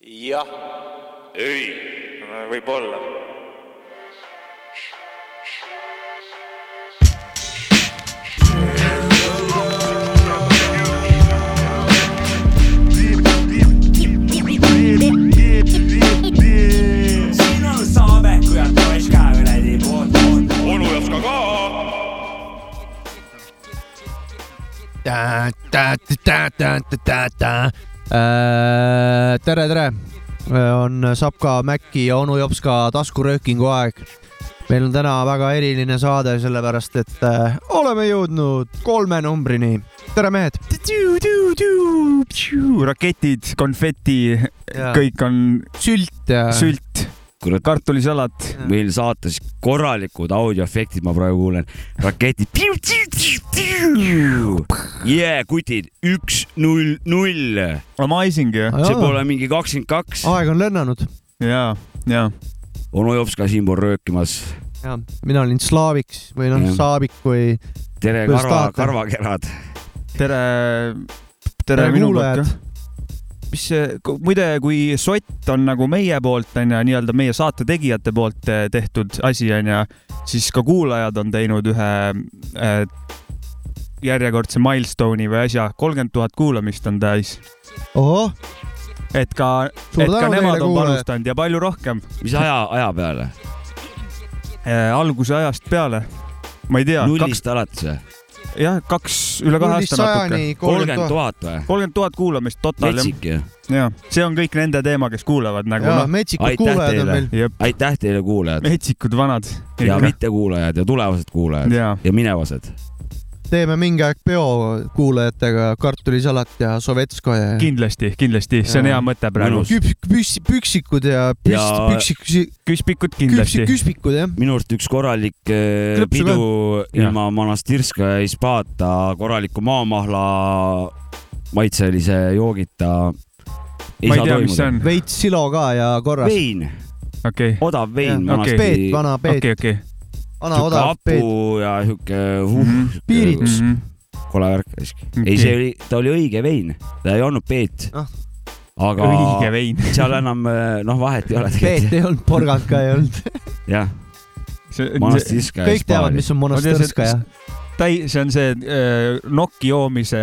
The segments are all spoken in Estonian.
jah, ei, võib-olla. siin on Saame, kui on Toška kuradi Äh, tere, tere, on Sapka, Mäkki ja onu Jopska taskuröökingu aeg. meil on täna väga eriline saade, sellepärast et äh, oleme jõudnud kolme numbrini. tere, mehed. raketid, konfeti, kõik on sült ja sült, kurat, kartulisalat. meil saates korralikud audioefektid, ma praegu kuulen. raketid. jee, kutid, üks, null, null. Amazing ju. see pole mingi kakskümmend kaks. aeg on lennanud ja, ja. onu Jops ka siinpool röökimas. ja mina olin Slaaviks või noh Jah., Saavik või tere, karva, karvakerad. tere, tere tere minu poolt ka.. Mis see, muide, kui sott on nagu meie poolt onju, nii-öelda meie saate tegijate poolt eh, tehtud asi onju, siis ka kuulajad on teinud ühe äh, järjekordse milstone'i või asja, kolmkümmend tuhat kuulamist on täis. ohoh, et ka, et ka nemad on panustanud ja palju rohkem mis aja, aja peale? äh, alguse ajast peale. ma ei tea, kaks, nullist alates või? jah, kaks, üle kahe aasta natuke. kolmkümmend tuhat. või? kolmkümmend tuhat kuulamist total jah, metsik ju. ja see on kõik nende teema, kes kuulavad nagu ja noh, metsikud kuulajad on meil. aitäh teile, kuulajad metsikud vanad. ja mittekuulajad ja tulevased kuulajad ja, ja minevased. Teeme mingi aeg peo kuulajatega kartulisalat ja sovetskoja ja kindlasti, kindlasti, see on Ja. hea mõte praegu püss-, püksikud ja püss- Ja-, püksik-, küspikud kindlasti. küspikud jah. minu arust üks korralik äh, Klõpsu pidu Jah. ilma Monastirskaja Ispaata korraliku maamahla maitselise joogita ma ei tea, mis see on. veits silo ka ja korras. vein, okei, odav vein, Ja, okei. vana peet, okei, okei. Vana odav peet. ja sihuke uh. Piirits. kole värk. ei, see oli, ta oli õige vein, ta ei olnud peet Ah.. aga õige vein. seal enam noh, vahet ei ole peet ei olnud, porgand ka ei olnud. jah, kõik teavad, mis on Monastirskaja. täi-, see on see äh, nokki joomise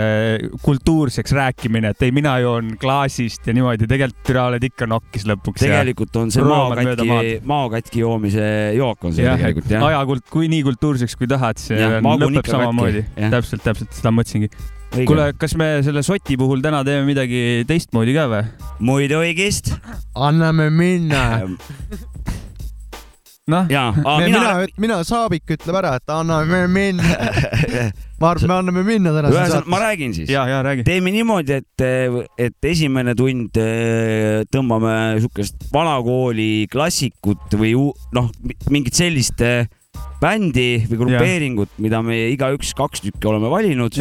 kultuurseks rääkimine, et ei, mina joon klaasist ja niimoodi, tegelikult türa oled ikka nokkis lõpuks. tegelikult on see maokatki, maokatki joomise jook on see jah, tegelikult jah. ajakult, kui nii kultuurseks, kui tahad, see maagun lõpeb samamoodi. täpselt, täpselt seda mõtlesingi. kuule, kas me selle soti puhul täna teeme midagi teistmoodi ka või? muide õigest. anname minna. noh, ja, mina mina,, mina, Saavik ütleb ära, et anname minna. ma arvan, me anname minna tänase ühesõnaga, ma räägin siis. ja, ja räägi. teeme niimoodi, et, et esimene tund eh, tõmbame siukest vanakooli klassikut või noh, mingit sellist eh, bändi või grupeeringut, mida me igaüks kaks tükki oleme valinud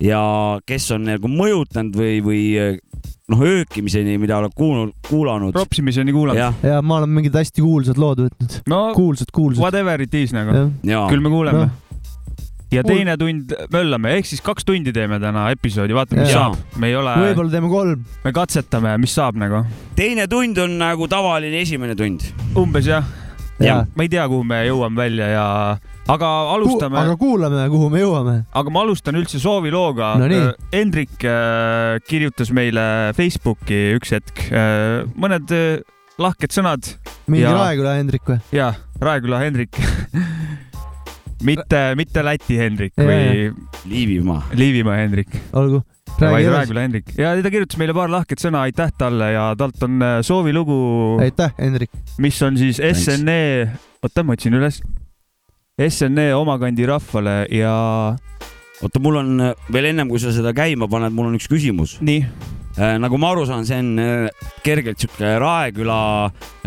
ja kes on nagu mõjutanud või, või eh, noh, öökimiseni, mida oled kuulnud, kuulanud. propsimiseni kuulanud. jah, ja ma olen mingid hästi kuulsad lood võtnud. no kuulsad, kuulsad. whatever it is nagu, ja küll me kuuleme Noh. ja teine tund möllame, ehk siis kaks tundi teeme täna episoodi, vaatame, mis Jaa. saab. me ei ole, võib-olla teeme kolm. me katsetame, mis saab nagu. teine tund on nagu tavaline esimene tund. umbes jah Jah.. ma ei tea, kuhu me jõuame välja ja, aga alustame, aga kuulame, kuhu me jõuame. aga ma alustan üldse soovilooga No. Äh, Hendrik äh, kirjutas meile Facebooki üks hetk äh, mõned äh, lahked sõnad mingi Ja- Raeküla Hendrik või? ja Raeküla Hendrik mitte, mitte Läti Hendrik Ja, või Liivimaa. Liivimaa Hendrik, olgu. Vaid. Raeküla Hendrik ja ta kirjutas meile paar lahket sõna, aitäh talle ja talt on äh, soovilugu, aitäh, Hendrik. mis on siis. SNE, oota ma otsin üles, SNE omakandi rahvale ja oota, mul on äh, veel ennem, kui sa seda käima paned, mul on üks küsimus. nii, nagu ma aru saan, see on äh, kergelt sihuke Raeküla,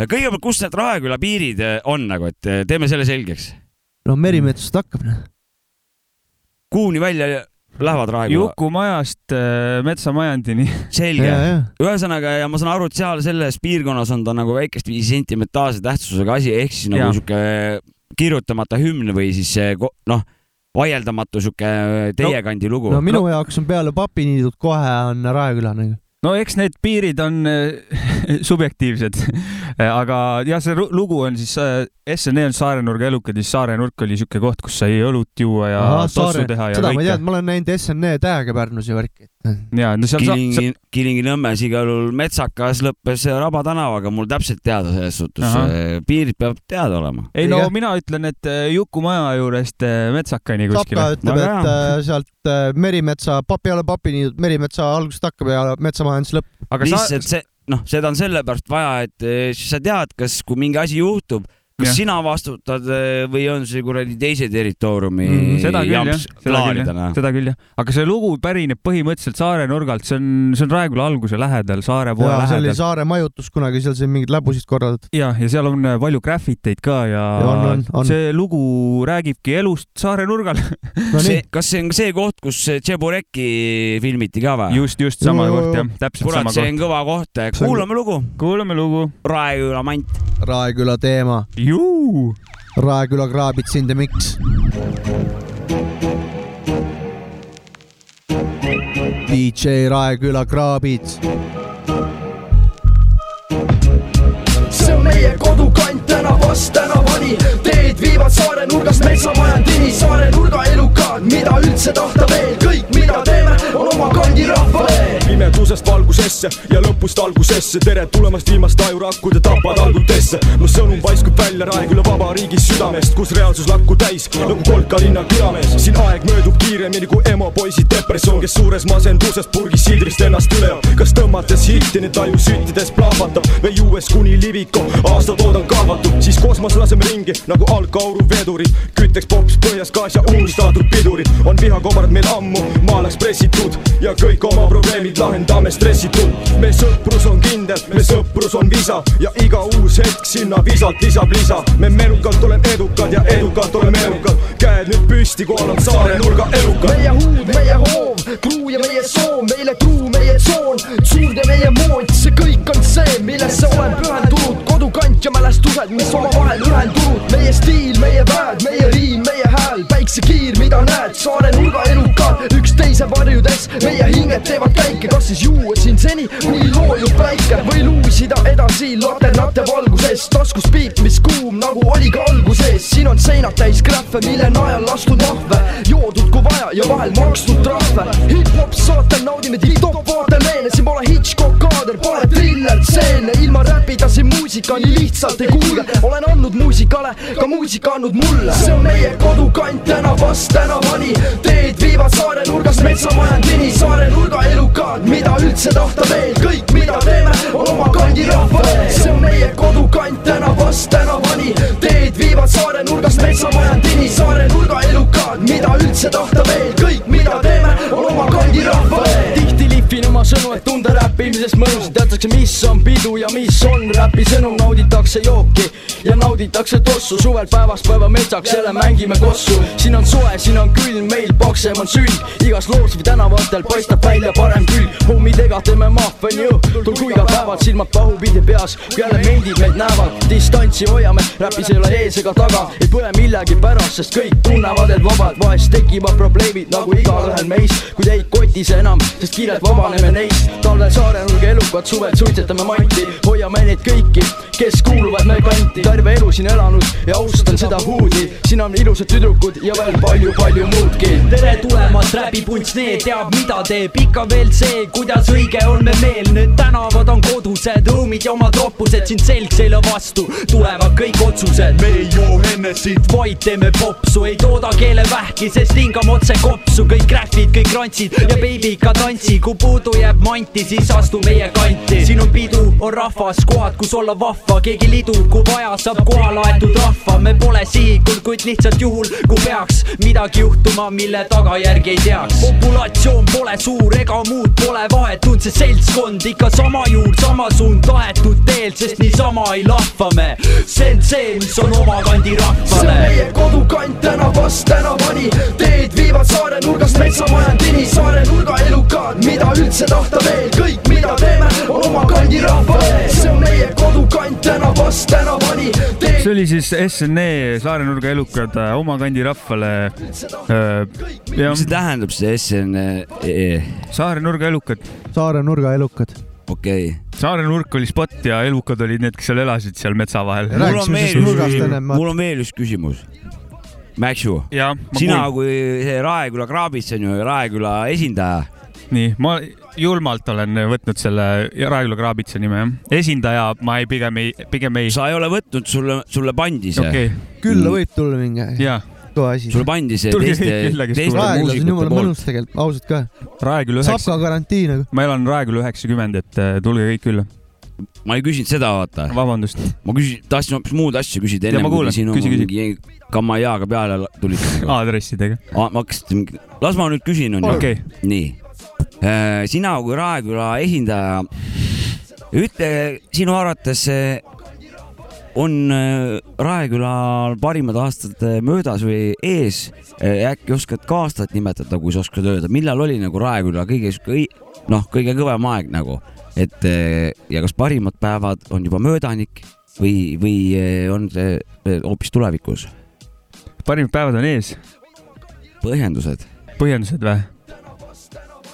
kõigepealt, kus need Raeküla piirid äh, on nagu, et äh, teeme selle selgeks. no Merimetsast hakkab. noh. kuhuni välja lähevad Raeküla? Juku majast äh, metsamajandini. selge ühesõnaga, ja ma saan aru, et seal selles piirkonnas on ta nagu väikest viisi sentimentaalse tähtsusega asi, ehk siis nagu sihuke kirjutamata hümn või siis noh, vaieldamatu sihuke teie No- kandi lugu no minu jaoks on peale papiniidud kohe on Raeküla nagu. no eks need piirid on, subjektiivsed. aga jah, see lugu on siis, SNE on Saare nurga elukad ja siis Saare nurk oli siuke koht, kus sai õlut juua ja tossu teha ja seda ma kõike teadnud, ma olen näinud SNE tähega Pärnus ja värki. ja no seal saab, Kilingi, Kilingi-Nõmmes igal juhul metsakas lõppes Raba tänavaga, mul täpselt teada selles suhtes Ahah., piirid peavad teada olema. ei no Jah. mina ütlen, et äh, Juku maja juurest äh, Metsakani Sapka kuskile. ütleb, Väga et äh, sealt äh, Merimetsa, peale papiniidud Merimetsa algusest hakkab ja metsamajandus lõpp. aga sa, lihtsalt see, noh, seda on sellepärast vaja, et eh, siis sa tead, kas, kui mingi asi juhtub, kas Jah. sina vastutad eh, või on see kuradi teise territooriumi Mm, seda küll jamps seda küll klaarida, seda küll jah, aga see lugu pärineb põhimõtteliselt Saare nurgalt, see on, see on Raeküla alguse lähedal, Saare poe ja see oli lähedal. saare majutus kunagi, seal sai mingeid läbusid korraldatud. ja, ja seal on äh, palju graffiteid ka ja, Ja on, on, on. see lugu räägibki elust Saare nurgal. no see kas see on see koht, kus Tšebureki filmiti ka või? just, just sama Joo, koht jah, täpselt kurat, sama see koht. on kõva koht, See kuulame lugu. kuulame lugu. Raeküla mant. Raeküla teema. Raeküla kraabits in the mix. DJ Raeküla kraabits. see on meie kodukant tänavast tänavani, teed viivad saare nurgast metsamajandini, saare nurga elukad, mida üldse tahta veel, kõik, on oma kandi rahvale. pimedusest valgusesse ja lõpust algusesse, tere tulemast viimaste ajurakkude tapatalgutesse. mu sõnum paiskub välja Raeküla vabariigi südamest, kus reaalsus lakku täis nagu Kolka linna külamees. siin aeg möödub kiiremini kui emo poisid depressioon, kes suures masenduses purgis siidrist ennast üle joob. kas tõmmates hitti nüüd taju süttides plahvatab või juues kuni Liviko aastatoodang kahvatub, siis kosmos laseme ringi nagu algkauru vedurid. kütteks pops põhjas gaas ja unustatud pidurid on vihakobarad meil ammu maalaks pressitud ja kõik oma probleemid lahendame stressitult. me sõprus on kindel, me sõprus on visa ja iga uus hetk sinna visalt lisab lisa. me menukalt oleme edukad ja edukalt oleme elukad, käed nüüd püsti, kohal on saare nurga elukad. meie huud, meie hoov, kruu ja meie soov, meile truu meie tsoon, suund ja meie mood, see kõik on see, millesse olen pühendunud, kodukant ja mälestused, mis omavahel ühendunud, meie stiil, meie vääd, meie riim, meie hääl, päiksekiir, mida näed, saare nurga elukad, üksteise varjudes, meie hinged teevad käike, kas siis juua siin seni, kuni loojub päike? Või luusida edasi laternate valguses, taskus piip, mis kuum nagu oli ka alguses, siin on seinad täis krähve, mille najal lastud ahve, joodud kui vaja ja vahel makstud trahve. Hip-hop saatel naudime tipp-topp vaateleene, siin pole Hitchcock kaader, pole triller, stseene, ilma räpida siin muusika nii lihtsalt ei kuule. olen andnud muusikale, ka muusika andnud mulle. see on meie kodukant tänavast tänavani, teed viivad saare nurgast metsamajandini, saare nurga elukad, mida üldse tahta veel, kõik, mida teeme, on oma kandi rahvale. see on meie kodukant tänavast tänavani, teed viivad saare nurgast metsamajandini, saare nurga elukad, mida üldse tahta veel, kõik, mida teeme, kandi rahvale. tihti lihvin oma sõnu, et tunda räppimisest mõnusid, teatakse, mis on pidu ja mis on räpi sõnum, nauditakse jooki ja nauditakse tossu, suvel päevast päeva metsaks jälle mängime kossu. siin on soe, siin on külm, meil paksem on sülg, igas loos või tänavatel paistab välja parem külg. hommidega teeme mahve nii õhtul kui ka päeval, silmad pahupidi peas, kui jälle meildid meid näevad, distantsi hoiame, räpis ei ole ees ega taga, ei põe millegipärast, sest kõik tunnevad, et vabad, vahest tekivad probleemid nagu igaühel meist, kuid ei koti see enam, sest kiirelt vabaneme neist. talvel saare nurga elukad, suvel suitsetame manti, hoiame neid kõiki, kes kuuluvad me kanti. Terve elu siin elanud ja austan seda huudi, siin on ilusad tüdrukud ja veel palju-palju muudki. tere tulemast, räpipunts Need teab, mida teeb. Ikka veel see, kuidas õige on me meel, need tänavad on kodused, õumid ja omad roppused siin selg selja vastu, tulevad kõik otsused. me ei joo Hennessit, vaid teeme popsu, ei tooda keelevähki, sest hingame otse kopsu, kõik rähvid, kõik rantsid ja beebi ikka tantsi, kui puudu jääb manti, siis astu meie kanti. siin on pidu, on rahvas, kohad, kus olla vahva, keegi lidub, kui vaja, saab kohale aetud rahva, me pole sihikul, kuid lihtsalt juhul, kui peaks midagi juhtuma, mille tagajärgi ei teaks. populatsioon pole suur ega muud pole vahet, on see seltskond ikka sama juur, sama suund, tahetud teelt, sest niisama ei lahva me. see on see, mis on oma kandi see on rahvale. meie kodukant tänavast tänavani, teed viivad saare nurgast metsamajandini, saare nurga elukad, mida üldse tahta veel, kõik, mida teeme, on oma kandi rahvale. see on meie kodukant tänavast tänavani, see oli siis SNE Saare nurga elukad äh, oma kandi rahvale. jah mis, see tähendab, see SN, Saare nurga elukad, saare nurga elukad. okei. Saare nurk oli spot ja elukad olid need, kes seal elasid seal metsa vahel. mul on veel üks küsimus. Mäksu, ja sina kui see Raeküla kraabits on ju Raeküla esindaja, nii, ma julmalt olen võtnud selle Raeküla Kraabitsa nime jah. esindaja ma ei, pigem ei, pigem ei. sa ei ole võtnud, sulle, sulle pandi see okei okay., külla võib tulla mingi ja kõva asi. sulle pandi see Tulge teiste teiste muusikute jumala poolt. mõnus tegelikult, ausalt ka. Raeküla saab üheksa, ka garantii nagu. ma elan Raeküla üheksakümmend, et äh, tulge kõik külla. ma ei küsinud seda, vaata. vabandust. ma küsin, tahtsin hoopis muud asju küsida Ja enne, ma kui siin Küsi, küsi. mingi kammajaaga peale tulite. aadressidega. ma hakkasin las ma nüüd küsin, onju. okei, nii, sina kui Raeküla esindaja, ütle sinu arvates eh, on eh, Raekülal parimad aastad möödas või ees? äkki oskad ka aastat nimetada, kui sa oskad öelda, millal oli nagu Raeküla kõige sihuke noh, kõige kõvem aeg nagu, et ja kas parimad päevad on juba möödanik või, või on see hoopis tulevikus? parimad päevad on ees. põhjendused? põhjendused või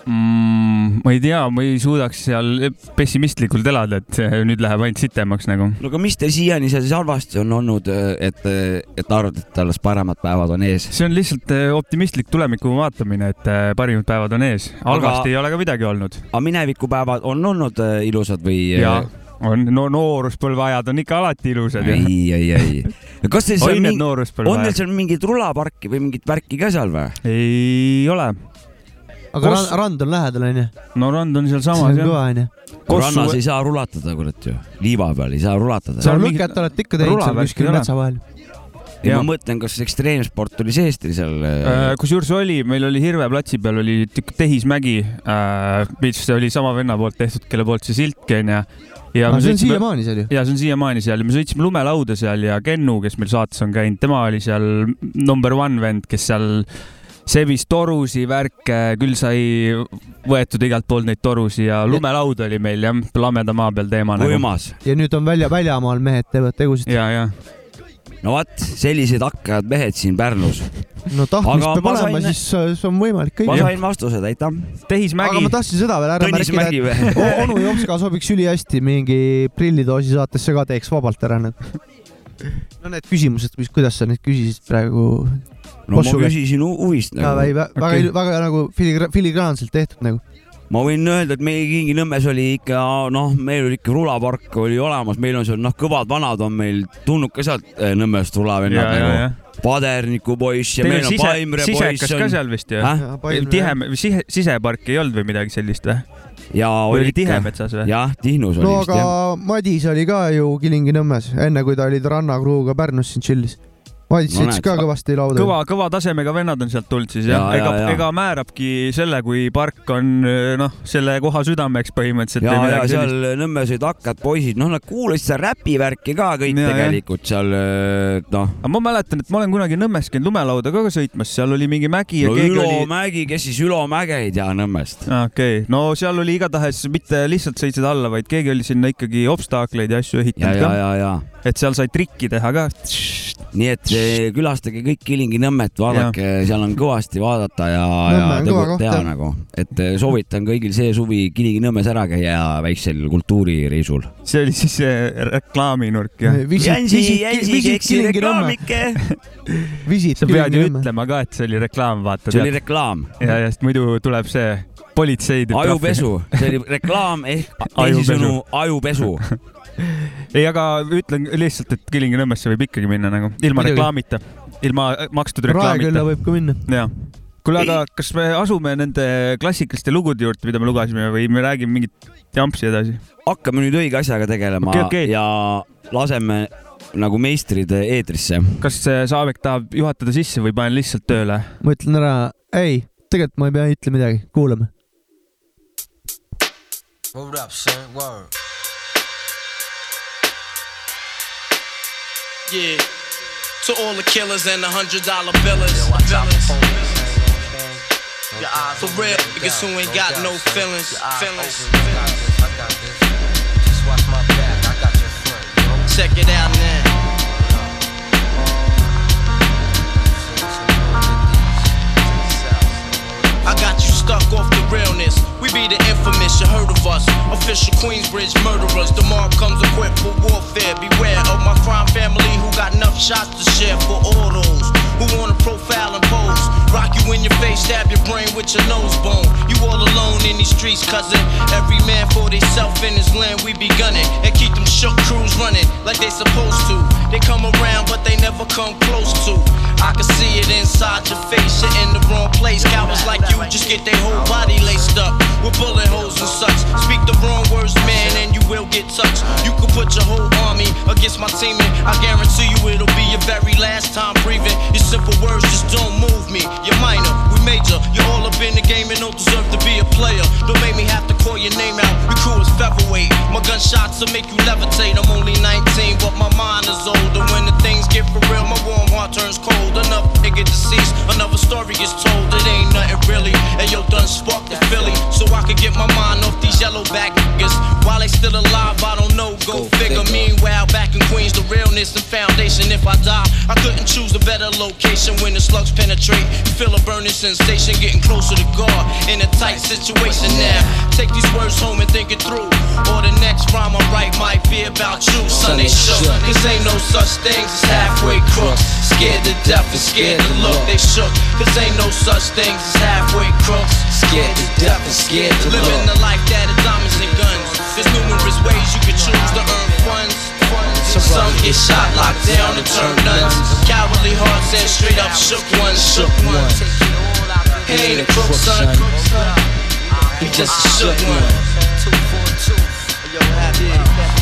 mm,? ma ei tea, ma ei suudaks seal pessimistlikult elada, et nüüd läheb ainult sitemaks nagu. no aga mis teil siiani seal siis halvasti on olnud, et, et arvate, et alles paremad päevad on ees? see on lihtsalt äh, optimistlik tuleviku vaatamine, et äh, parimad päevad on ees. halvasti Aga- ei ole ka midagi olnud. aga minevikupäevad on olnud äh, ilusad või? ja on, no nooruspõlve ajad on ikka alati ilusad ei, ei, ei. kas teil seal mingi, on teil seal mingit rulaparki või mingit värki ka seal või? ei ole. Aga Kus- rand, on lähedal onju. no rand on sealsamas on jah. kõva onju. rannas ei saa rulatada, kurat ju. liiva peal ei saa rulatada. seal lõket olete ikka teinud seal kuskil metsa vahel. ja ma mõtlen, kas ekstreemsport oli sees teil seal? Äh, kusjuures oli, meil oli Hirve platsi peal oli tükk tehismägi, mis oli sama venna poolt tehtud, kelle poolt see siltki onju. ja me see on siiamaani seal ju. ja see on siiamaani seal ja me sõitsime lumelauda seal ja Kennu, kes meil saates on käinud, tema oli seal number one vend, kes seal sevis torusi, värke, küll sai võetud igalt poolt neid torusi ja lumelaud oli meil jah, lameda maa peal teema nagu. võimas. ja nüüd on välja, väljamaal mehed teevad tegusid. ja, ja no vot, sellised hakkajad mehed siin Pärnus. no tahtmist Aga peab ma olema, sain- siis see on võimalik ma kõik. sain vastused, aitäh. aga tehismägi ma, tahtsin seda veel ära Tõnis märkida, et onu Jopska sobiks ülihästi mingi prillidoosi saatesse ka teeks vabalt ära need. No need küsimused, mis, kuidas sa neid küsisid praegu no ma Possuga. küsisin hu- huvist ka nagu väga Okei. okay., väga nagu filigra-, filigraanselt tehtud nagu. ma võin öelda, et meil Kilingi-Nõmmes oli ikka noh, meil oli ikka rulapark oli olemas, meil on seal noh, kõvad vanad on meil tulnud ka sealt eh, Nõmmest ja, rulavennad ja, nagu. Paderniku poiss ja meil on sise, Paimre sisekas poiss ka on. seal vist ju? Tihem, sihe, siseparki ei olnud või midagi sellist või? Ja oli tihe jah, Tihnus oli no vist aga jah. Madis oli ka ju Kilingi-Nõmmes, enne kui ta oli Rannakruuga Pärnus siin chill'is. Näed. ka kõvasti lauda. kõva, kõva tasemega vennad on sealt tulnud siis jah Ja, ja,? ega ja,, ega määrabki selle, kui park on noh, selle koha südameks põhimõtteliselt ja, ja seal sellist. Nõmmes olid hakkad poisid, noh, nad kuulasid seda räpivärki ka kõik Ja, ja. tegelikult seal noh, aga ma mäletan, et ma olen kunagi Nõmmes käinud lumelauda ka sõitmas, seal oli mingi mägi ja no keegi Ülo oli. Mägi, kes siis Ülo Mäge ei tea Nõmmest? okei okay., no seal oli igatahes mitte lihtsalt sõitsid alla, vaid keegi oli sinna ikkagi obstaakleid ja asju ehitanud ja, ka, ja, ja et seal sai trikki teha ka. nii et külastage kõik Kilingi-Nõmmet, vaadake, seal on kõvasti vaadata ja, ja tegut teha jah. nagu, et eh, soovitan kõigil see suvi Kilingi-Nõmmes ära käia väiksel kultuurireisul. see oli siis see reklaaminurk jah. Jänsi, Jänsi keksi reklaamike. visit sa pead ju ütlema ka, et see oli reklaam, vaata see oli reklaam, ja, ja sest muidu tuleb see politsei teeb trahvi. ajupesu, see oli reklaam ehk Ajupesu. teisisõnu ajupesu. ei, aga ütlen lihtsalt, et Kilingi-Nõmmesse võib ikkagi minna nagu ilma Muidugi. reklaamita, ilma makstud Raekülla reklaamita. võib ka minna. kuule, aga kas me asume nende klassikaliste lugude juurde, mida me lugesime või me räägime mingit jampsi edasi? hakkame nüüd õige asjaga tegelema Okei, okei. ja laseme nagu meistrid eetrisse. kas see Saavik tahab juhatada sisse või panen lihtsalt tööle? ma ütlen ära, ei, tegelikult ma ei pea ütlema midagi, kuulame. Hold up, son. Word. Yeah. To all the killers and the hundred dollar billers. For real, niggas who ain't got no feelings. Feelings. Just watch my back. I got your front. You? Check it out now. I got you stuck off the realness. We be the infamous, you heard of us. Official Queensbridge murderers. The mob comes equipped for warfare. Beware of my crime family who got enough shots to share for all those who wanna profile and pose. Rock you in your face, stab your brain with your nose bone. You all alone in these streets, cousin. Every man for theyself in his land, we be gunning. And keep them shook crews running like they supposed to. They come around, but they never come close to. I can see it inside your face, you're in the wrong place. Cowards like you just get their whole body laced up with bullet holes and such. Speak the wrong words, man, and you will get touched. You could put your whole army against my team, I guarantee you it'll be your very last time breathing. Your simple words just don't move me. You're minor, we major. You're all up in the game and don't deserve to be a player. Don't make me have My gunshots will make you levitate. I'm only 19, but my mind is older. When the things get for real, my warm heart turns cold. Enough nigga deceased, another story gets told. It ain't nothing really. And yo, done sparked the Philly, so I could get my mind off these yellow back niggas. While they still alive, I don't know. Go, figure. Meanwhile, back in Queens, the realness and foundation. If I die, I couldn't choose a better location when the slugs penetrate. Feel a burning sensation, getting closer to God in a tight situation now. Take these words home and think it through. Or the next rhyme I write might be about you, son. They shook. Cause ain't no such things as halfway crooks. Scared to death and scared to look. They shook. Cause ain't no such things as halfway crooks. Scared to death and scared to look. Living the life that is diamonds and guns. There's numerous ways you can choose to earn funds. Some get shot, locked down, and turn nuns. Cowardly hearts and straight up shook ones, shook ones. He ain't a crook, son. He just a shook one your happy.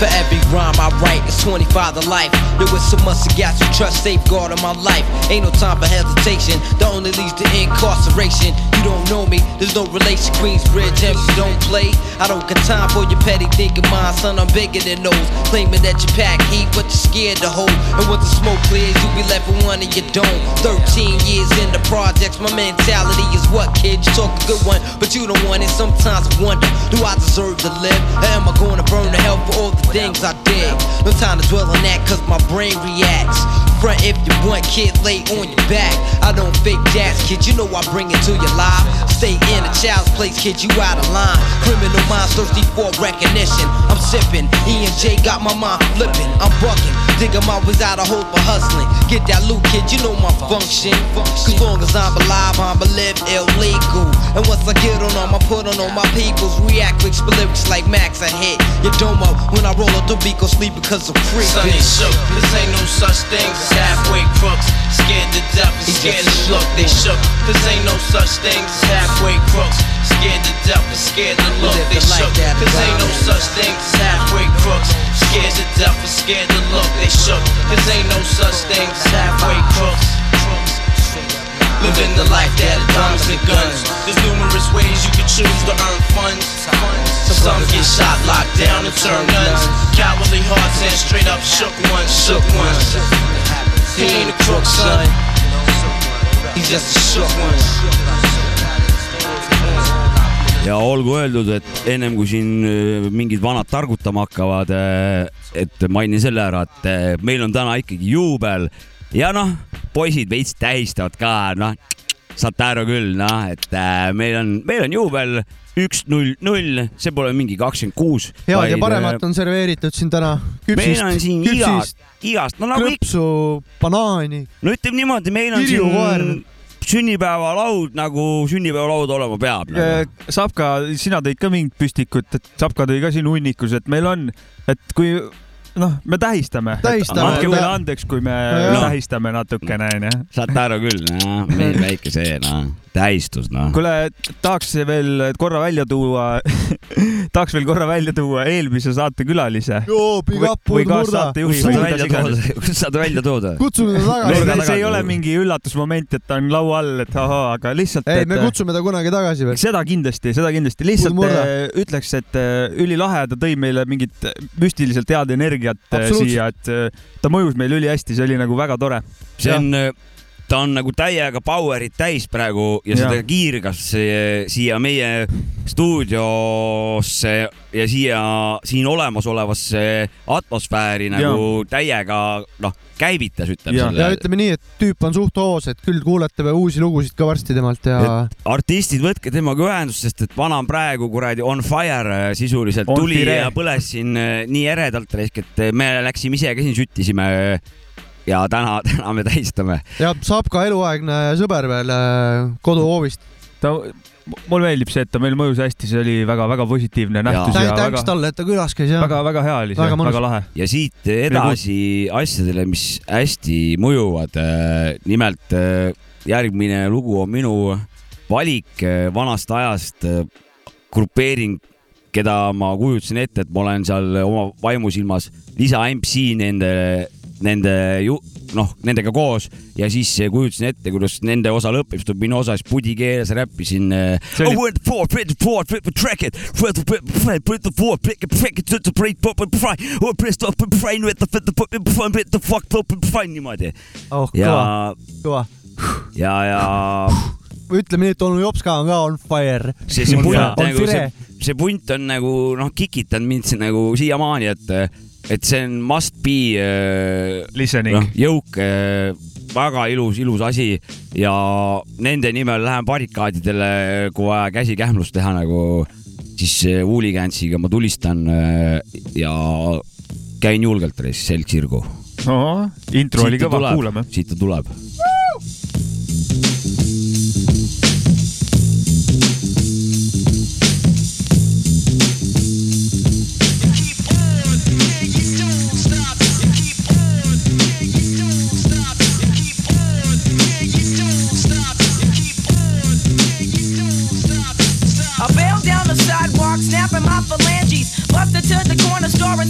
For every rhyme I write, it's 25 to life. There was so much to got you trust, safeguard of my life. Ain't no time for hesitation, that only leads to incarceration. You don't know me, there's no relation. Queensbridge, and you don't play. I don't got time for your petty thinking, mind, son. I'm bigger than those. Claiming that you pack heat, but you're scared to hold. And once the smoke clears, you be left with one you don't. 13 years in the projects, my mentality is what, kid? You talk a good one, but you don't want it. Sometimes I wonder, do I deserve to live? Or am I gonna burn to hell for all the things I did? No time to dwell on that, cause my brain reacts. Front if you want, kid, lay on your back. I don't fake jazz, kid, you know I bring it to your life. Stay in a child's place, kid, you out of line. Criminal minds thirsty for recognition. I'm sipping, E and J got my mind flipping. I'm bucking, dig 'em always out of hope for hustling. Get that loot, kid, you know my function. Cause long as I'm alive, I'ma live illegal. And once I get on I'ma put on all my peoples. React with lyrics like Max, I hit your dome up when I roll up the beat, go sleep because I'm free. Son, shook. Cause ain't no such thing as halfway crooks. Scared to death and scared to look. They shook. Cause ain't no such thing as halfway crooks. Scared to death and scared to look. They shook. that is Cause ain't no such thing as halfway crooks. Scared to death and scared to look. They shook. Cause ain't no such thing as halfway crooks. Living the life that is diamonds and guns. There's numerous ways you can choose to earn funds. Some get shot, locked down, and turn nuns. Cowardly hearts and straight up shook ones, shook ones. He ain't a crook, son. He's just a shook one. ja olgu öeldud, et ennem kui siin äh, mingid vanad targutama hakkavad, et mainin selle ära, et äh, meil on täna ikkagi juubel ja noh, poisid veits tähistavad ka, noh, saate aru küll, noh, et äh, meil on, meil on juubel üks null null, see pole mingi kakskümmend kuus. head ja paremat on serveeritud siin täna. meil on siin igast, igast, no nagu ikka, krõpsu, banaani. no ütleme niimoodi, meil on Kirjukoer. siin sünnipäevalaud nagu sünnipäevalaud olema peab nagu.. Sapka, sina tõid ka mingit püstikut, et Sapka tõi ka siin hunnikus, et meil on, et kui noh, me tähistame. Tähistame, andke meile andeks, kui me no. tähistame natukene, onju. saate aru küll, noh, meil väike see, noh, tähistus, noh. kuule, tahaks veel korra välja tuua, tahaks veel korra välja tuua eelmise saate külalise. kust või sa kuidas välja iganes. tood, kust sa ta välja tood? kutsume ta tagasi. taga. see ei ole mingi üllatusmoment, et ta on laua all, et ahhaa, aga lihtsalt. ei, me kutsume ta kunagi tagasi veel. seda kindlasti, seda kindlasti, lihtsalt äh, ütleks, et äh, ülilahe, ta tõi meile mingit müstiliselt head energiat äh, siia, et äh, ta mõjus meile ülihästi, see oli nagu väga tore. see on, ta on nagu täiega power'it täis praegu ja seda Jah. kiirgas siia meie stuudiosse ja siia siin olemasolevasse atmosfääri nagu täiega noh, käivitas, ütleme ja selle. ütleme nii, et tüüp on suht hoos, et küll kuulete uusi lugusid ka varsti temalt ja artistid, võtke temaga ühendust, sest et vana on praegu kuradi on fire äh, sisuliselt tuli fire. ja põles siin äh, nii eredalt, et me läksime ise ka siin süttisime. Ja täna, täna me tähistame. ja saab ka eluaegne sõber veel äh, koduhoovist. ta, mulle meeldib see, et ta meil mõjus hästi, see oli väga-väga positiivne nähtus ja tänks talle, et ta külas käis ja. väga-väga hea oli see, Väga lahe. ja siit edasi asjadele, mis hästi mõjuvad. nimelt äh, järgmine lugu on minu valik äh, vanast ajast, grupeering, keda ma kujutasin ette, et ma olen seal oma vaimusilmas lisa MC nende, nende ju noh, nendega koos ja siis kujutasin ette, kuidas nende osa lõpeb, siis tuleb minu osa, siis pudi keeles räppisin. Oh, niimoodi. oh, ja kõva,, ja, ja ütleme nii, et onu Jops ka on ka on fire. see, see punt on nagu, see, see punt on nagu noh, kikitanud mind nagu siiamaani, et, et see on must be äh, noh, jõuk, väga ilus, ilus asi ja nende nimel lähen barrikaadidele, kui vaja käsikähmlust teha nagu, siis äh, Wooligansiga ma tulistan äh, ja käin julgelt reis selg sirgu. intro oli kõva, kuulame. siit ta tuleb.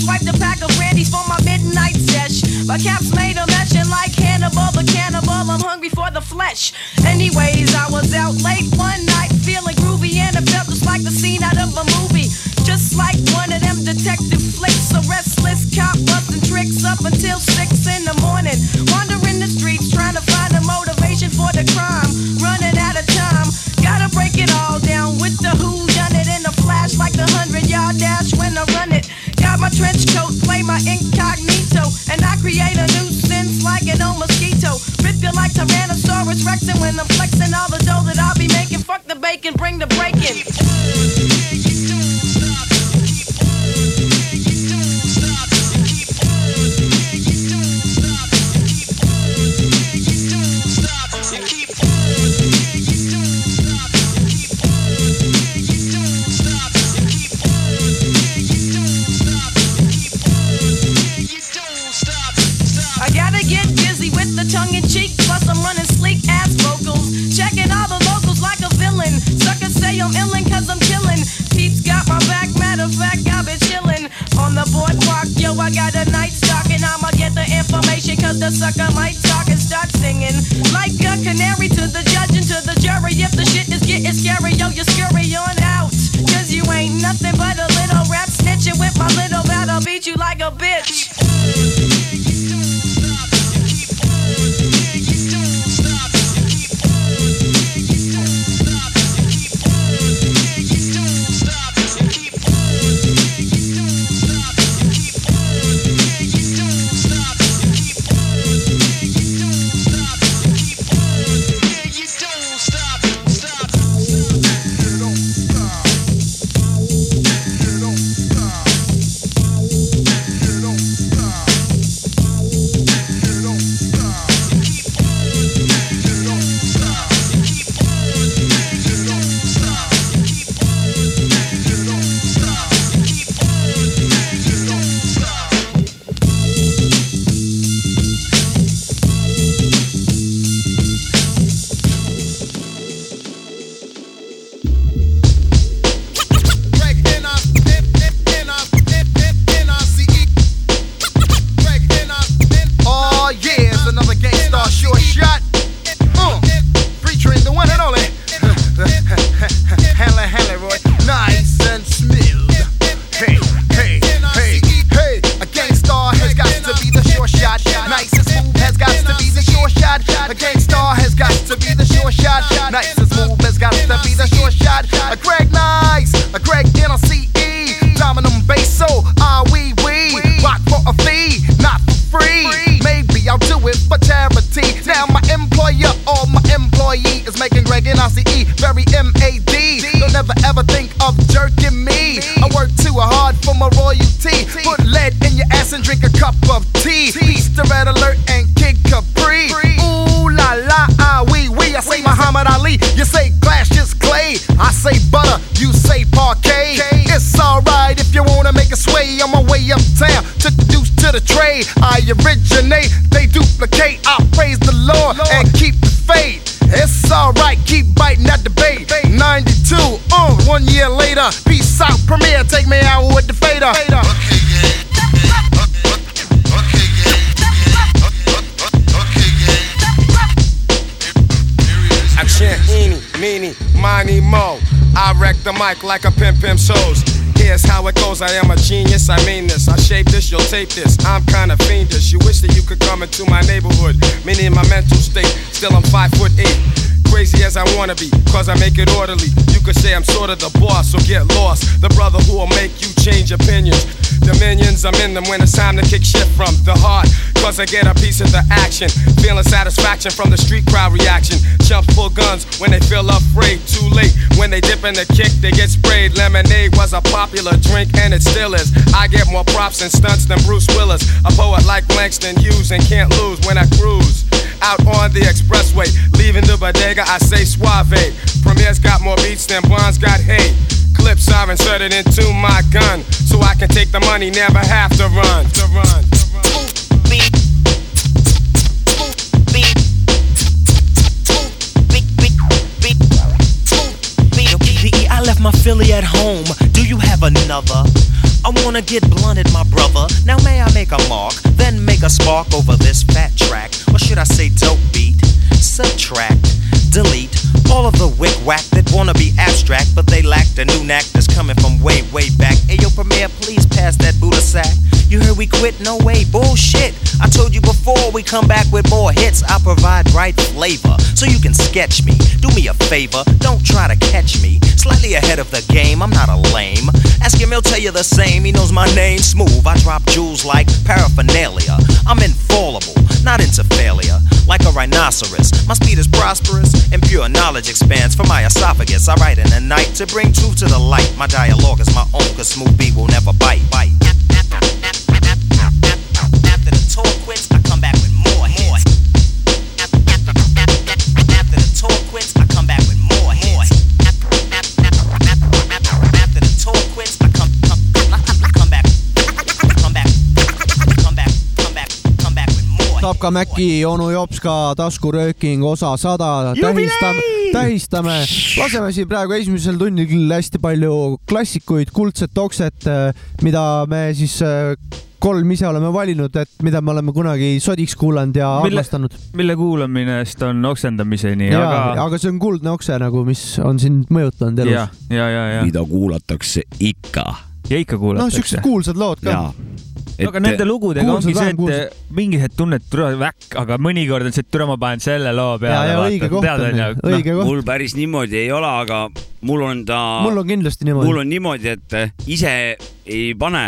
Swiped a pack of brandies for my midnight sesh. My caps made a mention like Hannibal the cannibal. I'm hungry for the flesh. Anyways, I was out late one night, feeling groovy, and it felt just like the scene out of a movie. Just like one of them detective flicks, a restless cop busting tricks up until six in the morning. Wandering the streets trying to find a motivation for the crime. Running out of time, gotta break it all down with the who My trench coat, play my incognito, and I create a nuisance like an old mosquito. Rip you like Tyrannosaurus Rex, and when I'm flexing all the dough that I'll be making, fuck the bacon, bring the breakin'. I got a night stock and I'ma get the information cause the sucker might talk and start singing. Like a canary to the judge and to the jury. If the shit is getting scary, yo, you scurry on out. Cause you ain't nothing but a little rap snitching with my little battle beat you like a bitch. Tape this. I'm kinda fiendish. You wish that you could come into my neighborhood. Meaning my mental state. Still I'm five foot eight. Crazy as I wanna be, cause I make it orderly. You could say I'm sort of the boss, so get lost. The brother who will make you change opinions. Dominions, I'm in them when it's time to kick shit from the heart. Cause I get a piece of the action. Feeling satisfaction from the street crowd reaction. Chumps pull guns when they feel afraid. Too late when they dip in the kick, they get sprayed. Lemonade was a popular drink and it still is. I get more props and stunts than Bruce Willis. A poet like Langston Hughes and can't lose when I cruise. Out on the expressway, leaving the bodega, I say suave. Premier's got more beats than Bonds got hate. Clips are inserted into my gun, so I can take the money, never have to run. To run. Philly at home. Do you have another? I wanna get blunted, my brother. Now may I make a mark, then make a spark over this fat track, or should I say dope beat? Subtract, delete all of the wick whack that wanna be abstract, but they lack the new knack that's coming from way, way back. Ayo, Premier, please pass that Buddha sack. You heard we quit? No way, bullshit. I told you before we come back with more hits. I provide right flavor, so you can sketch me. Do me a favor, don't try to catch me. Slightly ahead of the game, I'm not a lame. Ask him, he'll tell you the same. He knows my name, smooth. I drop jewels like paraphernalia. I'm infallible, not into failure. Like a rhinoceros, my speed is prosperous, and pure knowledge expands from my esophagus. I write in the night to bring truth to the light. My dialogue is my own, cause smooth Tapka Mäki, onu Jopska taskurööking osa sada, tähistame, tähistame, laseme siin praegu esimesel tunnil küll hästi palju klassikuid, kuldset okset, mida me siis äh, kolm ise oleme valinud, et mida me oleme kunagi sodiks kuulanud ja Mille- armastanud. mille kuulaminest on oksendamiseni, aga aga see on kuldne okse nagu, mis on sind mõjutanud elus., ja, ja, ja, mida kuulatakse ikka. ja ikka noh, kuulatakse siuksed. kuulsad lood ka. Aga nende lugudega ongi see, et mingi hetk tunned, et türa väkk, aga mõnikord on see, et türa ma panen selle loo peale. ja õige koht on, õige koht. mul päris niimoodi ei ole, aga mul on ta, mul on kindlasti niimoodi mul. on niimoodi, et ise ei pane,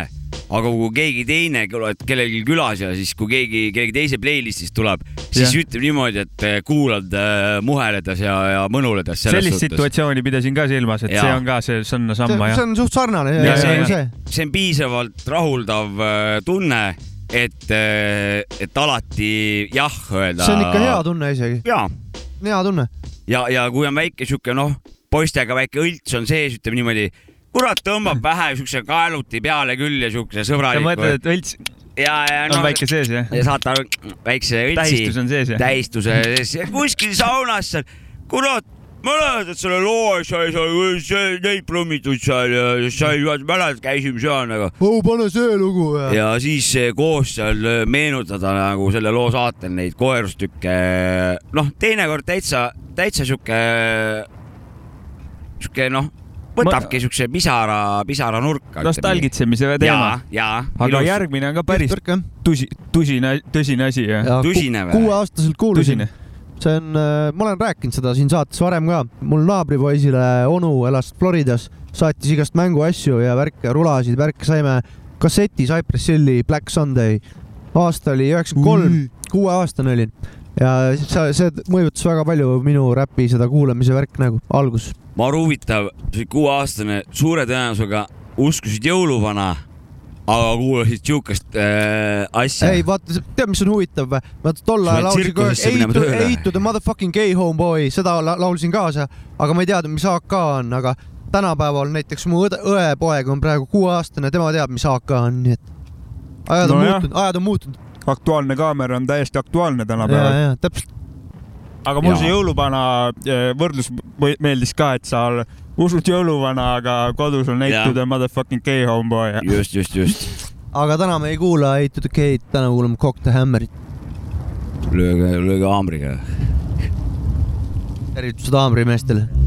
aga kui keegi teine, kellelgi külas ja siis, kui keegi, kellegi teise playlist'ist tuleb, siis Jah. ütleb niimoodi, et eh, kuulad äh, muheledes ja, ja mõnuledes sellist suhtes. situatsiooni pidasin ka silmas, et Jaa. see on ka see Sanna see Samma see jah. on suht sarnane, Ja, see ja, on ja. see. see on piisavalt rahuldav äh, tunne, et, et alati jah öelda. see on ikka hea tunne isegi, hea tunne. ja, ja kui on väike sihuke noh, poistega väike õlts on sees, ütleme niimoodi, kurat tõmbab pähe siukse kaeluti peale küll ja siukse sa sõbraliku. mõtled, et õlts ja, ja on noh, väike sees jah? ja saad aru, väikse õltsi tähistus on sees jah? tähistuse sees ja kuskil saunas seal, kurat, mäletad selle loo, sa ei saa neid prommitud seal ja sa ei mäletad, käisime seal nagu oh, pane see lugu ja, ja siis koos seal meenutada nagu selle loo saatel neid koerustükke, noh, teinekord täitsa, täitsa sihuke, sihuke noh, võtabki siukse pisara, pisaranurka. nostalgitsemise teema. ja, aga ja. järgmine on ka päris tusi, tusine, tõsine asi Tõsine või? kuueaastaselt kuulasin tõsine., see on, ma olen rääkinud seda siin saates varem ka, mul naabripoisile onu elas Floridas, saatis igast mänguasju ja värke, rulasid, värke saime kasseti Cypress Hilli Black Sunday. aasta oli üheksakümmend kolm, kuueaastane olin ja see, see mõjutas väga palju minu räpi seda kuulamise värk nagu algus. maru huvitav, kuueaastane, suure tõenäosusega uskusid jõuluvana, aga kuulasid siukest äh, asja. ei vaata, tead, mis on huvitav või? vaata tol ajal laulsin minema Eight to, the motherfucking gay homeboy, seda la laulsin kaasa, aga ma ei teadnud, mis AK on, aga tänapäeval näiteks mu õde, õepoeg on praegu kuueaastane, tema teab, mis AK on, nii et ajad on Nojah. muutunud, ajad on muutunud. Aktuaalne kaamera on täiesti aktuaalne tänapäeval. ja täpselt. aga mul see jõuluvana eh, võrdlus meeldis ka, et sa usud jõuluvana, aga kodus on Eight to the motherfucking gay homeboy. just, just, just. aga täna me ei kuula Eight to the Gate, täna kuulame Cock the Hammerit. lööge, lööge haamriga. tervitused haamrimeestele.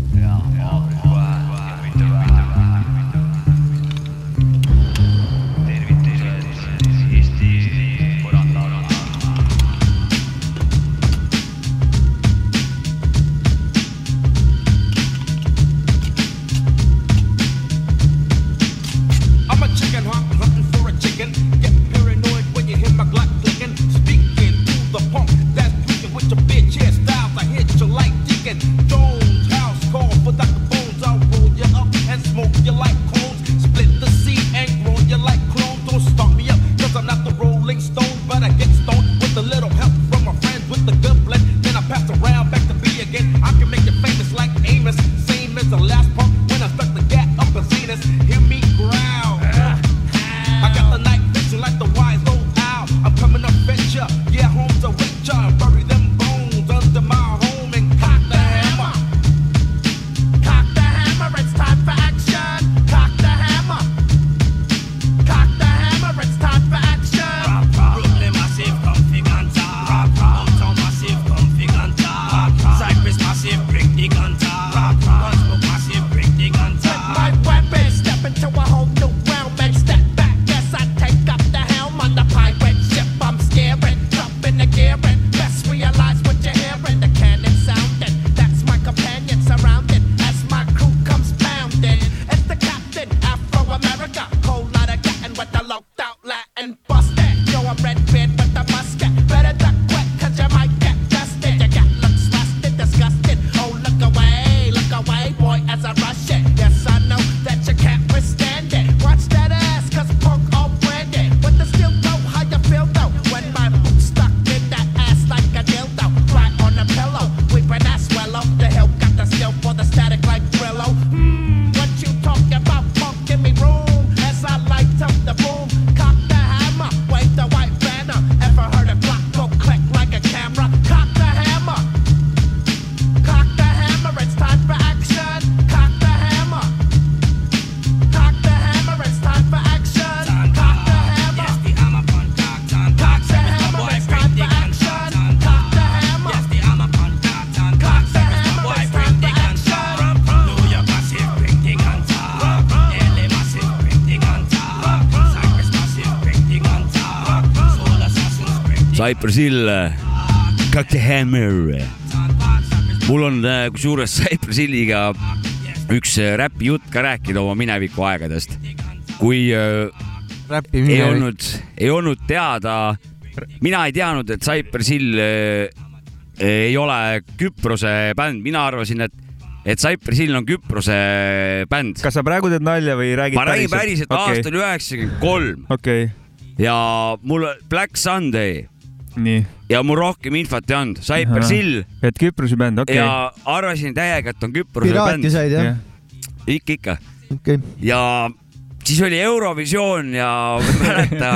Cypress Hill, Cock the Hammer. mul on äh, kusjuures Cypress Hilliga üks äh, räpijutt ka rääkida oma mineviku aegadest. kui äh, räpi ei minevik. olnud, ei olnud teada, mina ei teadnud, et Cypress Hill ei ole Küprose bänd, mina arvasin, et, et Cypress Hill on Küprose bänd. kas sa praegu teed nalja või räägid ma räägin päriselt, aasta oli üheksakümmend kolm okei, ja mul Black Sunday. Ja mul rohkem infot ei olnud, Cypress Hill et Küprose bänd, okei. Ja arvasin täiega, et on Küprose piraati bänd. said jah? ikka, ikka. Okei. ja siis oli Eurovisioon ja mäleta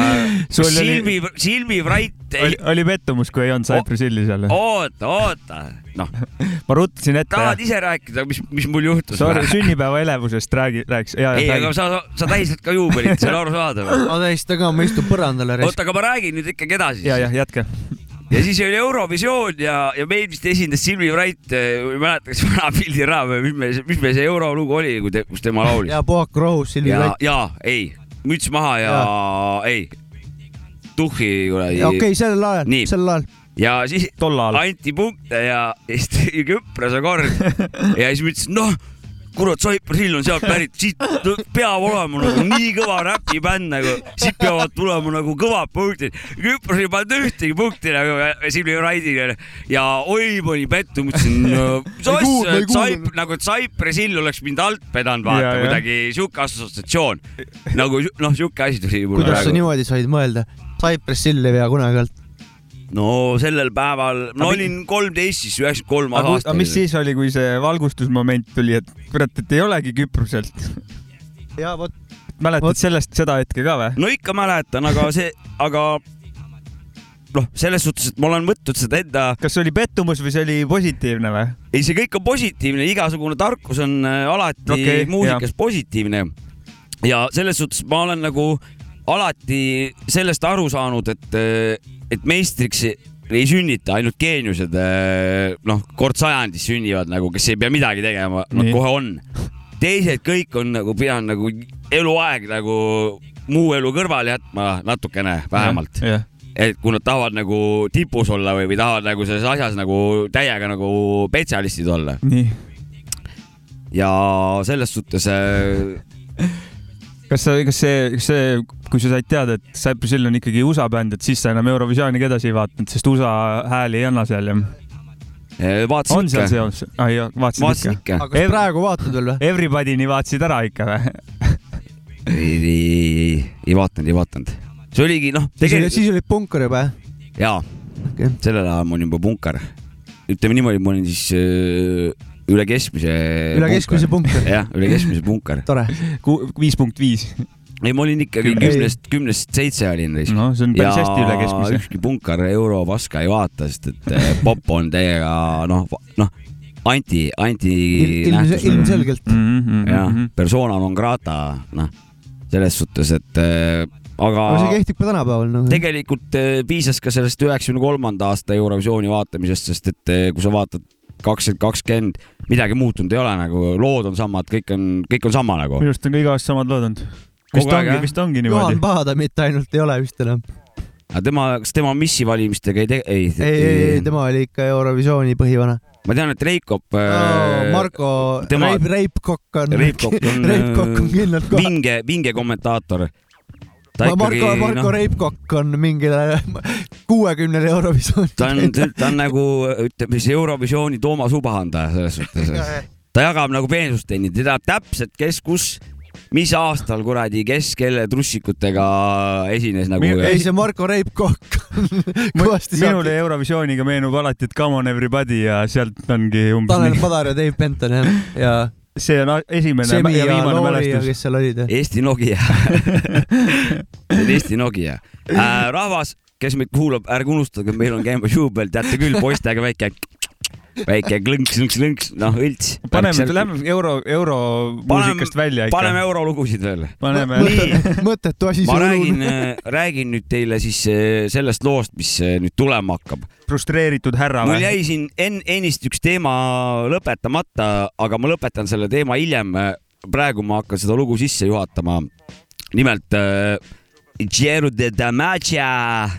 Silvi, Silvi Vrait oli, oli pettumus, kui ei olnud Cypress Hilli seal? oota, oota, noh, ma rutasin ette. tahad ise rääkida, mis, mis mul juhtus? Sorry, sünnipäeva elevusest räägi, rääkis. ei, aga sa, sa tähistad ka juubelit, see on arusaadav. ma tähistan ka, ma istun põrandal oota, aga ma räägin nüüd ikkagi edasi. ja, jah, jätka. Ja siis oli Eurovisioon ja, ja meid vist esindas Silvi Vrait, ma ei mäleta, kas vana pildiraav või mis me, mis me see eurolugu oli, kui te, kus tema laulis. ja Puhak rohus Silvi ja Vait., ja ei, müts maha ja, ja. ei, tuhhi kuradi. okei, sellel ajal sellel ajal. ja siis tol ajal. anti punkte ja siis tuli Küprose kord ja siis ma ütlesin, noh, kurat, Cypress Hill on sealt pärit, siit peab olema nagu nii kõva räpibänd nagu, siit peavad tulema nagu kõvad punktid. Küpros ei pannud ühtegi punkti nagu Silvi Raidile ja oi, ma olin pettunud, mõtlesin mis asja, kuulnud. nagu et Cypress Hill oleks mind alt vedanud, vaata Ja, kuidagi sihuke assotsiatsioon. nagu noh, sihuke asi tuli mulle kuidas sa praegu. niimoodi said mõelda? Cypress Hill ei vea kunagi alt. No sellel päeval, ma Aga mi- olin kolmteist siis, üheksakümmend kolm aga aastat. mis siis oli, kui see valgustusmoment tuli, et kurat, et ei olegi Küproselt? ja vot, mäletad sellest seda hetke ka või? no ikka mäletan, aga see, aga noh, selles suhtes, et ma olen võtnud seda enda. kas see oli pettumus või see oli positiivne või? ei, see kõik on positiivne, igasugune tarkus on äh, alati okay, muusikas jah. ja. positiivne. ja selles suhtes ma olen nagu alati sellest aru saanud, et, et meistriks ei sünnita ainult geeniused, noh, kord sajandis sünnivad nagu, kes ei pea midagi tegema, nad kohe on. teised kõik on nagu, pean nagu eluaeg nagu muu elu kõrvale jätma natukene vähemalt. et kui nad tahavad nagu tipus olla või, või tahavad nagu selles asjas nagu täiega nagu spetsialistid olla. Ja selles suhtes äh, kas sa, kas see, kas see, kui sa said teada, et Cypress Hill on ikkagi USA bänd, et siis sa enam Eurovisiooniga edasi ei vaadanud, sest USA hääli ei anna seal ju? äh, vaatasin on seal ikka, seos? ah,? jah, vaatasid vaatasin ikka? ikka. aga kas praegu vaatad veel või? Everybody'ni vaatasid ära ikka või? ei, ei, ei vaadanud, ei vaadanud. see oligi noh, tegelikult siis olid punkar juba jah? jaa Okei., sellel ajal ma olin juba punkar. ütleme niimoodi, ma olin siis äh, üle keskmise. üle keskmise punkar. jah, üle keskmise punkar. tore. viis punkt viis. ei, ma olin ikkagi Kümne- kümnest, kümnest seitse olin. no see on päris hästi üle keskmise. ükski punkar euro paska ei vaata, sest et eh, popp on täiega noh, noh anti, anti. ilmselgelt. Mhm, jah, persona non grata, noh selles suhtes, et äh, aga aga see kehtib ka tänapäeval nagu. tegelikult äh, piisas ka sellest üheksakümne kolmanda aasta Eurovisiooni vaatamisest, sest et kui sa vaatad kakskümmend kakskümmend, midagi muutunud ei ole nagu, lood on samad, kõik on, kõik on sama nagu. minu arust on ka iga aasta samad lood olnud. Vist ongi vist ongi Juhan niimoodi. Paada mitte ainult ei ole vist enam. aga tema, kas tema missi valimistega ei tee, ei, ei, ei, ei, tema oli ikka Eurovisiooni põhivana ma tean, et Reikop no, äh,. Marko tema- Reip, Reip Kokk on, Reip Kokk on, Reip Kokk on kindlalt kohal. vinge, vinge kommentaator. Marko, Marko noh, Reip Kokk on mingile kuuekümnele Eurovisiooni. ta on, ta on nagu ütleme siis Eurovisiooni Toomas Ubahandaja selles suhtes. ta jagab nagu peensusteni, ta teab täpselt, kes kus, mis aastal kuradi, kes kelle trussikutega esines nagu. Minu- ei, see Marko Reip Kokk kõvasti minule Eurovisiooniga meenub alati, et Come on everybody ja sealt ongi umbes Tanel. Padar ja Dave Benton jah, ja see on esimene Semi ja viimane mälestus. kes seal olid. Eesti Nokia Eesti Nokia äh,. rahvas, kes meid kuulab, ärge unustage, meil on käimas juubel, teate küll, poistega väike, väike klõnks, lõnks, lõnks, noh õlts. paneme, lähme euro, euro muusikast välja ikka. paneme eurolugusid veel. paneme. mõttetu asi ma räägin õlun., räägin nüüd teile siis äh, sellest loost, mis äh, nüüd tulema hakkab. frustreeritud härra mul või? jäi siin en-, ennist üks teema lõpetamata, aga ma lõpetan selle teema hiljem. praegu ma hakkan seda lugu sisse juhatama. nimelt äh, Giro de Damagia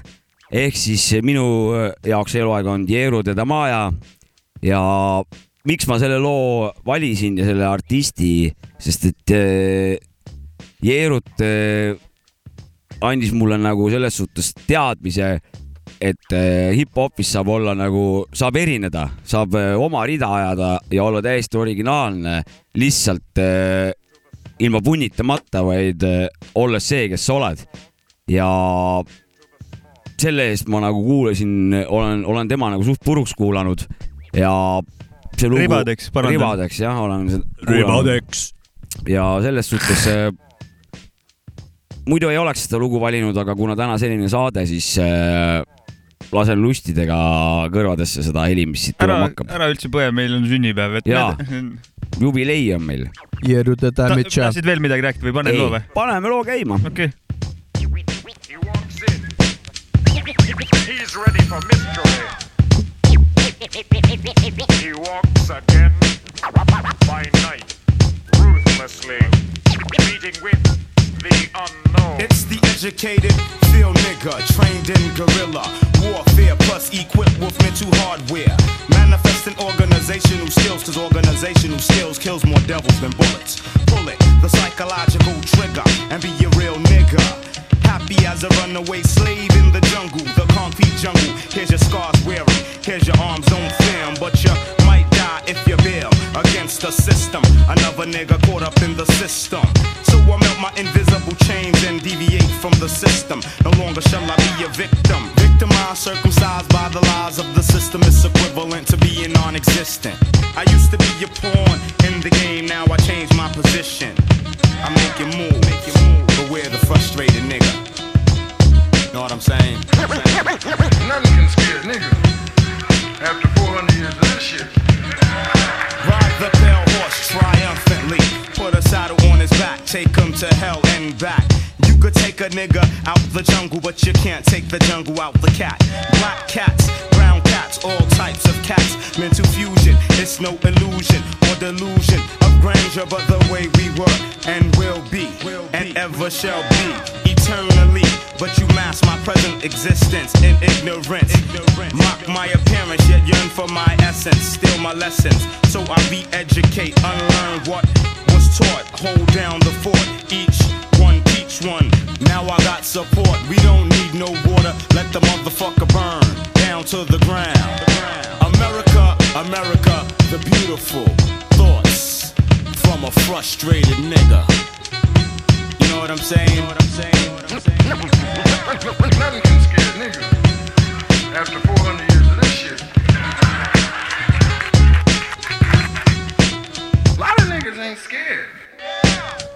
ehk siis minu äh, jaoks eluaeg on Giro de Damaja ja miks ma selle loo valisin ja selle artisti, sest et äh, Jerut äh, andis mulle nagu selles suhtes teadmise, et äh, hip-hopis saab olla nagu, saab erineda, saab oma rida ajada ja olla täiesti originaalne, lihtsalt ilma punnitamata, vaid olles see, kes sa oled. ja selle eest ma nagu kuulasin, olen, olen tema nagu suht puruks kuulanud ja see lugu. Ribadeks, parandan. ribadeks jah, olen seda. ja selles suhtes äh, muidu ei oleks seda lugu valinud, aga kuna täna selline saade, siis äh, lasen lustidega kõrvadesse seda heli, mis siit ära tulema, hakkab. ära üldse põe, meil on sünnipäev, et Jaa. jubilei on meil. Tahtsid veel midagi rääkida või paned loo või? paneme loo käima. okei okay.. He's ready for mystery. He walks again by night, ruthlessly, meeting with the unknown. It's the educated field nigga, trained in guerrilla warfare, plus equipped with mental hardware. Manifesting organizational skills, cause organizational skills kills more devils than bullets. Pull it, the psychological trigger, and be a real nigga. Happy as a runaway slave in the jungle, the concrete jungle. Here's your scars wearing, here's your arms don't film, but you might die if you bail against the system. Another nigga caught up in the system. So I melt my invisible chains and deviate from the system. No longer shall I be a victim. Victimized, circumcised by the lies of the system. It's equivalent to being non existent. I used to be a pawn in the game, now I changed my position. I make it move, make it move. Beware the frustrated nigga. Know what I'm saying? Nothing can scare nigga. After 400 years of this shit. Ride the pale horse triumphantly. Put a saddle on his back, take him to hell and back. Could take a nigga out the jungle, but you can't take the jungle out the cat. Black cats, brown cats, all types of cats. Mental fusion, it's no illusion or delusion of grandeur, but the way we were and will be, and ever shall be, eternally. But you mask my present existence in ignorance. Mock my appearance, yet yearn for my essence. Steal my lessons, so I re-educate, unlearn what was taught. Hold down the fort, each one one. Now I got support. We don't need no water. Let the motherfucker burn down to the ground. America, America, the beautiful thoughts from a frustrated nigga. You know what I'm saying? You know what I'm saying? Nothing can scare nigga. After 400 years of this shit. A lot of niggas ain't scared.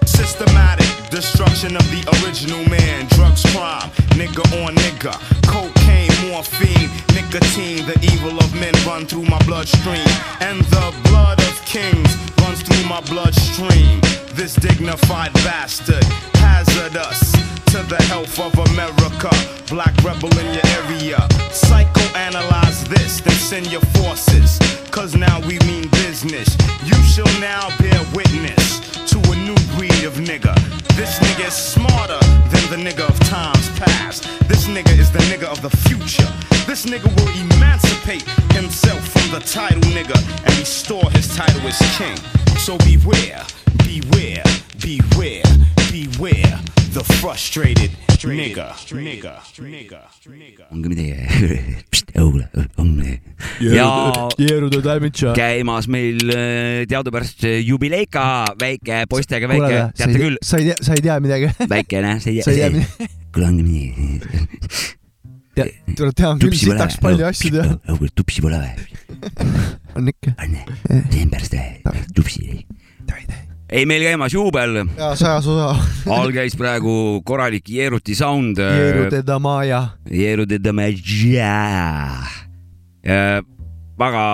Systematic destruction of the original man. Drugs, crime, nigga on nigga. Cocaine, morphine, nicotine. The evil of men run through my bloodstream. And the blood of kings runs through my bloodstream. This dignified bastard, hazardous to the health of America. Black rebel in your area. Psychoanalyze this, then send your forces. Cause now we mean business. You shall now bear witness to a new breed of nigga. This nigga is smarter than the nigga of times past. This nigga is the nigga of the future. This nigga will emancipate himself from the title nigga and restore his title as king. So beware, beware, beware, beware the frustrated nigga. Nigga, nigga, nigga. ongi midagi. õule, õnne. ja Jeerude Damage. käimas meil äh, teadupärast jubileika, väike poistega väike, teate küll, sa ei tea, sa ei tea midagi. väikene, see sa ei tea midagi. kuule ongi nii. tuleb teha küll sitaks palju asju teha. tupsi pole või? on ikka. teen pärast tupsi. ei, meil käimas juubel. ja sajas osa. all käis praegu korralik Jeeruti sound. Jeerude Damaja. Jeerude Damaja. väga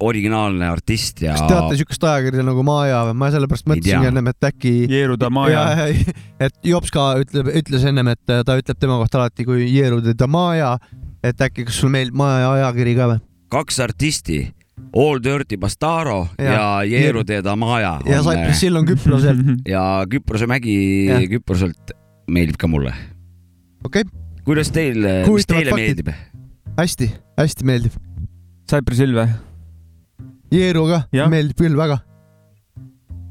originaalne artist ja. kas teate siukest ajakirja nagu Maja või? ma sellepärast mõtlesingi ennem, et äkki. Jeeruda Maja. et Jops ka ütleb, ütles ennem, et ta ütleb tema kohta alati kui Jeerude Damaja, et äkki, kas sul meeldib Maja ajakiri ka või? kaks artisti, All Dirty Bastaro ja, ja Ja Jeerude Damaja. ja Cypress Hill on Küprosel. ja Küprose mägi Jah. Küproselt meeldib ka mulle. okei, kuidas teil, mis teile faktid. meeldib? hästi, hästi meeldib. Cypress Hill või? Jeeru ka, meeldib küll väga.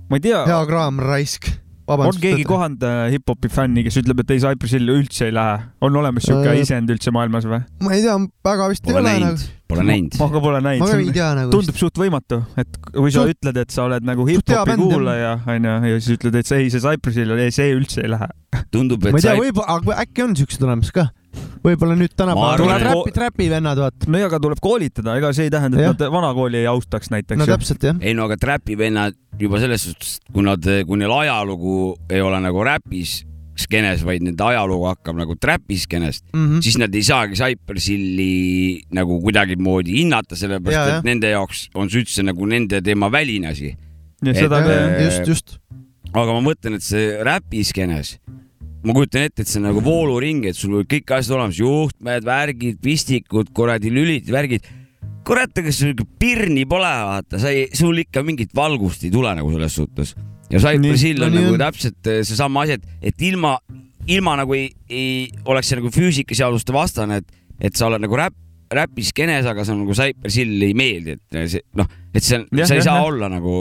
ma ei tea, hea kraam, raisk. on keegi kohanud äh, hip-hopi fänni, kes ütleb, et ei, Cypress Hill üldse ei lähe, on olemas siuke Äh, isend üldse maailmas või? ma ei tea, väga vist ei ole nagu. Pole näinud. ma ka pole näinud. Ma ka ei tea nagu tundub suht võimatu, et kui sa Suht- ütled, et sa oled nagu hip-hopi kuulaja, onju, ja siis ütled, et see ei, see Cypress Hill, ei see üldse ei lähe. tundub, ma ei tea, võib-olla, aga äkki on siuksed olemas ka. võib-olla nüüd tänapäeval tuleb et- räpi, räpi vennad, vaata. no ja aga tuleb koolitada, ega see ei tähenda, et Jah. nad vana kooli ei austaks näiteks. no täpselt jah. ei no aga trapivennad juba selles suhtes, kui nad, kui neil ajalugu ei ole nagu räpis skeenes, vaid nende ajalugu hakkab nagu trapi skeenest mm. -hmm. siis nad ei saagi Cypress Hilli nagu kuidagimoodi hinnata, sellepärast Ja, ja, jah. et nende jaoks on see üldse nagu nende teema väline asi. Ja seda ka- just, just. aga ma mõtlen, et see räpi skeenes, ma kujutan ette, et see on nagu vooluring, et sul olid kõik asjad olemas, juhtmed, värgid, pistikud, kuradi lülid, värgid. kurat, aga sul ikka pirni pole, vaata, sa ei, sul ikka mingit valgust ei tule nagu selles suhtes. Ja Cypress Hill on no nagu on. täpselt eh, seesama asi, et, et ilma, ilma nagu ei, ei oleks see nagu füüsikaseaduste vastane, et, et sa oled nagu räpp, räpiskenes, aga sa nagu Cypress Hill ei meeldi, et see noh, et see on, sa ei jah, saa jah. olla nagu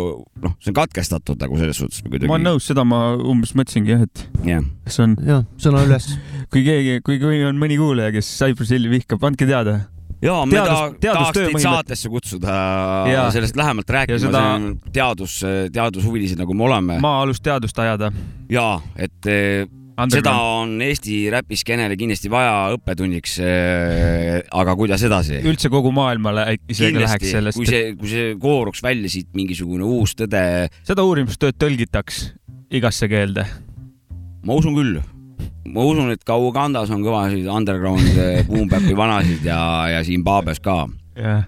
noh, see on katkestatud nagu selles suhtes kuidagi. ma olen nõus, seda ma umbes mõtlesingi jah, et jah. kas on, jah, sõna üles. kui keegi, kui, kui on mõni kuulaja, kes Cypress Hilli vihkab, andke teada. Ja me Teadus- ta- teadustöö tahaks teid saatesse kutsuda Jaa. sellest lähemalt rääkima Ja seda- teadus, teadushuvilised nagu me oleme. maa-alust teadust ajada. ja et eh, seda on Eesti räpiskeenele kindlasti vaja õppetunniks. aga kuidas edasi? üldse kogu maailmale isegi läheks sellest. kui see, kui see kooruks välja siit mingisugune uus tõde. seda uurimustööd tõlgitaks igasse keelde. ma usun küll. Ma usun, et ka Ugandas on kõvasid underground boom-bap'i vanasid ja, ja Zimbabwe's ka. jah.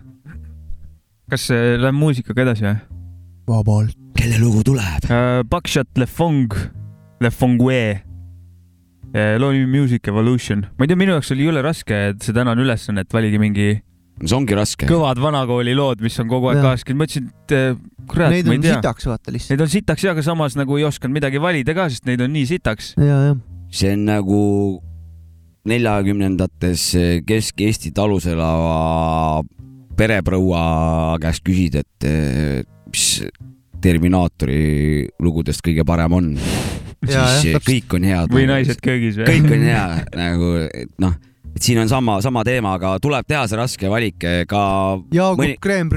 kas äh, läheme muusikaga edasi või? vabalt. kelle lugu tuleb uh,? Buckshot Le Fong, Le Fongue uh,. loo nimi Music Evolution. ma ei tea, minu jaoks oli jõle raske et see tänane ülesanne, et valige mingi see ongi raske. kõvad vanakooli lood, mis on kogu aeg kaasas käinud, mõtlesin, et kurat, Neid ma ei on tea. sitaks vaata lihtsalt. Neid on sitaks ja, aga samas nagu ei osanud midagi valida ka, sest neid on nii sitaks. ja, jah. See on nagu neljakümnendates Kesk-Eesti talus elava pereproua käest küsida, et eh, mis Terminaatori lugudest kõige parem on. Siis jah, eh, kõik on head. Või Naised köögis või? kõik on hea nagu, et noh, et siin on sama, sama teema, aga tuleb teha see raske valik eh, ka. Jaagup Creme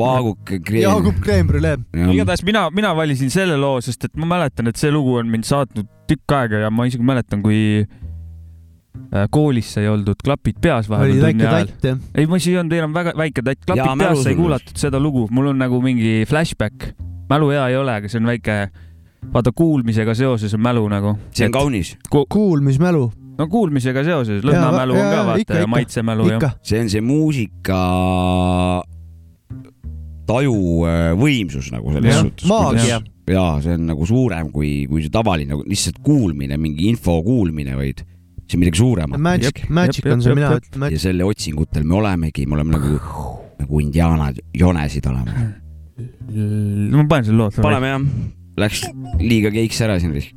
Brûlée. Paaguk. Jaagup Creme Brûlée. igatahes mina, mina valisin selle loo, sest et ma mäletan, et see lugu on mind saatnud tükk aega ja ma isegi mäletan, kui äh, koolis sai oldud klapid peas vahepeal tunni ajal. ei, ma isegi ei olnud enam väga väike tatt, Jaa, klapid mälus peas sai kuulatud seda lugu, mul on nagu mingi flashback. mälu hea ei ole, aga see on väike, vaata kuulmisega seoses on mälu nagu. see on kaunis. kuulmismälu. no kuulmisega seoses, lõhnamälu on ka vaata ja maitsemälu ja. see on see muusika taju äh, võimsus nagu selles Jah, suhtes. maagia. ja see on nagu suurem kui, kui see tavaline nagu lihtsalt kuulmine, mingi info kuulmine, vaid see on midagi suuremat. Magic, magic on see, mina ütlen. ja selle otsingutel me olemegi, me oleme nagu, nagu indiaanad, jonesid oleme. ma panen selle loo. paneme jah, läks liiga keiks ära siin. Music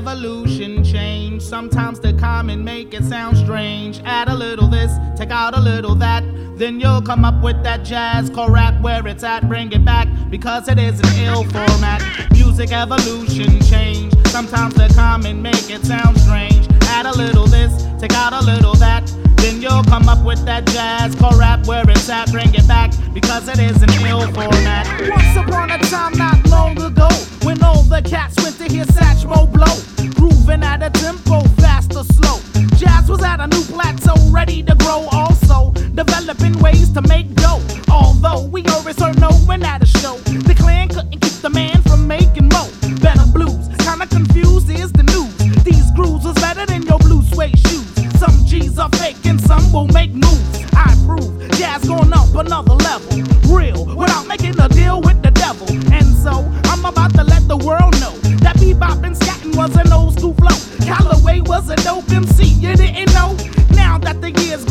evolution change. Sometimes the common make it sound strange. Add a little this, take out a little that. Then you'll come up with that jazz core rap where it's at. Bring it back because it is an ill format. Music evolution change. Sometimes the common make it sound strange. Add a little this, take out a little that. Then you'll come up with that jazz core rap where it's at. Bring it back because it is an ill format. Once upon a time, not long ago, when all the cats went to hear Satchmo blow, grooving at a tempo, fast or slow. Jazz was at a new plateau, ready to grow. Also, developing ways to make dough. Although we always heard no one at are fake and some will make moves. I prove jazz going up another level. Real, without making a deal with the devil. And so, I'm about to let the world know that bebop and scatting was an old school flow. Callaway was a dope MC, you didn't know? Now that the years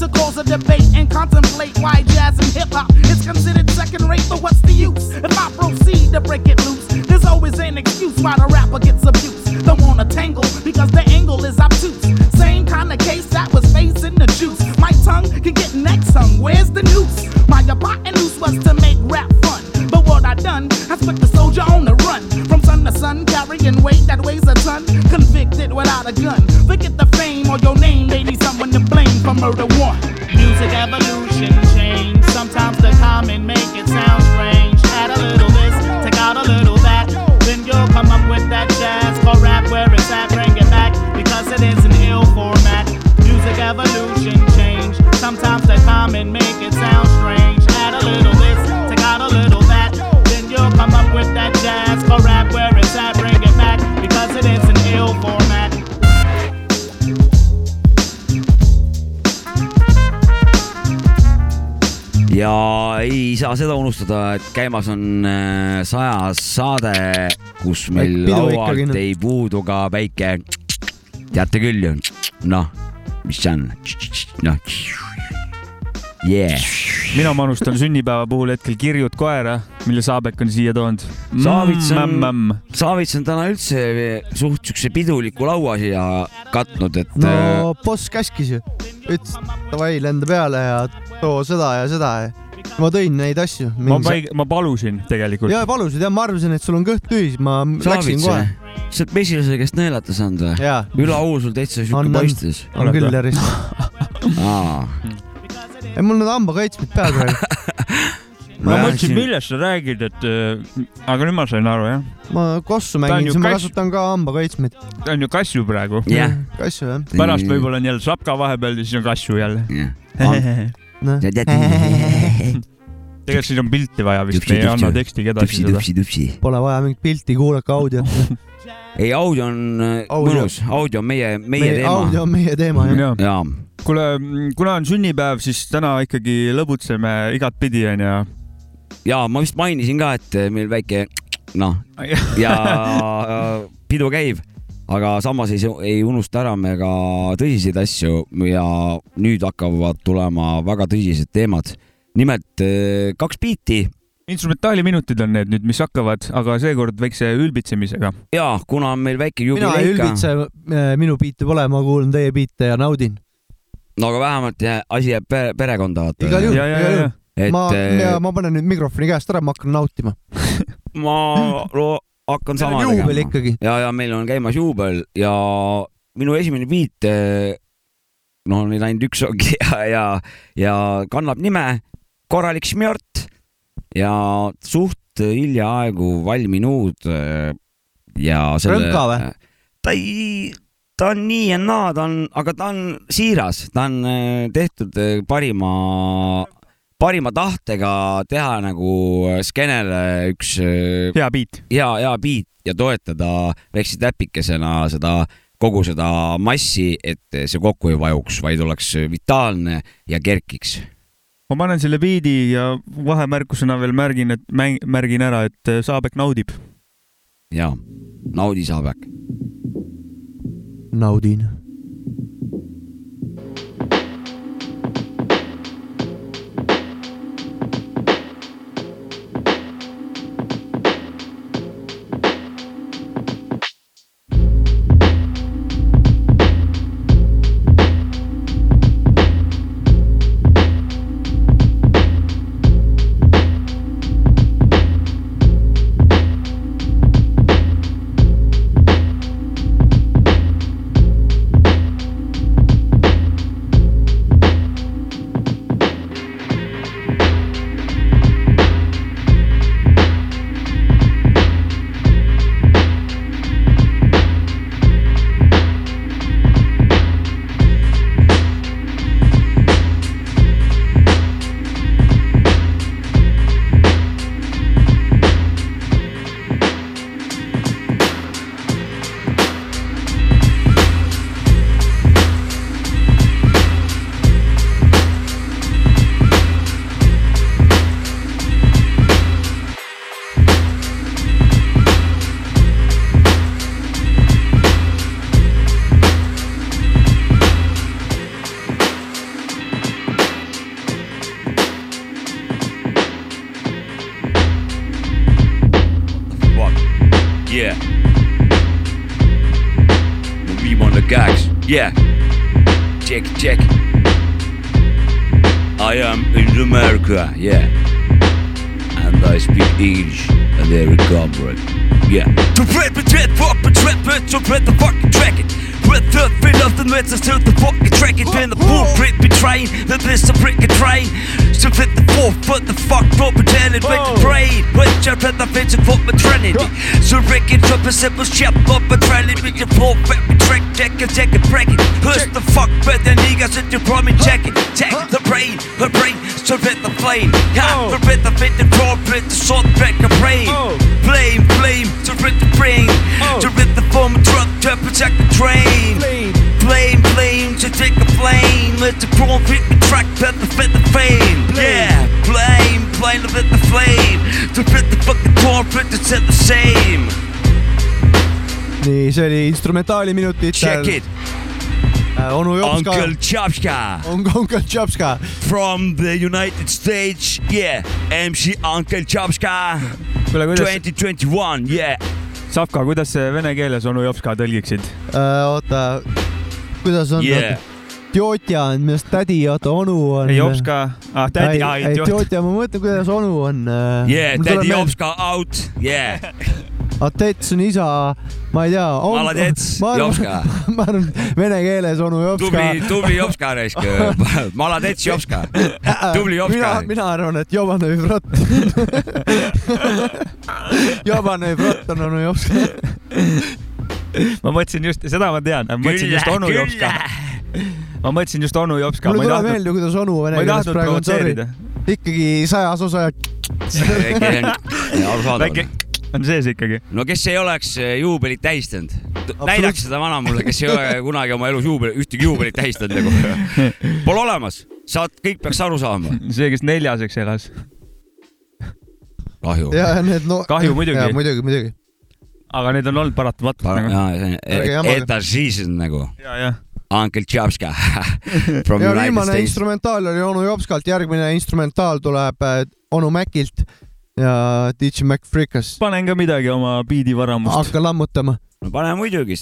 to cause a debate and contemplate why seda unustada, et käimas on äh, sajas saade, kus meil laualt ei puudu ka väike, teate küll ju, noh, mis see on, noh, yeah. mina manustan sünnipäeva puhul hetkel kirjut koera, mille Saabek on siia toonud. Saavits on Saavits on täna üldse suht siukse piduliku laua siia katnud, et no äh, boss käskis ju, ütles davai, lenda peale ja too seda ja seda ja ma tõin neid asju. ma, ma palusin tegelikult. ja palusid ja ma arvasin, et sul on kõht tühi, siis ma läksin Saavits kohe. sa oled mesilase käest nõelata saanud või? Jaa. üle au sul täitsa siuke paistis. on küll, aa, ei, mul need hambakaitsmed peal praegu. ma mõtlesin, millest sa räägid, et äh, aga nüüd ma sain aru jah. ma kossu mängin, siis ma kass- kasutan ka hambakaitsmeid. ta on ju kassu praegu. Jah. kassu jah. pärast võib-olla on jälle sapka vahepeal ja siis on kassu jälle. Noh. tegelikult siis on pilti vaja vist, me ei anna tekstiga edasi seda. Pole vaja mingit pilti, kuulake audiot. ei, audio on äh, Audio. mõnus, audio on meie, meie Meie- teema. audio on meie teema, jah. jaa. kuule, kuna on sünnipäev, siis täna ikkagi lõbutseme igatpidi onju. ja ma vist mainisin ka, et meil väike noh ja pidu käib, aga samas ei, ei unusta ära me ka tõsiseid asju ja nüüd hakkavad tulema väga tõsised teemad. Nimelt eh, kaks biiti instrumentaaliminutid on need nüüd, mis hakkavad, aga seekord väikse ülbitsemisega. ja kuna on meil väike mina ei ülbitse, minu biite pole, ma kuulan teie biite ja naudin. no aga vähemalt jää- asi jääb pere, perekonda vaata. igal juhul, igal juhul. et ma, ma panen nüüd mikrofoni käest ära, ma hakkan nautima. ma lo- hakkan sama juubel ikkagi. ja, ja meil on käimas juubel ja minu esimene biit, no neid ainult üks ongi ja, ja, ja kannab nime Korralik šmjort ja suht hiljaaegu valminud äh, ja selle. Rõnka või? ta ei, ta on nii ja naa, ta on, aga ta on siiras, ta on äh, tehtud äh, parima, parima tahtega teha nagu skeenele üks hea beat, hea, hea beat ja toetada väikse täpikesena seda kogu seda massi, et see kokku ei vajuks, vaid oleks vitaalne ja kerkiks. Ma panen selle beat'i ja vahemärkusena veel märgin, et mäng, märgin ära, et Saabek naudib. ja naudi Saabek. naudin. Simple chip up and trailing with your poor fat with track check and check and break it. Push the fuck with the niggas at your prom and check it. Check the brain, her brain, so fit the flame. Yeah, oh. the red the fit the draw, fit the salt back the brain. Oh. Flame, flame, to rid the brain. Oh. To rid the form of truck to protect the train. Flame, flame, to take a flame. Let the chrome fit the track, pet the fit the fame. Yeah, fan of it, the flame. To fit the fucking torn, print it's the same. nii, see oli instrumentaali minutitel Check it.. onu Jopska. Uncle Chopska. Uncle Chopska. From the United States, yeah. MC Uncle Chopska. kuule, kuidas, 2021, yeah. Savka, kuidas see vene keeles onu Jopska tõlgiksid? oota, kuidas on Yeah. Tjotja on minu arust tädi, oota onu on. ei Jopska, ah tädi, aa ei, ei Jopska. Tjotja, ma mõtlen, kuidas onu on. Yeah, tädi Jopska out, yeah. Atets on isa, ma ei tea. Maladets, Jopska. ma arvan, vene keeles onu Jopska. tubli, tubli Jopska raisk. Maladets Jopska. tubli mina Jopska., mina arvan, et Jobane Vrot. Jobane Vrot on onu Jopska. ma mõtlesin just, seda ma tean, ma mõtlesin just onu Jopska. ma mõtlesin just onu Jopska. mulle tuleb meelde, kuidas onu vene keeles praegu on, sorry ikkagi sajas osa. arusaadav väike. On sees ikkagi. no kes ei oleks eh, juubelit tähistanud, näidaks seda vana mulle, kes ei ole kunagi oma elus juubel, ühtegi juubelit tähistanud nagu. Pole olemas, saad, kõik peaks aru saama. see, kes neljaseks elas. kahju. ja need no. Kahju muidugi. muidugi, muidugi. aga need on olnud paratamatult nagu. jaa, see on jamage. edaseason nagu. ja, jah. Uncle from ja United viimane instrumentaal oli onu Jopskalt, järgmine instrumentaal tuleb äh, onu Macilt ja DJ Mac Freekas. panen ka midagi oma biidivaramust. hakka lammutama. no pane muidugi.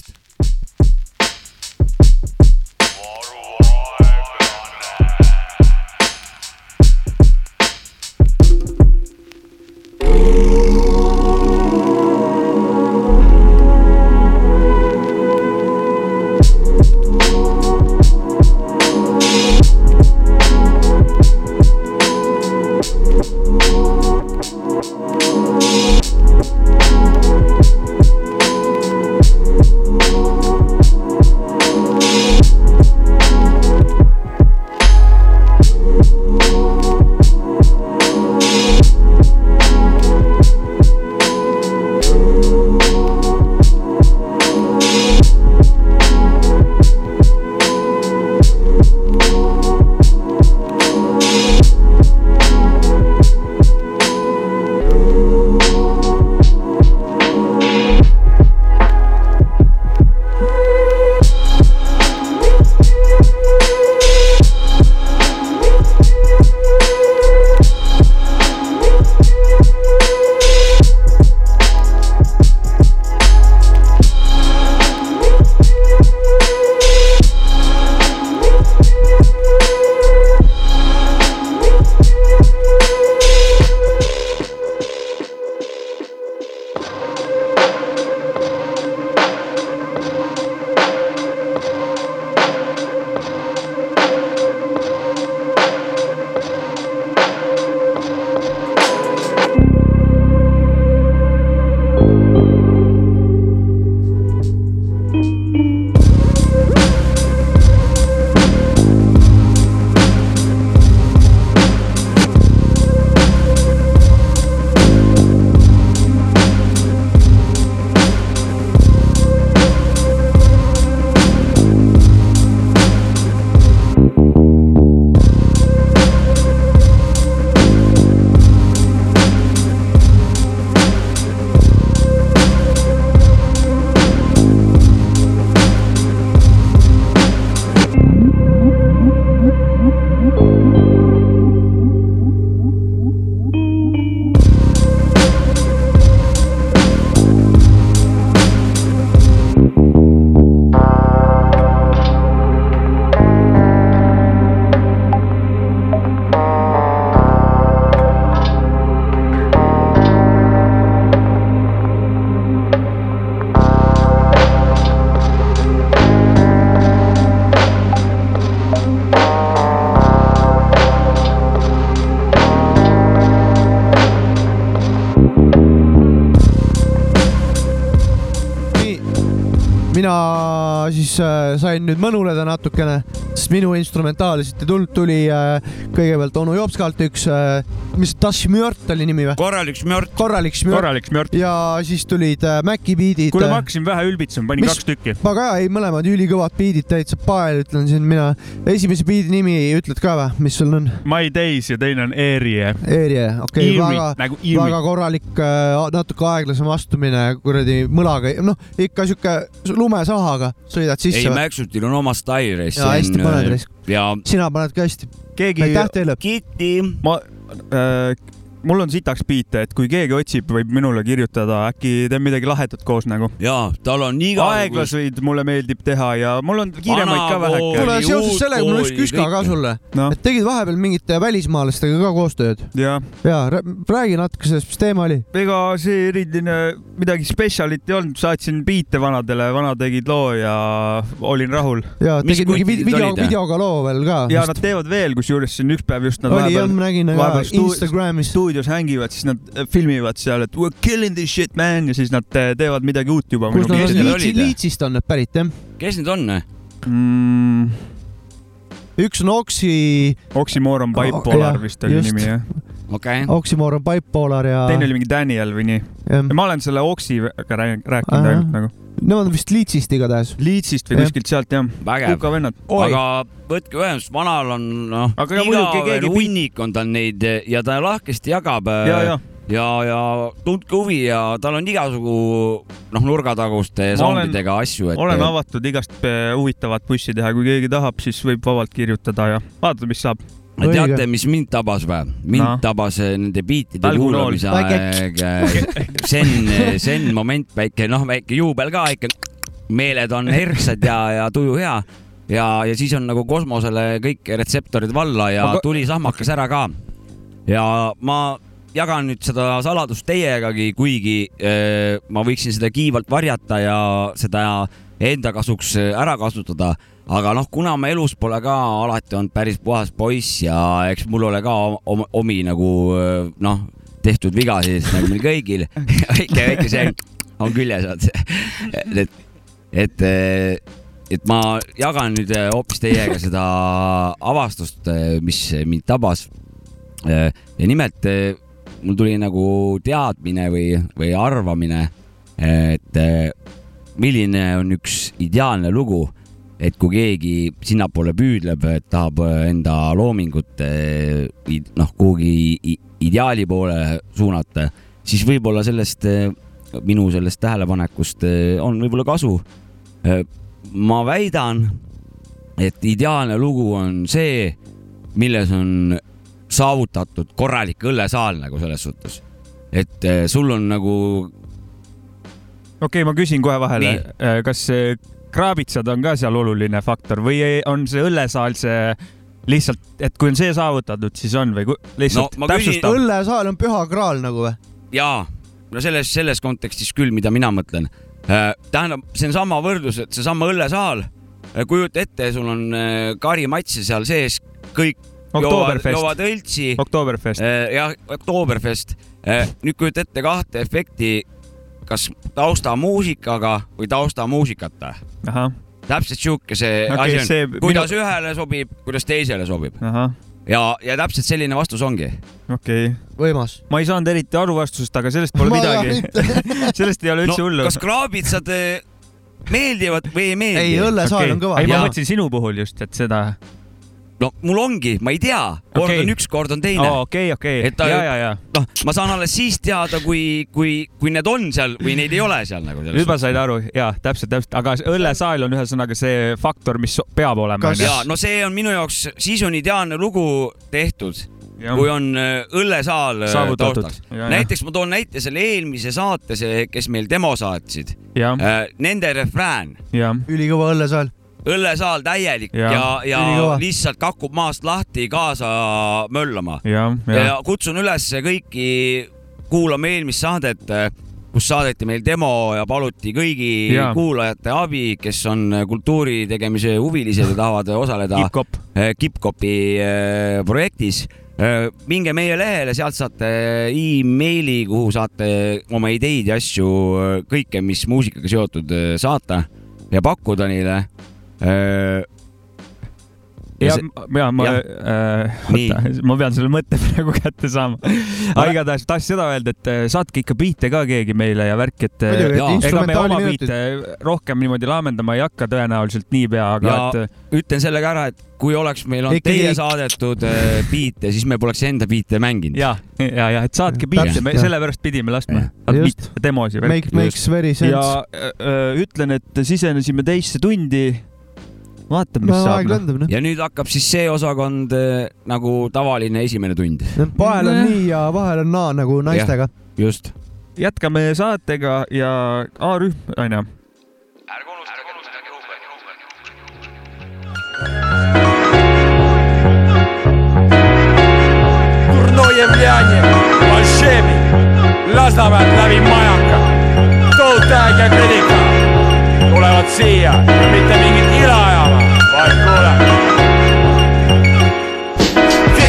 Mina siis äh, sain nüüd mõnuleda natukene, sest minu instrumentaal lihtsalt ei tulnud, tuli äh, kõigepealt onu Jopskalt üks äh,, mis Tashmjört oli nimi või? korralik šmjört. korralik šmjört. korralik šmjört. ja siis tulid äh, Maci beat'id. kuule, ma hakkasin vähe ülbitsema, panin Mis- kaks tükki. ma ka ei, mõlemad ülikõvad beat'id täitsa pael, ütlen siin mina. esimese beat'i nimi ütled ka või, mis sul on? My Days ja teine on Erie. Eerie, okei okay,, Eerie, väga nagu Eerie. väga korralik, natuke aeglasem astumine kuradi mõlaga, noh ikka sihuke lumesahaga sõidad ei, sisse. Maxutil on oma stail. Jaa, hästi paned, raisk. ja sina paned ka hästi. keegi aitäh teile. Kitty. ma äh,, mul on sitaks biite, et kui keegi otsib, võib minule kirjutada, äkki teeb midagi lahedat koos nagu. jaa, tal on iga. aeglaseid mulle meeldib teha ja mul on kiiremaid ka väheke. kuule, seoses sellega mul üks küska ka sulle no.. et tegid vahepeal mingite välismaalastega ka koostööd. jah. ja rää- räägi natuke sellest, mis teema oli. ega see eriline midagi spetsialit ei olnud, saatsin biite vanadele, vanad tegid loo ja olin rahul. ja tegid mingi vid- video, videoga loo veel ka. ja nad teevad veel, kusjuures siin üks päev just nad oli jah, ma nägin ka vahepeal stu- Instagramis. stuudios hängivad, siis nad äh, filmivad seal, et we are killing this shit man ja siis nad äh, teevad midagi uut juba. kus nad on, Liitsi, Liitsist on need pärit jah? kes need on? mm,? üks on Oksi. Oxymoron Bipolar vist oli nimi jah. okei. Oxymoron Bipolar ja. teine oli mingi Daniel või nii. Ma olen selle Oxiga rääkinud ainult nagu. Nemad on vist Liitsist igatahes. Liitsist või kuskilt sealt jah. Kuka vennad. aga võtke ühendust, vanal on noh, Aga ja muidugi igavene keegi- hunnik on tal neid ja ta lahkesti jagab. Ja, ja. ja, ja tundke huvi ja tal on igasugu noh, nurgataguste soundidega asju, et. olen avatud igast äh, huvitavat bussi teha, kui keegi tahab, siis võib vabalt kirjutada ja vaadata, mis saab. teate, mis mind tabas või? mind No. tabas eh, nende biitide kuulamise aeg, zen, zen moment, väike noh, väike juubel ka ikka. meeled on herksad ja, ja tuju hea ja, ja siis on nagu kosmosele kõik retseptorid valla ja Aga- tuli sahmakas ära ka. ja ma jagan nüüd seda saladust teiegagi, kuigi äh, ma võiksin seda kiivalt varjata ja seda enda kasuks ära kasutada, aga noh, kuna ma elus pole ka alati olnud päris puhas poiss ja eks mul ole ka om, omi nagu noh, tehtud vigasid nagu meil kõigil, väike, väike see on küljes, et, et, et ma jagan nüüd hoopis teiega seda avastust, mis mind tabas. ja nimelt mul tuli nagu teadmine või, või arvamine, et milline on üks ideaalne lugu, et kui keegi sinnapoole püüdleb, et tahab enda loomingut id- noh, kuhugi ideaali poole suunata, siis võib-olla sellest, minu sellest tähelepanekust on võib-olla kasu. ma väidan, et ideaalne lugu on see, milles on saavutatud korralik õllesaal nagu selles suhtes, et sul on nagu okei okay,, ma küsin kohe vahele, kas kraabitsad on ka seal oluline faktor või on see õllesaal see lihtsalt, et kui on see saavutatud, siis on või lihtsalt No ma küsin- täpsusta? õllesaal on püha kraal nagu või? jaa, no selles, selles kontekstis küll, mida mina mõtlen. tähendab, see on sama võrdlus, et seesama õllesaal, kujuta ette, sul on äh, karimatse seal sees, kõik joovad, Oktoberfest. joovad õltsi. Oktoberfest. jah, Oktoberfest. nüüd kujuta ette kahte efekti, kas taustamuusikaga või taustamuusikata. Täpselt sihuke see okay, asi see on, kuidas minu- ühele sobib, kuidas teisele sobib ja, ja täpselt selline vastus ongi. okei okay.. võimas. ma ei saanud eriti aru vastusest, aga sellest pole Ma midagi. sellest ei ole üldse hullu. kas kraabitsad eh, meeldivad või ei meeldi? Ei, õllesaal on kõva. ei, ma mõtlesin sinu puhul just, et seda. No mul ongi, ma ei tea, kord Okei. on üks, kord on teine. okei, okei, et ta ja, ja, ja. noh, ma saan alles siis teada, kui, kui, kui need on seal või neid ei ole seal nagu. nüüd ma sain aru, jaa, täpselt, täpselt, aga õllesaal on ühesõnaga see faktor, mis peab olema. ja no see on minu jaoks, siis on ideaalne lugu tehtud, kui on äh, õllesaal äh, taustaks Ja, ja.. näiteks ma toon näite selle eelmise saate, see, kes meil demo saatsid. jah, Nende refrään, ülikõva õllesaal. Õllesaal täielik ja, Ja. ja, ja lihtsalt kakub maast lahti kaasa möllama. ja, jah ja kutsun üles kõiki kuulama eelmist saadet, kus saadeti meil demo ja paluti kõigi Jaa. kuulajate abi, kes on kultuuri tegemise huvilised ja tahavad osaleda Hip-hop. eh, Kipkopi eh, projektis. minge meie lehele, sealt saate emaili, kuhu saate oma ideid ja asju, kõike, mis muusikaga seotud, saata. ja pakkuda neile ja, see- ja ma äh,, ma pean selle mõtte praegu kätte saama. aga igatahes tahtsin seda öelda, et äh, saatke ikka biite ka keegi meile ja värk, et äh, ega me oma biite rohkem niimoodi laamendama ei hakka tõenäoliselt niipea, aga ja et äh, ütlen selle ka ära, et kui oleks meil olnud Ikkagi- teie saadetud äh, biite, siis me poleks enda biite mänginud. ja, ja, ja et saatke biite, me sellepärast pidime laskma Just. demosi. Make- makes very sense. ja äh, ütlen, et sisenesime teisse tundi vaatame, mis no, saab. Noh. Lendab, no. ja nüüd hakkab siis see osakond eh, nagu tavaline esimene tund. vahel on nii ja vahel on naa nagu naistega. just. jätkame saatega ja A-rühm onju. ärge unustage, unustage juube. Kurnoje Bolševi lasnamäed läbi majaka, tohutu aeg ja kõlika tulevad siia ja mitte mingit ila ja vaid kuule.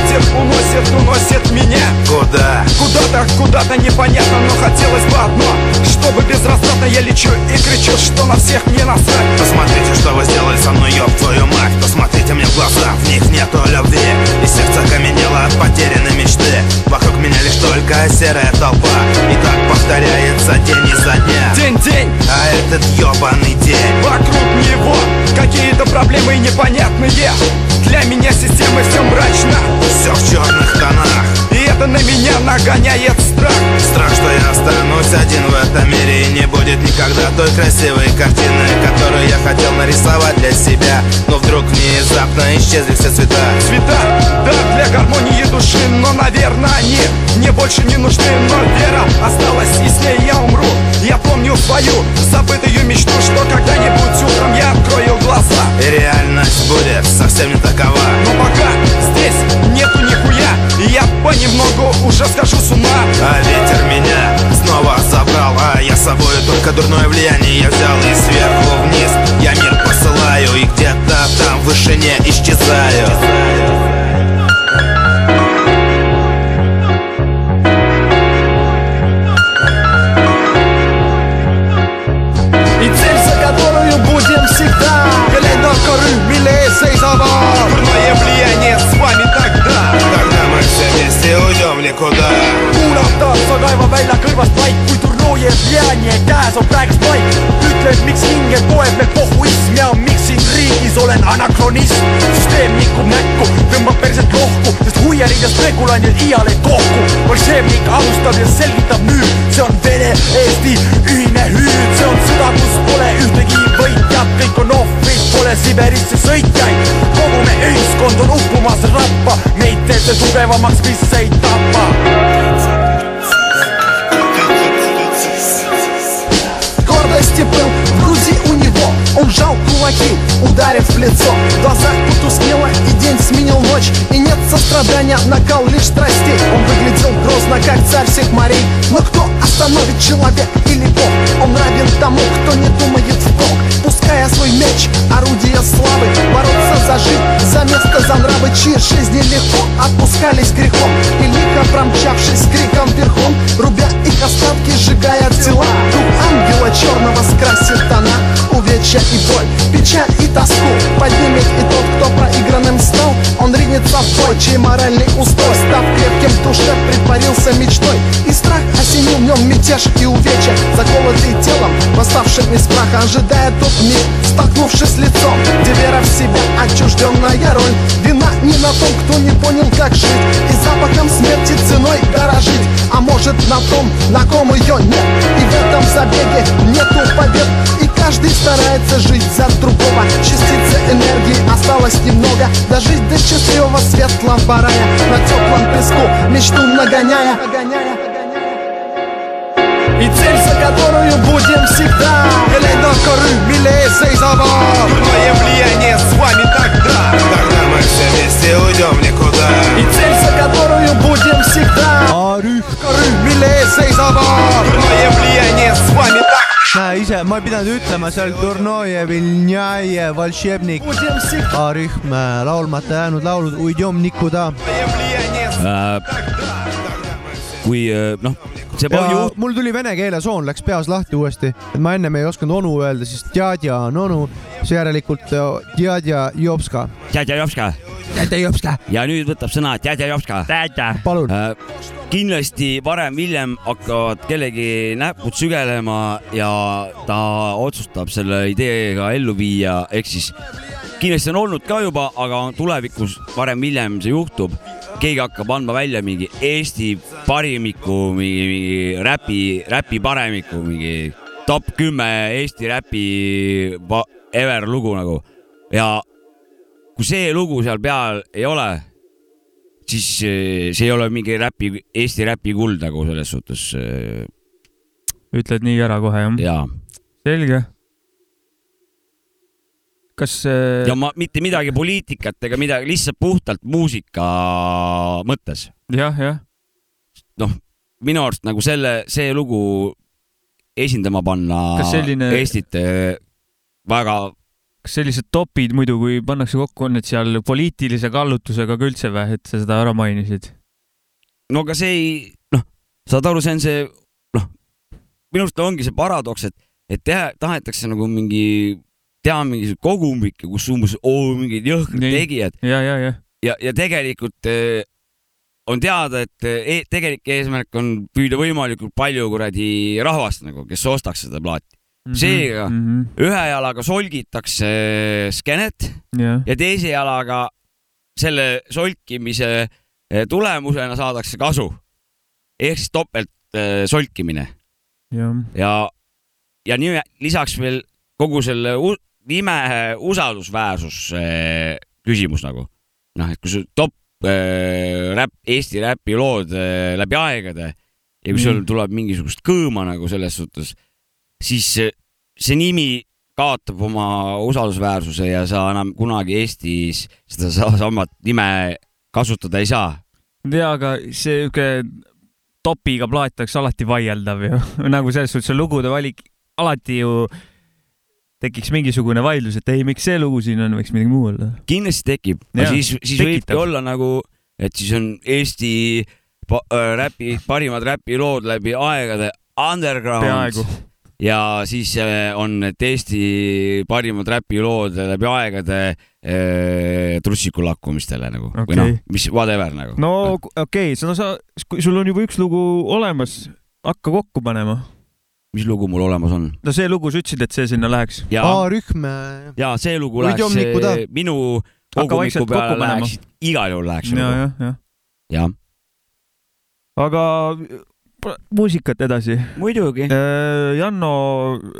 Ветер уносит, уносит меня. Куда? Куда-то, куда-то непонятно, но хотелось бы одно. Чтобы безраздатно я лечу и кричу, что на всех мне насрать. Посмотрите, что вы сделали со мной, ёб твою мать. Посмотрите мне в глаза, в них нету любви. И сердце каменело от потерянной мечты. Вокруг меня лишь только серая толпа. И так повторяется день изо дня. День, день, А этот ёбаный день. Вокруг него Какие-то проблемы непонятные Для меня система все мрачно. Все в черных тонах. И это на меня нагоняет страх. Страх, что я останусь один в этом мире И не будет никогда той красивой картины Которую я хотел нарисовать для себя. Но вдруг внезапно исчезли все цвета. Цвета, да, для гармонии души Но, наверное, они мне больше не нужны. Но вера осталась, и с ней я умру. Я помню свою забытую мечту Что когда-нибудь дурное влияние Я взял и сверху вниз. Я мир посылаю И где-то там в вышине исчезаю iial ei kohku. Bolševnik alustab ja selgitab nüüd, see on Vene, Eesti ühine hüüd, see on sõda, kus pole ühtegi võitjat, kõik on ohvrid, pole Siberisse sõitjaid. kogu me ühiskond on uppumas rappa, meid teeb see tugevamaks, mis ei tapa. Гордости был в груди у него. Он сжал кулаки, ударив в лицо. В глазах потускнело и день сменил ночь. И нет сострадания, накал лишь страстей. Он выглядел грозно, как царь всех морей. Но кто остановит человек или бог? Он равен тому, кто не думает в бог. Пуская свой меч, орудие славы. Бороться за жизнь, за место, за нравы. Чьи жизни легко отпускались грехом. И лихо промчавшись криком верхом Рубя их остатки, сжигая тела. Дух ангела черного скрасит тона Увечья и боль, печаль и тоску. Поднимет и тот, кто проигранным стал Он ринется в бой, чей моральный устой Став крепким в душе, притворился мечтой. И страх осенил в нем мятеж и увечья. Заколотый телом, восставшим из праха Ожидая тот миг, столкнувшись лицом Где вера в себя, отчужденная роль. Вина не на том, кто не понял, как жить. И запахом смерти ценой дорожить. А может на том, на ком ее нет. И в этом забеге нету побед. И каждый старается жить за другого. Частицы энергии осталось немного. Дожить до счастливого светлого рая. На теплом песку мечту нагоняя которую будем всегда Глядь на коры, милее seisavad Дурное влияние с вами тогда Когда мы все вместе уйдем никуда И цель, за которую будем всегда Коры, милее seisavad Дурное влияние с вами тогда näe ise , ma ei pidanud ütlema seal Durnoje , Vilnjaje , Volšebnik , A-rühm äh, laulmata jäänud laulud Uidjom Nikuda . Äh, kui äh, noh , see ja mul tuli vene keele soon läks peas lahti uuesti, et ma ennem ei osanud onu öelda, siis djadja on onu, siis järelikult äh, djadja Jopska. Djadja Jopska. Djadja Jopska. ja nüüd võtab sõna Djadja Jopska. palun. Kindlasti varem-hiljem hakkavad kellegi näpud sügelema ja ta otsustab selle ideega ellu viia, ehk siis kindlasti on olnud ka juba, aga tulevikus varem-hiljem see juhtub. keegi hakkab andma välja mingi Eesti parimiku, mingi, mingi räpi, räpi paremiku, mingi top kümme Eesti räpi ever lugu nagu ja kui see lugu seal peal ei ole, siis eh, see ei ole mingi räpi, Eesti räpi kuld nagu selles suhtes. ütled nii ära kohe jah? jaa. selge. kas äh, ja ma mitte midagi poliitikat ega midagi, lihtsalt puhtalt muusika mõttes. jah, jah. noh, minu arust nagu selle, see lugu esindama panna selline- Eestit eh, väga kas sellised topid muidu, kui pannakse kokku, on need seal poliitilise kallutusega ka üldse või, et sa seda ära mainisid? no aga see ei, noh, saad aru, see on see, noh, minu arust ongi see paradoks, et, et teha, tahetakse nagu mingi, teha mingisugust kogumikke, kus umbes oo mingid jõhkrad tegijad ja, ja, ja. ja, ja tegelikult eh, on teada, et eh, e tegelik eesmärk on püüda võimalikult palju kuradi rahvast nagu, kes ostaks seda plaati. Seega mm mhm. -hmm. ühe jalaga solgitakse skeenet jah, ja teise jalaga selle solkimise eh, tulemusena saadakse kasu. ehk siis topelt eh, solkimine jah. ja, ja nii lisaks veel kogu selle nime usaldusväärsus küsimus nagu. noh, et kui sul top äh, räpp, Eesti räpi lood äh, läbi aegade ja kui sul Mm. tuleb mingisugust kõõma nagu selles suhtes, siis see, nimi kaotab oma usaldusväärsuse ja sa enam kunagi Eestis seda sa- samat nime kasutada ei saa. jaa, aga see sihuke topiga plaat oleks alati vaieldav ju, nagu selles suhtes lugude valik alati ju tekiks mingisugune vaidlus, et ei, miks see lugu siin on, võiks midagi muu olla. kindlasti tekib, Jaa, siis, siis võibki olla nagu, et siis on Eesti äh, räpi, parimad räpilood läbi aegade underground Peaaegu. Ja siis äh, on need Eesti parimad räpilood läbi aegade äh, trussiku lakkumistele nagu okay. või noh mis whatever nagu. no okei okay,, no sa, kui sul on juba üks lugu olemas, hakka kokku panema. mis lugu mul olemas on? no see lugu, sa ütlesid, et see sinna läheks. ja, A-rühm. ja see lugu läheks äh, minu kogumiku peale kokku panema. läheks, igal juhul läheks ja, jah, jah. jah, aga p- muusikat edasi . muidugi . Janno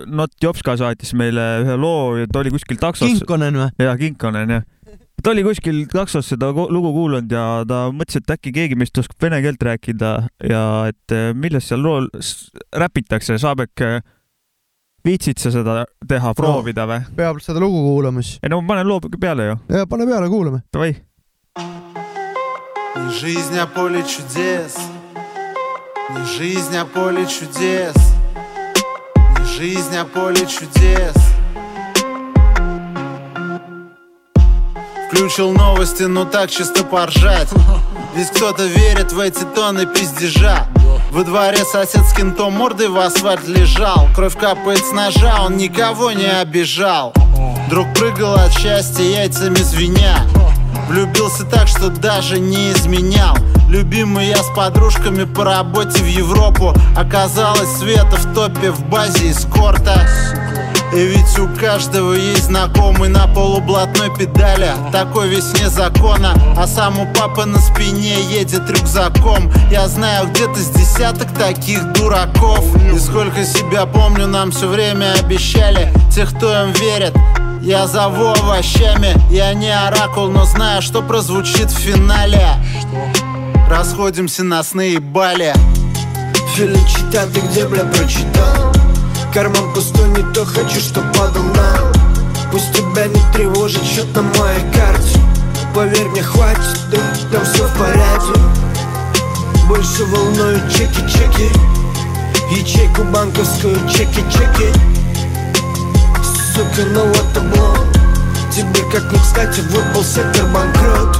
Not Jopska saatis meile ühe loo ja ta oli kuskil taksos . Kinkonen või ? jaa , Kinkonen jah . ta oli kuskil taksos seda ko- lugu kuulanud ja ta mõtles , et äkki keegi meist oskab vene keelt rääkida ja et eh, millest seal lool s- räpitakse , saab äkki , viitsid sa seda teha , proovida või ? peab seda lugu kuulama siis . ei no ma panen loo peale ju . ja pane peale , kuulame . Davai . Не жизнь, а поле чудес Не жизнь, а поле чудес. Не жизнь, а поле чудес. Включил новости, ну так чисто поржать. Ведь кто-то верит в эти тонны пиздежа. Во дворе сосед с кентом мордой в асфальт лежал. Кровь капает с ножа, он никого не обижал. Друг прыгал от счастья яйцами звеня Влюбился так, что даже не изменял. Любимый я с подружками по работе в Европу. Оказалось Света в топе в базе эскорта. И ведь у каждого есть знакомый на полублатной педали. Такой весь закона А сам у папы на спине едет рюкзаком. Я знаю где-то с десяток таких дураков. И сколько себя помню, нам все время обещали. Тех, кто им верит я зову овощами, я не оракул, но знаю, что прозвучит в финале. Расходимся на сны и бали. Филин читать, ты где, бля, прочитал? Карман пустой, не то хочу, чтоб падал на Пусть тебя не тревожит счет на моей карте. Поверь мне, хватит, да, там все в порядке. Больше волнуют чеки-чеки. Ячейку банковскую, чеки-чеки Сука, ну вот облом Тебе как ни кстати выпал сектор банкрот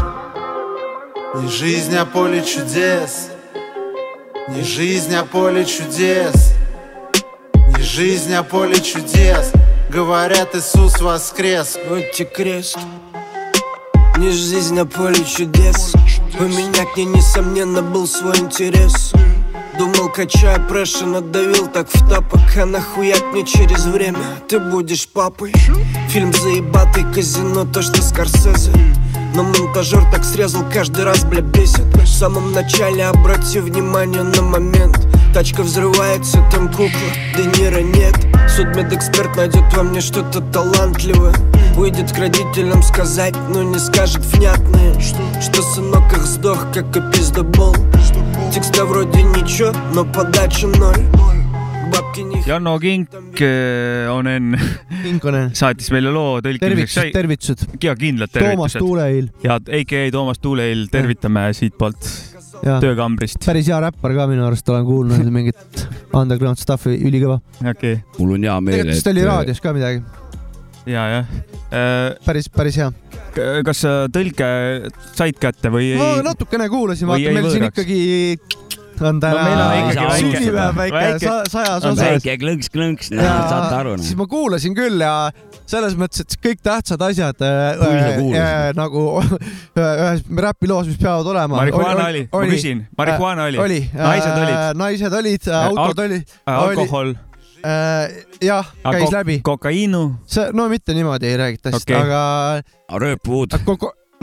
Не жизнь, а поле чудес. Не жизнь, а поле чудес. Не жизнь, а поле чудес. Говорят, Иисус воскрес. Вот тебе крест. Не жизнь, а поле чудес. У меня к ней, несомненно, был свой интерес Думал, качая пресса, надавил так в тапок А нахуяк мне через время? Ты будешь папой. Фильм заебатый, казино, то, что Скорсезе. Но монтажер так срезал, каждый раз, бля, бесит. В самом начале обрати внимание на момент Тачка взрывается, там кукла, Де Ниро нет. Судмедэксперт найдет во мне что-то талантливое. Выйдет к родителям сказать, но не скажет внятное. Что? Сынок их сдох, как и пиздобол. Текста вроде ничего, но подача ноль. Janno Kink eh, Onen Kinkonen saatis meile loo tõlkimiseks tervitused, tervitused. ja kindlad Toomas tervitused. Tuuleil, ja AKA Toomas Tuuleil tervitame siitpoolt. töökambrist. päris hea räppar ka minu arust, olen kuulnud mingit underground stuff'i, ülikõva. okei. mul on hea meel, tegelikult vist oli raadios ka midagi, ja, jah. päris, päris hea. kas tõlke said kätte või ma ei? natukene kuulasin, vaata meil siin võõraks? ikkagi on No täna väike- sünnipäev väike väike- sa- sajas on osas. väike klõnks-klõnks, saate aru siis noh. ma kuulasin küll ja selles mõttes, et kõik tähtsad asjad äh, äh, äh, nagu ühes räpiloos, mis peavad olema. Marihuana oli, ma küsin, marihuana oli? oli, Naised olid? naised olid, autod Al- olid. alkohol, jah, käis läbi. kokaiinu, see, no mitte niimoodi ei räägita okay., aga rööppuud.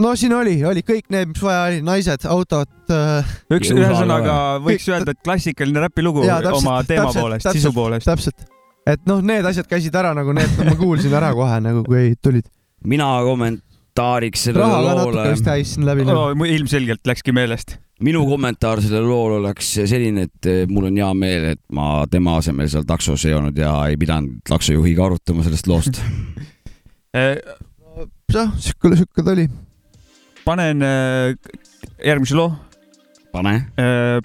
No siin oli, oli kõik need, mis vaja oli, naised, autod äh,. üks, ühesõnaga võiks öelda, et klassikaline räpilugu Jaa, täpselt, oma teema täpselt, poolest, sisu poolest. täpselt, et noh, need asjad käisid ära nagu need, ma kuulsin ära kohe nagu, kui tulid. mina kommentaariks sellele raha ka natuke loole vist käis siin läbi nagu.. ilmselgelt läkski meelest. minu kommentaar sellele loole oleks selline, et eh, mul on hea meel, et ma tema asemel seal taksos ei olnud ja ei pidanud taksojuhiga arutama sellest loost. jah, siuke, siuke ta oli. Panen äh, järgmise loo. pane.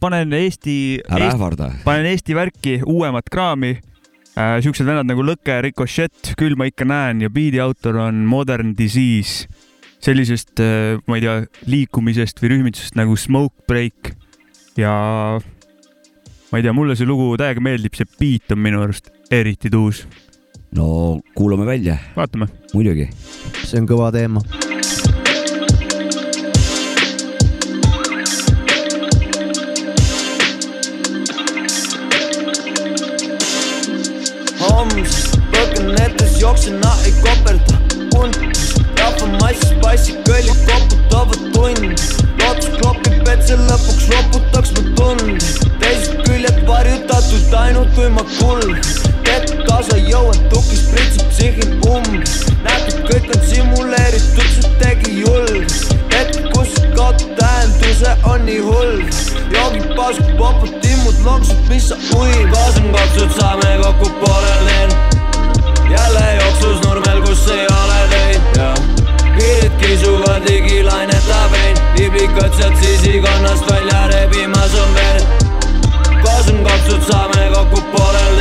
panen Eesti, Ära ähvarda. panen Eesti värki, uuemat kraami. siuksed vennad nagu Lõke, Ricochet, Küll ma ikka näen ja biidi autor on Modern Disease. sellisest, ma ei tea, liikumisest või rühmitusest nagu Smoke Break ja ma ei tea, mulle see lugu täiega meeldib, see beat on minu arust eriti tuus. no kuulame välja. vaatame. muidugi. see on kõva teema. Homsest põgenedes jooksena ei koperda. Puntis rahvamassis passikõllid koputavad tundi lootus klopib, et see lõpuks loputaks mu tundi teised küljed varjutatud ainult kui ma kulgen kätt kaasa jõuan, tukis pritsib psihhil umbes näed, et kõik on simuleeritud, see tegi julge hetk, kus kaotab tähenduse, on nii hull. Joogid paasud, popud, timmud, loksud, mis sa uid kaasam kopsud, saame kokku poolel jälle jooksus nurmel, kus ei ole teid. Ja piirid kisuvad, digilainetab vein liblikad sealt sisikonnast välja rebimas on veel. Kaasam kopsud, saame kokku poolel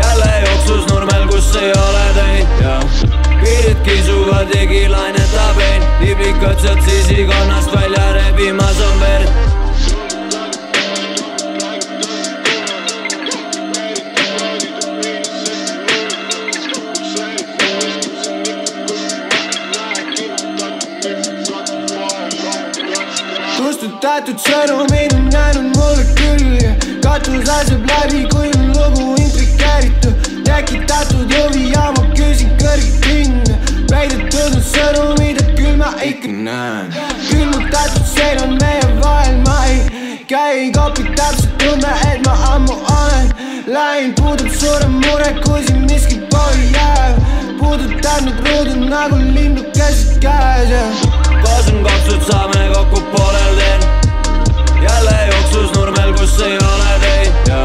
jälle jooksus nurmel, kus ei ole teid ja piirid kisuvad, digilainetab vein liblikad sealt sisikonnast välja rebimas on veel kustutatud sõnumid on jäänud mulle külge. Katus laseb läbi, kui on lugu intrigeeritud tekitatud huvi ja ma küsin kõrget hinda peidetud on sõnumid, et küll ma ikka näen. Külmutatud sein on meie vahel, ma ei käi kopid täpselt tunne, et ma ammu olen. Läinud, puudub suurem mure, kui siin miski pole jääv. Puudutab need ruudud nagu linnukesed käes ja kaasun kopsud, saame kokku poolel teel? Jälle jooksus nurmel, kus ei ole teid ja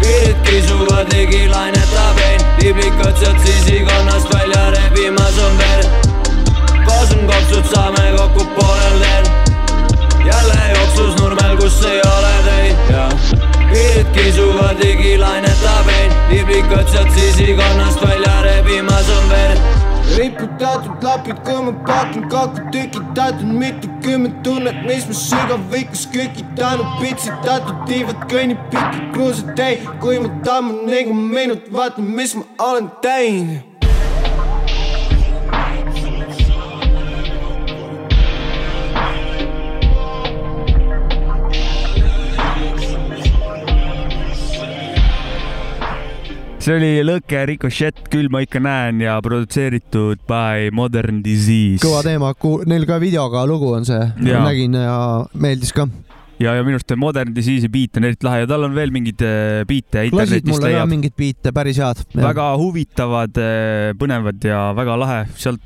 piirid kisuvad, digilainetab vein liblikad sealt sisikonnast välja rebimas on veel. Kaasun kopsud, saame kokku poolel teel. Jälle jooksus nurmel, kus ei ole teid. Ja piirid kisuvad, digilainetab vein liblikad sealt sisikonnast välja rebimas on veel riputatud lapid, kui ma pakin kakku tükitatud, mitukümmend tunnet, mis mu sügavikus kükitanud, pitsitatud tiivad, kõnnib pikki kruusaid, ei, kui ma tammun nagu minut, vaatan, mis ma olen teinud. See oli Lõke Ricochet, küll ma ikka näen ja produtseeritud by Modern Disease. kõva teema, neil ka videoga lugu on see, nägin ja meeldis ka. ja, ja minu arust Modern Disease'i beat on eriti lahe ja tal on veel mingeid äh, biite internetist leiab. mingeid biite, päris head. väga huvitavad, põnevad ja väga lahe, sealt,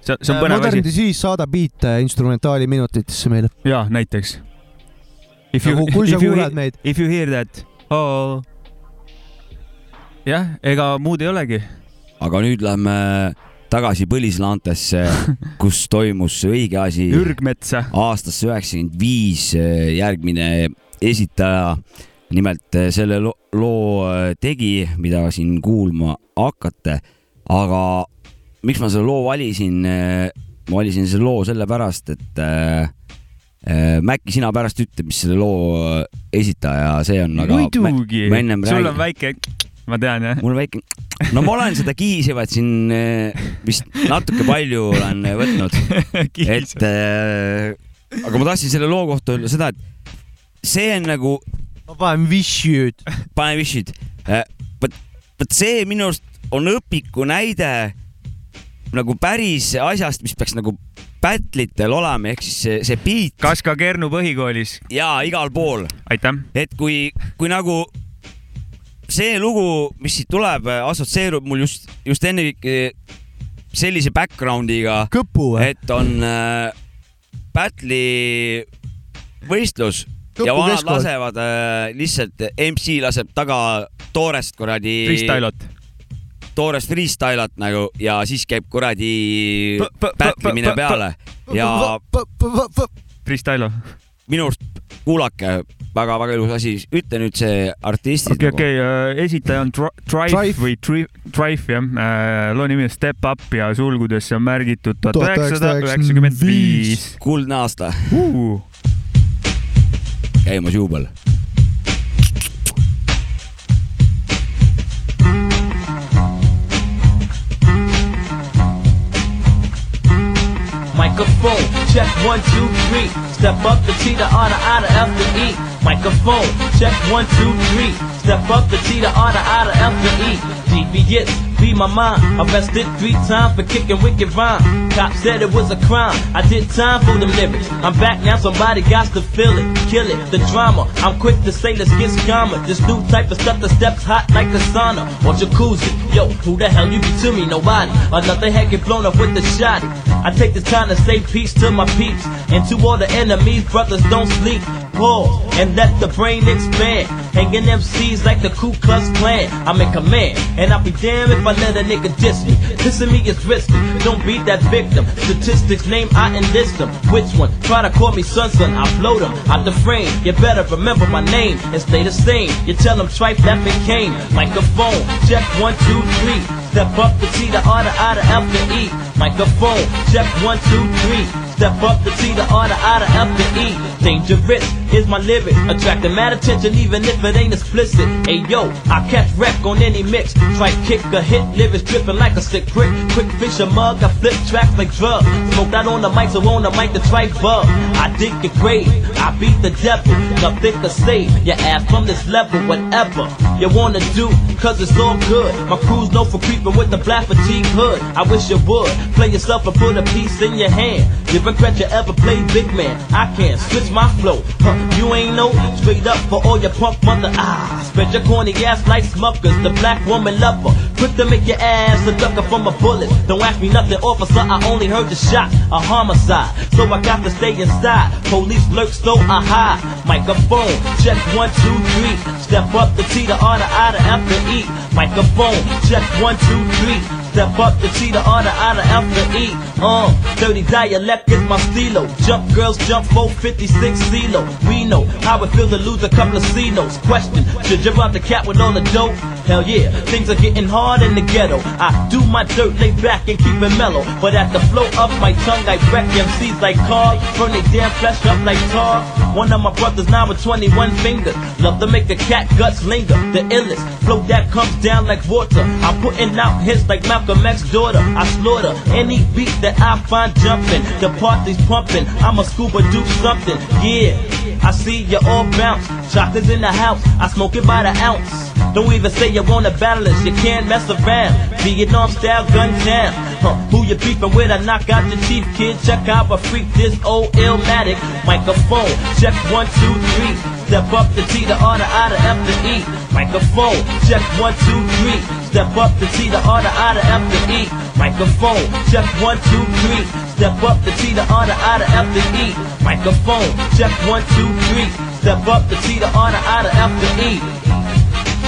see see on põnev Modern asi. Disease saadab biite instrumentaali minutitesse meile. jaa, näiteks. If you Nagu,, kui sa if you kuuled meid., if you hear that oh., jah, ega muud ei olegi. aga nüüd lähme tagasi põlislaantesse, kus toimus õige asi. Ürgmetsa. aastasse üheksakümmend viis järgmine esitaja, nimelt eh, selle lo- loo eh, tegi, mida siin kuulma hakkate, aga miks ma selle loo valisin? ma valisin selle loo sellepärast, et äh, Mäkki, sina pärast ütle, mis selle loo esitaja see on, aga muidugi, sul räägin on. väike, ma tean jah. mul väike, no ma olen seda kiisivat siin eh, vist natuke palju olen võtnud, et äh, aga ma tahtsin selle loo kohta öelda seda, et see on nagu. ma panen vishid. panen vishid. vot, vot see minu arust on õpiku näide nagu päris asjast, mis peaks nagu battle'itel olema, ehk siis see, see beat. kas ka Kernu põhikoolis? jaa, igal pool. aitäh. et kui, kui nagu see lugu, mis siit tuleb, assotsieerub mul just, just ennekõike sellise background'iga. kõpu või? et on äh, battle'i võistlus Kõpu ja vanad keskkool. lasevad äh, lihtsalt, MC laseb taga toorest kuradi. Freestyle'ot. toorest freestyle'ot nagu ja siis käib kuradi battle'imine peale ja Freestyle. Minu arust kuulake väga-väga ilus asi, ütle nüüd see artist. okei, okei, esitaja on Dri- Drive Drive. või Drive jah, loo nimi on Step Up ja sulgudesse on märgitud tuhat üheksasada üheksakümmend viis. kuldne aasta. käimas juubel. Microphone, check one, two, three. Step up the T, the R, the I, F, the E. Microphone, check one, two, three. Step up the T, the R, the I, F, the E. GPS, be my mind. Arrested three times for kicking wicked rhyme. Cop said it was a crime. I did time for them lyrics. I'm back now, somebody got to feel it. Kill it, the drama. I'm quick to say, let's get scammer. This new type of stuff that steps hot like a sauna or jacuzzi. Yo, who the hell you be to me? Nobody. Another head get blown up with the shot. I take the time to say peace to my peeps and to all the enemies, brothers don't sleep. Pause and let the brain expand. Hanging MCs like the Ku Klux Klan. I'm in command, and I'll be damned if I let a nigga diss me. Dissing me is risky. Don't be that victim. Statistics name I enlist them. Which one? Try to call me son, son. I blow them out the frame. You better remember my name and stay the same. You tell them tripe that became microphone. Check one, two, three. Step up the T, the R, the I, the F, the E. Microphone, check one, two, three. Step up the T, the R, the I, the F, the E. Dangerous is my lyric. Attracting mad attention even if it ain't explicit. Hey yo, I catch wreck on any mix. Try kick a hit, lyrics dripping like a sick prick. Quick fish a mug, I flip tracks like drugs. Smoked out on the mic, so on the mic the tripe bug. I dig the grave, I beat the devil. Nothing to save your ass from this level, whatever you wanna do, cause it's all good. My crew's known for creeping with the black fatigue hood. I wish you would play yourself and put a piece in your hand. You regret you ever played big man. I can't switch my flow. Huh, you ain't no straight up for all your punk mother. Ah, spread your corny ass like smuckers. The black woman lover. Quick to make your ass a ducker from a bullet. Don't ask me nothing, officer. I only heard the shot. A homicide. So I got to stay inside. Police lurk, so I hide. Microphone. Check one, two, three. Step up the T, the R, the I, the F, the E. Microphone. Check one, two, three. Step up the T, the R, the I, the F, the E. Uh, dirty dialect is my stilo. Jump girls, jump 456 CeeLo. We know how it feels to lose a couple of C-notes. Question, should you rob the cat with all the dope? Hell yeah, things are getting hard in the ghetto. I do my dirt, lay back and keep it mellow. But at the flow of my tongue, I wreck MCs like cars. Burn they damn flesh up like tar. One of my brothers now with 21 fingers. Love to make the cat guts linger. The illest flow that comes down like water. I'm putting out hits like Malcolm X's daughter. I slaughter any beat that I find jumping. The party's pumping. I'm a scuba do something. Yeah, I see you all bounce. Chocolate's in the house. I smoke it by the ounce. Don't even say you wanna battle us, you can't mess around. Vietnam style gun down. Huh, who you beefing with? I knock out your chief kid. Check out I freak this old illmatic microphone. Check one, two, three. Step up the T, the R, the I, the F, the E. Microphone. Check one, two, three. Step up the T, the R, the I, the F, the E. Microphone. Check one, two, three. Step up the T, the R, the I, the F, the E. Microphone. Check one, two, three. Step up the T, the R, the I, the F, the E.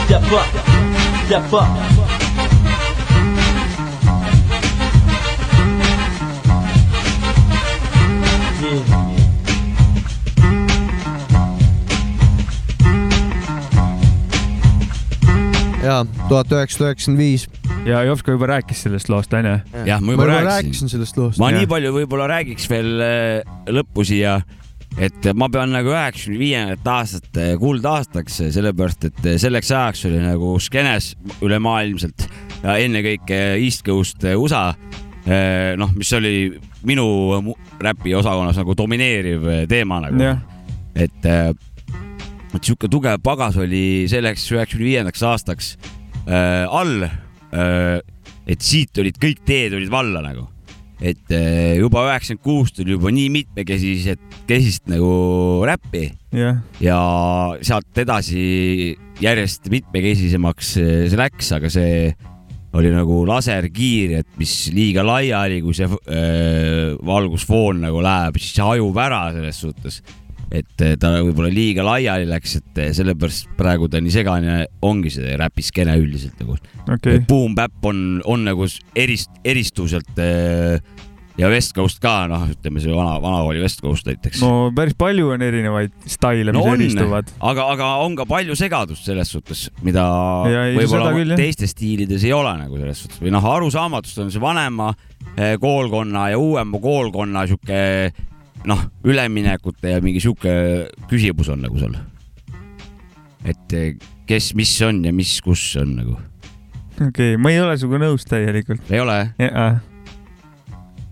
Step up, step up. jaa, tuhat üheksasada üheksakümmend viis. ja Jopska juba rääkis sellest loost, onju. jah, ma juba rääkisin. sellest loost. ma nii palju võib-olla räägiks veel äh, lõppu siia, et ma pean nagu üheksakümne viiendat aastat äh, kuldaastaks, sellepärast et äh, selleks ajaks oli nagu skeenes ülemaailmselt ja ennekõike East Coast USA, noh, mis oli minu räpi osakonnas nagu domineeriv teema nagu. Et et sihuke tugev pagas oli selleks üheksakümne viiendaks aastaks äh, all äh,, et siit olid kõik teed olid valla nagu, et äh, juba üheksakümmend kuus tuli juba nii mitmekesised, kesist nagu räppi jah, ja sealt edasi järjest mitmekesisemaks äh, see läks, aga see oli nagu laserkiir, et mis liiga laiali, kui see äh, valgusfoon nagu läheb, siis see hajub ära selles suhtes. Et äh, ta võib-olla liiga laiali läks, et äh, sellepärast praegu ta nii segane ongi see räpiskeene üldiselt nagu okei. Boom Bap on, on nagu erist-, eristuselt äh, ja West Coast ka, noh, ütleme see vana, vanakooli West Coast näiteks no päris palju on erinevaid staile, mis no on eristuvad., aga, aga on ka palju segadust selles suhtes, mida võib-olla teistes stiilides ei ole nagu selles suhtes või noh, arusaamatust on see vanema eh, koolkonna ja uuema koolkonna sihuke noh, üleminekute ja mingi sihuke küsimus on nagu seal. et eh, kes, mis on ja mis, kus on nagu. okei okay,, ma ei ole sinuga nõus täielikult. ei ole? jaa.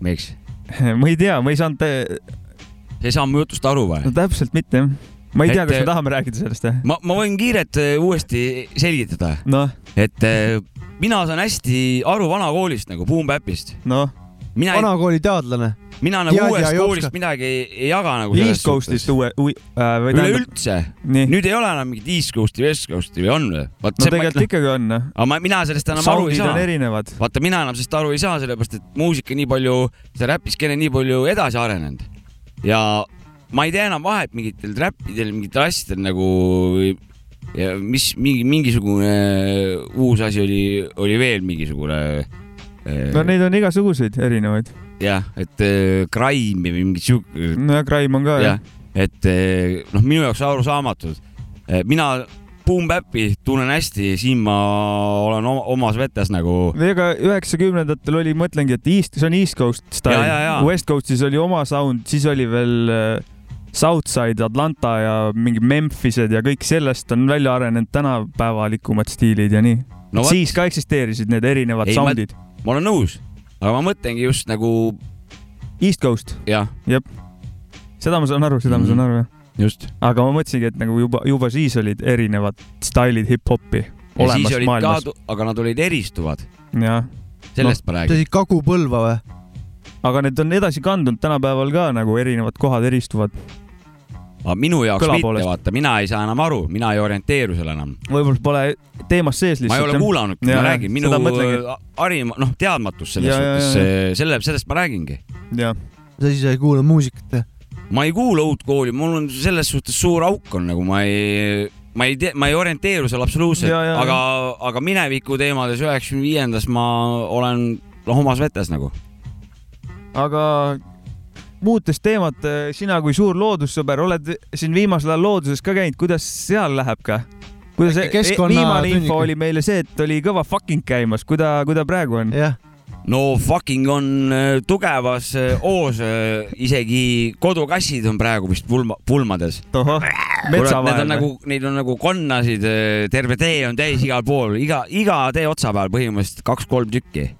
miks? ma ei tea, ma ei saanud, sa ei saa mu jutust aru või no? täpselt mitte jah. ma ei tea, kas me tahame rääkida sellest jah? ma, ma võin kiirelt eh, uuesti selgitada. noh, et eh, mina saan hästi aru vanakoolist nagu Boom Bapist. mina, vanakooli teadlane. Mina nagu ja uuest koolist midagi ei, ei jaga nagu East Coast'ist uue, äh,, või tähendab, üleüldse. nüüd ei ole enam mingit East Coast'i, West Coast'i või on või? no tegelikult ikkagi on, aga ma, mina sellest enam aru ei soundid saa. erinevad. vaata, mina enam sellest aru ei saa, sellepärast et muusika nii palju, see räpiskeene nii palju edasi arenenud ja ma ei tee enam vahet mingitel räppidel, mingitel asjadel nagu ja mis mingi mingisugune uus asi oli, oli veel mingisugune. no neid on igasuguseid erinevaid. jah, et äh, crime või mingi sihuke no ja Crime on ka jah, et eh, noh, minu jaoks arusaamatud. mina Boom Bap'i tunnen hästi, siin ma olen oma, omas vetes nagu. ega üheksakümnendatel oli, mõtlengi, et East, see on East Coast style Ja, ja, ja.. West Coastis oli oma sound, siis oli veel äh, Southside, Atlanta ja mingi Memphised ja kõik sellest on välja arenenud tänapäevalikumad stiilid ja nii No siis ka eksisteerisid need erinevad Ei, sound'id. ma olen nõus, aga ma mõtlengi just nagu East Coast, jah, jep. seda ma saan aru, seda ma Mhm. saan aru jah. just. aga ma mõtlesingi, et nagu juba, juba siis olid erinevad stailid hip-hopi olemas olid maailmas ka, aga nad olid eristuvad, jah. sellest no, ma räägin. olid Kagu-Põlva või? aga need on edasi kandunud tänapäeval ka nagu erinevad kohad eristuvad. Minu jaoks kõla mitte, vaata, mina ei saa enam aru, mina ei orienteeru seal enam. võib-olla pole teemas sees ma lihtsalt. ei ole kuulanudki, ma räägin, minu harim-, noh, teadmatus selles suhtes, selle, sellest ma räägingi. jah, sa siis ei kuula muusikat ma ei kuula uut kooli, mul on selles suhtes suur auk on nagu ma ei, ma ei tea, ma ei orienteeru seal absoluutselt, aga, aga mineviku teemades üheksakümne viiendas ma olen noh, omas vetes nagu. aga muutes teemat, sina kui suur loodussõber oled siin viimasel ajal looduses ka käinud, kuidas seal läheb ka? kuidas keskkonna viimane info oli meile see, et oli kõva fucking käimas, kuida, kuida praegu on? no fucking on äh, tugevas äh, hoos, isegi kodukassid on praegu vist pulma, pulmades. Need on nagu, neid on nagu konnasid, terve tee on täis igal pool, iga, iga tee otsa peal põhimõtteliselt kaks-kolm tükki.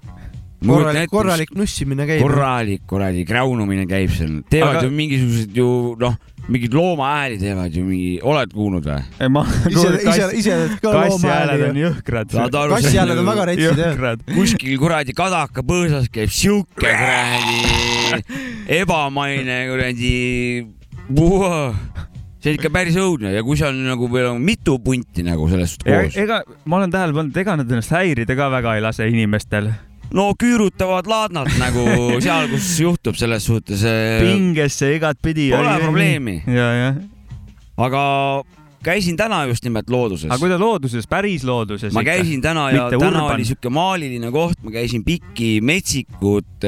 korralik, korralik nussimine käib. korralik kuradi kräunumine käib seal, teevad Aga- ju mingisugused ju noh, mingid loomahääli teevad ju mingi, oled kuulnud või? ma ise, ise, ise ka hääled on loomahääli. jõhkrad. Kassi hääled on väga retsid jah. kuskil kuradi kadaka põõsas käib sihuke kuradi ebamaine kuradi, see on ikka päris õudne ja kui seal nagu veel on mitu punti nagu sellest koos, ega ma olen tähele pannud, ega nad ennast häirida ka väga ei lase inimestel. No küürutavad laadnad nagu seal, kus juhtub selles suhtes. pingesse igatpidi. Pole probleemi. aga käisin täna just nimelt looduses aga. kuidas looduses, päris looduses ma käisin täna ja Mitte täna urban. oli sihuke maaliline koht, ma käisin pikki metsikut,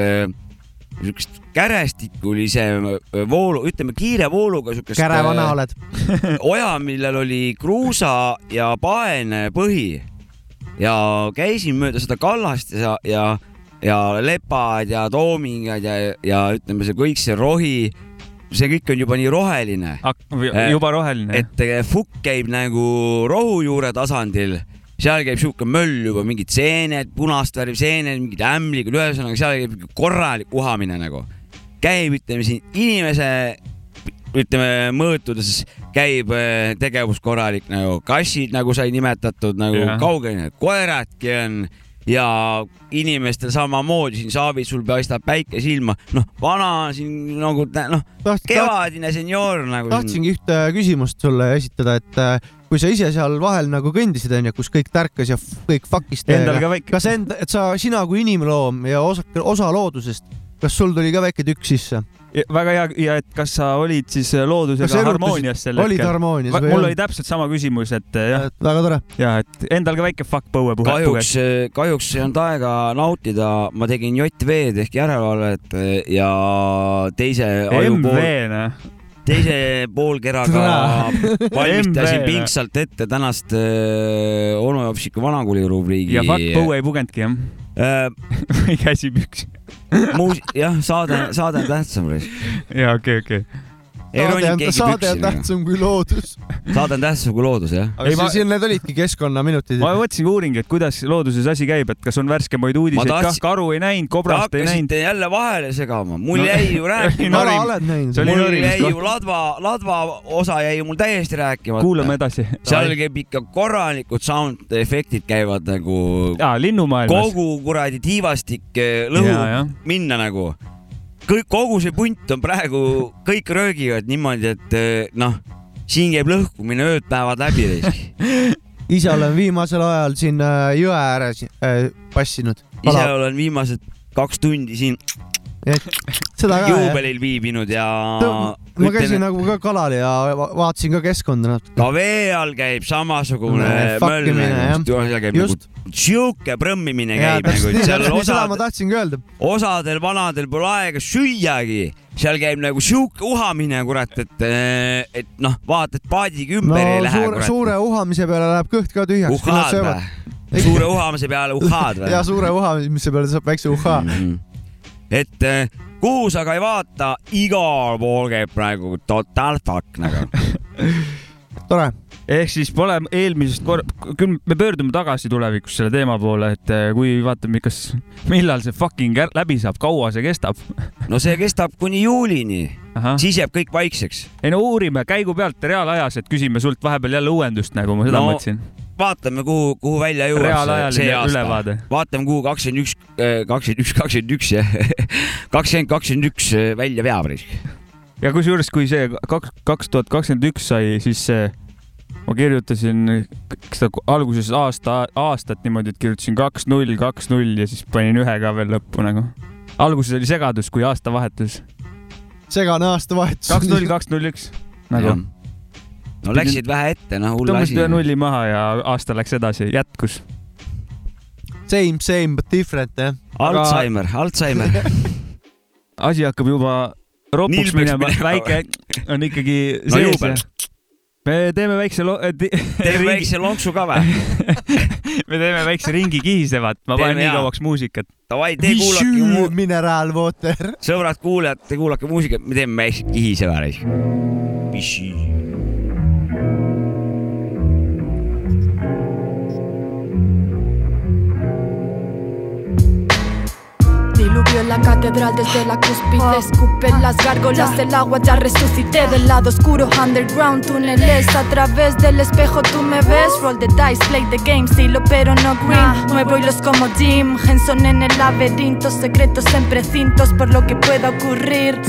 siukest kärestikulise äh, voolu, ütleme kiire vooluga siukest. käravana oled. oja, millel oli kruusa ja paene põhi ja käisin mööda seda kallast ja, ja, ja lepad ja toomingad ja, ja ütleme, see kõik see rohi, see kõik on juba nii roheline, juba roheline. et eh, fukk käib nagu rohujuure tasandil, seal käib sihuke möll juba, mingid seened, punast värvi seened, mingid ämblikad, ühesõnaga seal käib korralik uhamine nagu. käib, ütleme siin inimese, ütleme mõõtudes käib eh, tegevus korralik nagu kassid, nagu sai nimetatud, nagu Jah. kaugel koeradki on ja inimestel samamoodi siin Saavitsul paistab päike silma, noh, vana siin nagu noh, kevadine senioor nagu. tahtsingi ühte küsimust sulle esitada, et äh, kui sa ise seal vahel nagu kõndisid, onju, kus kõik tärkas ja kõik fuck'is väike- kas enda, et sa, sina kui inimloom ja osa, osa loodusest, kas sul tuli ka väike tükk sisse? Väga hea ja et kas sa olid siis Kas loodusega harmoonias sel olid harmoonias või mul oli täpselt sama küsimus, et eh, jah, väga tore. ja et endal ka väike fuck põue puhe. kahjuks, kahjuks ei olnud aega nautida, ma tegin JV-d ehk järelevalvet ja teise ajupool, MV-na. teise poolkeraga valmistasin MV-na. pingsalt ette tänast äh, onu Jopsiku vanakooli rubriigi. ja fuck põue ei pugenudki jah? või käsi püks? muus-, jah, saade, saade on tähtsam. ja okei, okei. Saade on, saade on tähtsam kui loodus. saade on tähtsam kui loodus, jah. aga siis siin need olidki keskkonnaminutid. ma mõtlesingi uuringi, et kuidas looduses asi käib, et kas on värskemaid uudiseid, kah tahtsin- karu ei näinud, kobrast ei näinud. hakkasite jälle vahele segama, mul No- jäi ju rääkima mul jäi ju ladva, ladva osa jäi mul täiesti rääkimata. kuulame edasi. seal käib ikka korralikud sound efektid käivad nagu. jaa, linnumaailmas. kogu kuradi tiivastik eh, lõhub minna nagu. kõik, kogu see punt on praegu, kõik röögivad niimoodi, et eh, noh, siin käib lõhkumine ööd-päevad läbi. ise olen viimasel ajal siin äh, jõe ääres äh, passinud. ise olen viimased kaks tundi siin seda ka, juubelil viibinud ja ma käisin nagu ka kalal ja va- vaatasin ka keskkonda natuke. ka vee all käib samasugune Nee, möll nagu, Just. nagu sihuke prõmmimine käib nagu, seal osad ma, tahtsingi öelda. osadel vanadel pole aega süüagi, seal käib nagu sihuke uhamine, kurat, et, et noh, vaata, et paadiga no ümber ei lähe, suure, uhamise peale läheb kõht ka tühjaks. uhhaad või? suure uhamise peale uhhaad või? ja suure uhamise peale saab väikse uhhaa. Et eh, kuhu sa ka ei vaata, igal pool käib praegu total fuck nagu. tore. ehk siis pole eelmisest kor-, küll me pöördume tagasi tulevikus selle teema poole, et eh, kui vaatame, kas, millal see fucking läbi saab, kaua see kestab? no see kestab kuni juulini, siis jääb kõik vaikseks. ei no uurime käigu pealt reaalajas, et küsime sult vahepeal jälle uuendust, nagu ma seda No, mõtlesin. vaatame, kuhu, kuhu välja jõuab see, aasta ülevaade.. vaatame, kuhu kakskümmend üks, kakskümmend üks, kakskümmend üks ja kakskümmend, kakskümmend üks välja veab. ja kusjuures, kui see kaks, kaks tuhat kakskümmend üks sai, siis ma kirjutasin seda alguses aasta, aastat niimoodi, et kirjutasin kaks, null, kaks, null ja siis panin ühe ka veel lõppu nagu. alguses oli segadus, kui aasta vahetus. segane aastavahetus. kaks, null, kaks, null, üks nagu. No läksid vähe ette, noh, hull asi tõmbasid. ühe nulli maha ja aasta läks edasi, jätkus. Same, same but different jah. Alzheimer, Alzheimer. asi hakkab juba ropuks minema, väike on ikkagi No sees me teeme väikse lo-, teeme väikse lonksu ka või? me teeme väikse ringi kihisevat, ma panen nii kauaks muusikat. Davai, te kuulake mu, mineraalwater. sõbrad kuulajad, te kuulake muusikat, me teeme väikse kihiseva reis. lugar. En la catedral desde la cúspide. Escupen las gárgolas del agua Ya resucité del lado oscuro. Underground túneles A través del espejo tú me ves. Roll the dice, play the game Silo pero no green. Nuevo hilos como Jim Henson en el laberinto Secretos en precintos Por lo que pueda ocurrir.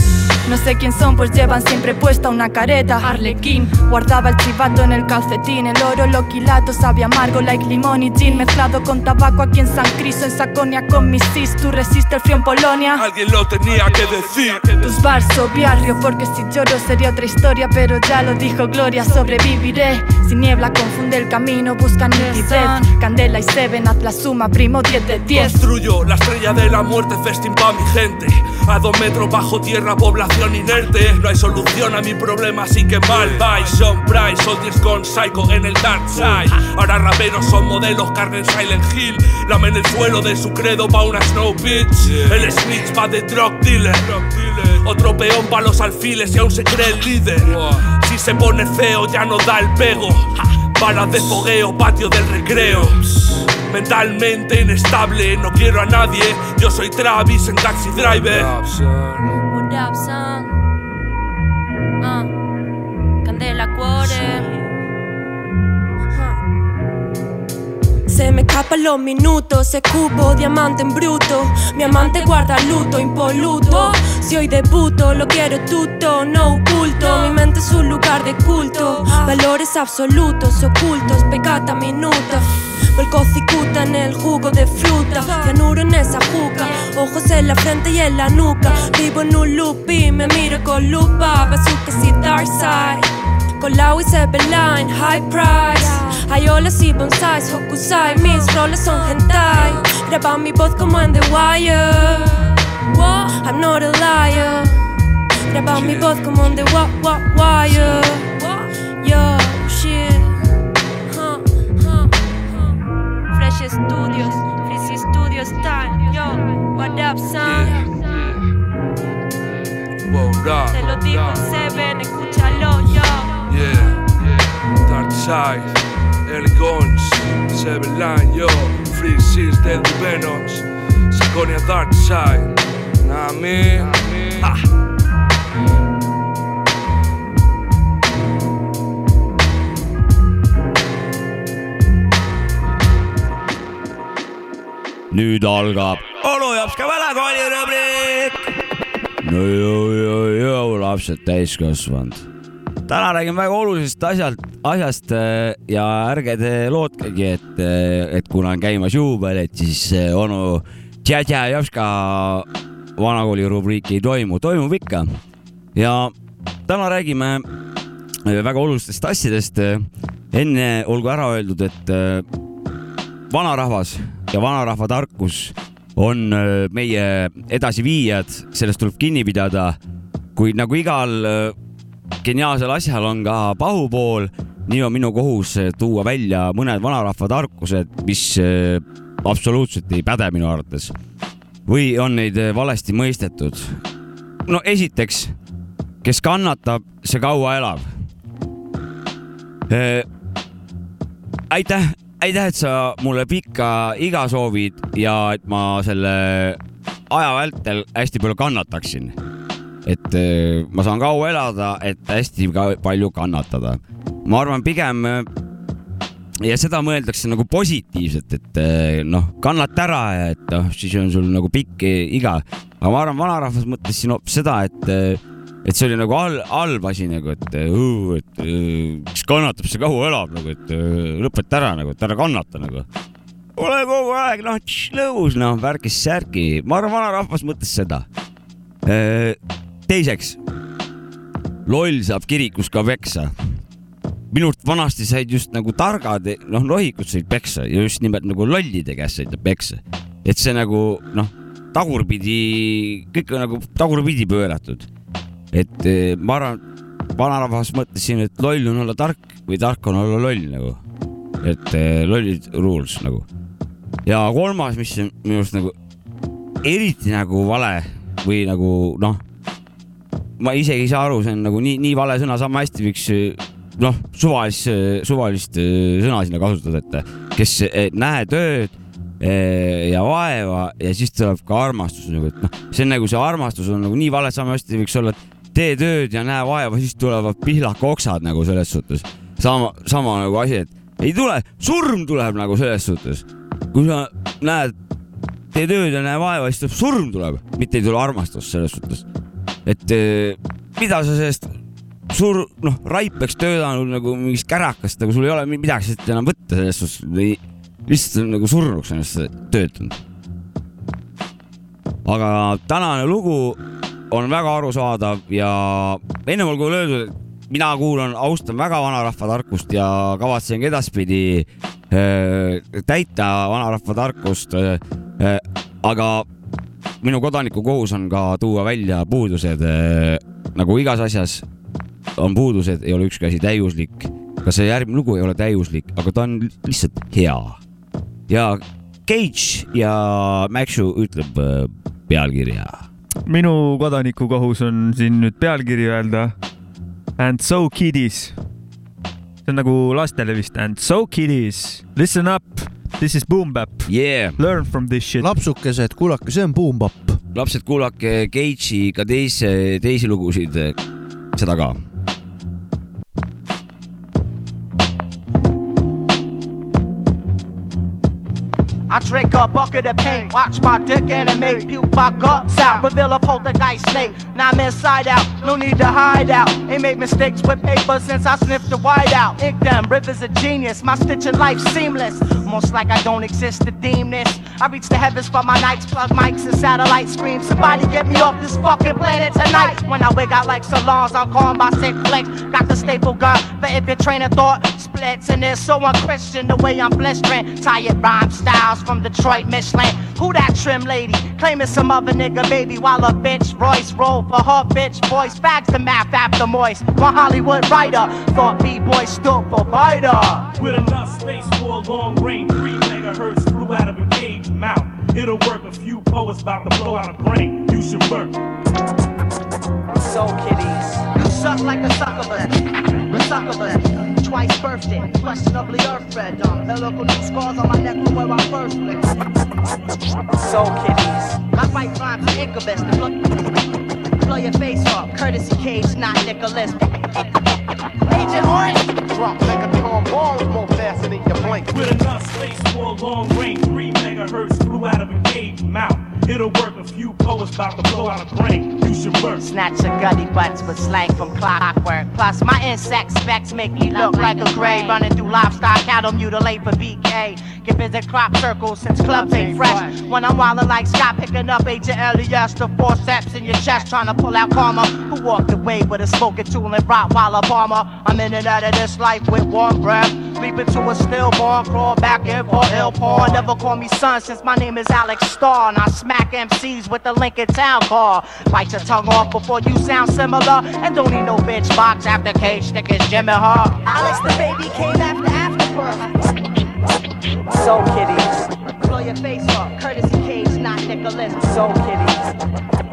No sé quién son, pues llevan siempre puesta una careta. Arlequín, guardaba el chivato en el calcetín El oro, lo quilato, sabe amargo like limón y gin. Mezclado con tabaco aquí en San Cristo En Saconia con mis cis, tú resistes el frío en Polonia Alguien lo tenía que decir. tus bars o barrio Porque si lloro sería otra historia Pero ya lo dijo Gloria, sobreviviré Sin niebla confunde el camino, busca nitidez Candela y Seven, haz la suma, primo 10 de 10 Construyo la estrella de la muerte, festín pa' mi gente. A dos metros bajo tierra, población inerte. No hay solución a mi problema, así que mal vais. Son Price, Soldiers con Psycho en el Dark Side. Ahora raperos son modelos, cargan Silent Hill. Lamen el suelo de su credo pa' una Snow Bitch. El snitch pa' de drug dealer. Otro peón pa' los alfiles y aún se cree el líder. Si se pone feo, ya no da el pego. Balas de fogueo, patio del recreo. Mentalmente inestable, no quiero a nadie. Yo soy Travis en Taxi Driver. Ah, Candela Cuore. Se me escapan los minutos, se cubo diamante en bruto. Mi amante guarda luto impoluto. Si hoy debuto, lo quiero tuto, no oculto. Mi mente es un lugar de culto. Valores absolutos, ocultos, pecata minuta. Vuelco cicuta en el jugo de fruta. Cianuro en esa juca. Ojos en la frente y en la nuca. Vivo en un loop y me miro con lupa. Bazookas y dark side. Con la line, high price. Hay olas y bonsais, hokusai. Mis roles son hentai. Graba mi voz como en The Wire. Whoa, I'm not a liar. Graba mi voz como en The wa wa Wire. Yo, shit. Huh, huh, huh. Fresh Studios, Fresh Studios style. Yo, what up, son? Rap, Te lo digo en Seven, escúchalo, yo. yeah, yeah. Dark Side, Early Guns, Seven Line, yo. Free Seas, Deadly Venoms. Saconia Dark Side. Nah, me. Ah. nüüd algab onu jaoks ka vanakooli rubriik. no joo, joo, joo, lapsed täiskasvanud. Täna räägime väga olulisest asjalt, asjast äh, ja ärge te lootkegi, et, et kuna on käimas juubel, et siis äh, onu Tšätša Jopska vanakooli rubriiki ei toimu, toimub ikka. ja täna räägime äh, väga olulistest asjadest. enne olgu ära öeldud, et äh, vanarahvas ja vanarahva tarkus on meie edasiviijad, sellest tuleb kinni pidada. kuid nagu igal geniaalsel asjal on ka pahupool, nii on minu kohus öö, tuua välja mõned vanarahva tarkused, mis öö, absoluutselt ei päde minu arvates või on neid öö, valesti mõistetud. no esiteks, kes kannatab, see kaua elab. aitäh, aitäh, et sa mulle pikka iga soovid ja et ma selle aja vältel hästi palju kannataksin. Et eh, ma saan kaua elada, et hästi ka palju kannatada. ma arvan, pigem eh, ja seda mõeldakse nagu positiivselt, et eh, noh, kannata ära ja et noh, siis on sul nagu pikk iga. aga ma arvan, vanarahvas mõtles siin hoopis seda, et, et see oli nagu hal- halb asi nagu, et, et eh, kes kannatab, see kaua elab nagu, et lõpeta ära nagu, et ära kannata nagu. ole kogu aeg noh, lõus noh, värkis-särki, ma arvan, vanarahvas mõtles seda. teiseks, loll saab kirikus ka peksa minu arust vanasti said just nagu targad, noh, nohikud said peksa ja just nimelt nagu lollide käest said peksa. et see nagu noh, tagurpidi, kõik on nagu tagurpidi pööratud. et eh, ma arvan, vanarahvas mõtles siin, et loll on olla tark või tark on olla loll nagu. et eh, lollid rules nagu. ja kolmas, mis on minu arust nagu eriti nagu vale või nagu noh, ma isegi ei saa aru, see on nagu nii, nii vale sõna, sama hästi võiks eh, noh, suvalist, suvalist eh, sõna sinna kasutada, et kes eh, näe tööd eh, ja vaeva ja siis tuleb ka armastus nagu, et noh, see on nagu see armastus on nagu nii vale, sama hästi võiks olla, et tee tööd ja näe vaeva, siis tulevad pihlaka oksad nagu selles suhtes. sama, sama nagu asi, et ei tule, surm tuleb nagu selles suhtes. kui sa näed, tee tööd ja näe vaeva, siis tuleb surm tuleb, mitte ei tule armastus selles suhtes. Et eh, mida sa sellest suur, noh, raipeks töötanud nagu mingist kärakast, nagu sul ei ole mi- midagi sealt enam võtta selles suhtes või lihtsalt on nagu surnuks ennast töötanud. aga tänane lugu on väga arusaadav ja ennem olgu öeldud, et mina kuulan, austan väga vanarahva tarkust ja kavatsen ka edaspidi äh, täita vanarahva tarkust äh,. Äh, aga minu kodaniku kohus on ka tuua välja puudused äh, nagu igas asjas on puudused, ei ole ükski asi täiuslik. ka see järgmine lugu ei ole täiuslik, aga ta on lihtsalt hea. ja Cage ja Maxu ütleb äh, pealkirja. minu kodaniku kohus on siin nüüd pealkiri öelda. And so kiddies. see on nagu lastele vist. And so kiddies, listen up, this is boom bap yeah.. Learn from this shit. lapsukesed, kuulake, see on boom bap. lapsed, kuulake Cage'i ka teisi, teisi lugusid, seda ka I drink a bucket of paint, watch my dick animate, puke my guts out, reveal a poltergeist snake. Now I'm inside out, no need to hide out. Ain't made mistakes with paper since I sniffed the white out. Ink them, rivers of genius, my stitching life seamless. Most like I don't exist to deem this. I reach the heavens for my nights, plug mics and satellite screams. Somebody get me off this fucking planet tonight. When I wig out like salons, I'm calling by sick flex. Got the staple gun, but if your train of thought splits and it's so unchristian the way I'm blistering. Tired rhyme styles from Detroit, Michelin. Who that trim lady? Claiming some other nigga baby while a bitch Royce roll for her bitch voice. Fags the math after moist. My Hollywood writer thought B-boy stood for biter. With enough space for a long range, 3 megahertz flew out of a cage mouth. It'll work a few poets about to blow out a brain. You should work. So kiddies, you suck like a succubus. A succubus. Twice birthday, questionably earthbred. Um, helical new scars on my neck from where I first flicked. So kitties, my right rhymes are incubus. The blow, blow your face off. Courtesy cage, not Nicholas. Agent Orange. Drop like a trombone, more faster than your blink. With enough space for a long range, 3 megahertz flew out of a cage mouth. It'll work a few poets about to blow out a brain. You should work. Snatch your gutty butts with slang from clockwork. Plus, my insect specs make me look like a gray. Running through livestock, cattle mutilate for BK. Get busy crop circles since clubs ain't fresh. When I'm wildin' like Scott picking up Agent Elias, the forceps in your chest trying to pull out karma. Who walked away with a smoking tool and Rottweiler bomber? I'm in and out of this life with warm breath. Leaping to a stillborn, crawl back in for ill porn. Never call me son since my name is Alex Starr. And I smack MCs with the Lincoln Town car. Bite your tongue off before you sound similar. And don't need no bitch box after cage stick is Jimmy Hart. Alex the baby came after afterbirth. So kitties, blow your face off. Courtesy cage, not Nicholas. So kitties,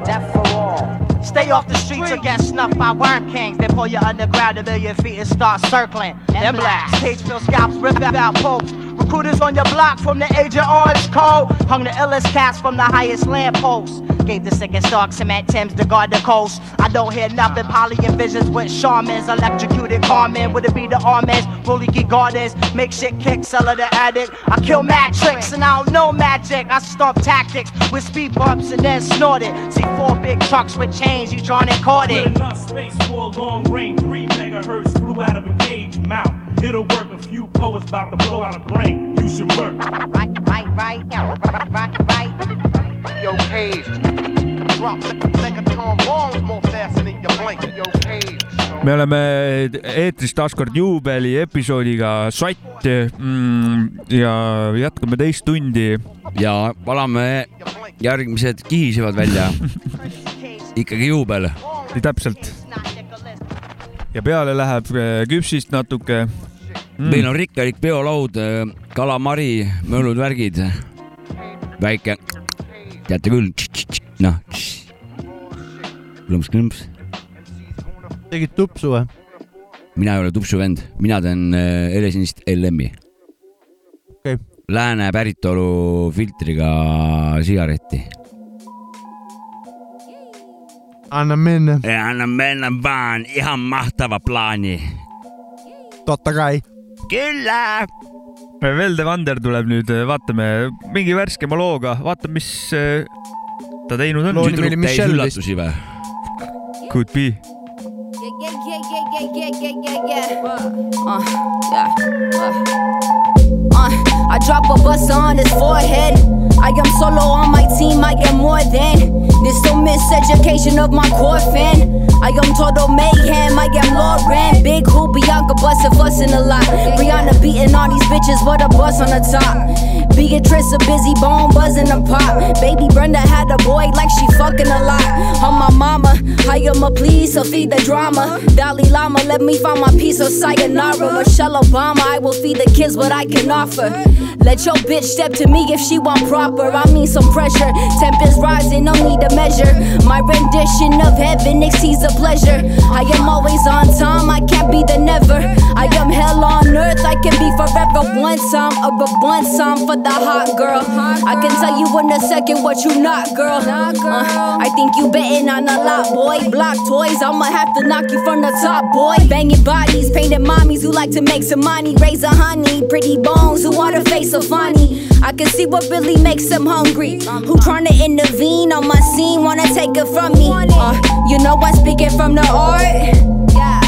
that for all. Stay off the streets or get snuffed by worm kings. They pull you underground a million feet and start circling. Then blast. Cage fill scalps, rip out popes. Recruiters on your block from the age of orange code. Hung the illest cats from the highest lampposts. Gave the sickest dog cement Tims to guard the coast. I don't hear nothing. Poly and visions with shamans. Electrocuted Carmen. Would it be the armies? Bully geek gardens. Make shit kick, seller the addict. I kill mad tricks and I don't know magic. I stomp tactics with speed bumps and then snort it. See four big trucks with chains. You drawn and caught With it. enough space for a long range, 3 megahertz flew out of a cage mouth. It'll work a few poets about to blow out a brain. You should work. Right, right, right, right, right, right. Yo, Cage. Drop a trombone, more faster than your blink. Yo, Cage. me oleme eetris taas kord juubeli episoodiga Sott mm, ja jätkame teist tundi. ja valame järgmised kihisevad välja. ikkagi juubel. täpselt. ja peale läheb äh, küpsist natuke mm.. meil on rikkalik peolaud, kalamari, möllud, värgid. väike, teate küll, noh. klõmps-klõmps. tegid tupsu või? mina ei ole tupsu vend, mina teen äh, helesinist LM-i. Okei. Lääne päritolu filtriga sigaretti. Anna minna. anna minna vaan ihan mahtava plaani. totta kai. kyllä. Velde Vander tuleb nüüd, vaatame mingi värskema looga, vaatame, mis äh, ta teinud on. Loo nimi oli Tüdruk täis üllatusi või? Could be. Yeah, yeah, yeah, yeah, yeah, yeah. Uh, yeah. Uh. Uh, I drop a bus on his forehead. I am solo on my team, I am more than this so miseducation of my core fan. I am total mayhem, I am Lauren. Big who Bianca bustin' fussin' a lot. Brianna beating all these bitches, but a bus on the top. Beatrice a busy bone buzzing a pop. Baby Brenda had a boy like she fucking a lot. On my mama, I am a please, so feed the drama. Dalai Lama, let me find my peace, so sayonara. Michelle Obama, I will feed the kids what I can offer. Let your bitch step to me if she want proper. I mean some pressure. Temp is rising, no need to measure. My rendition of heaven exceeds a pleasure. I am always on time, I can't be the never. I am hell on I can be forever one or a one time for the hot girl. I can tell you in a second what you not, girl. Uh, I think you betting on a lot, boy. Block toys, I'ma have to knock you from the top, boy. Banging bodies, painted mommies who like to make some money. Raise a honey, pretty bones who want to face so funny. I can see what really makes them hungry. Who tryna intervene on my scene, wanna take it from me. Uh, you know I'm speaking from the art.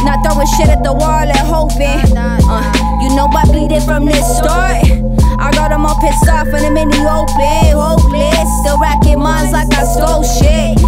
Not throwing shit at the wall and hoping. Uh, you know I bleed it from the start. I got them all pissed off and them in the open. Hopeless, still racking minds like I stole shit.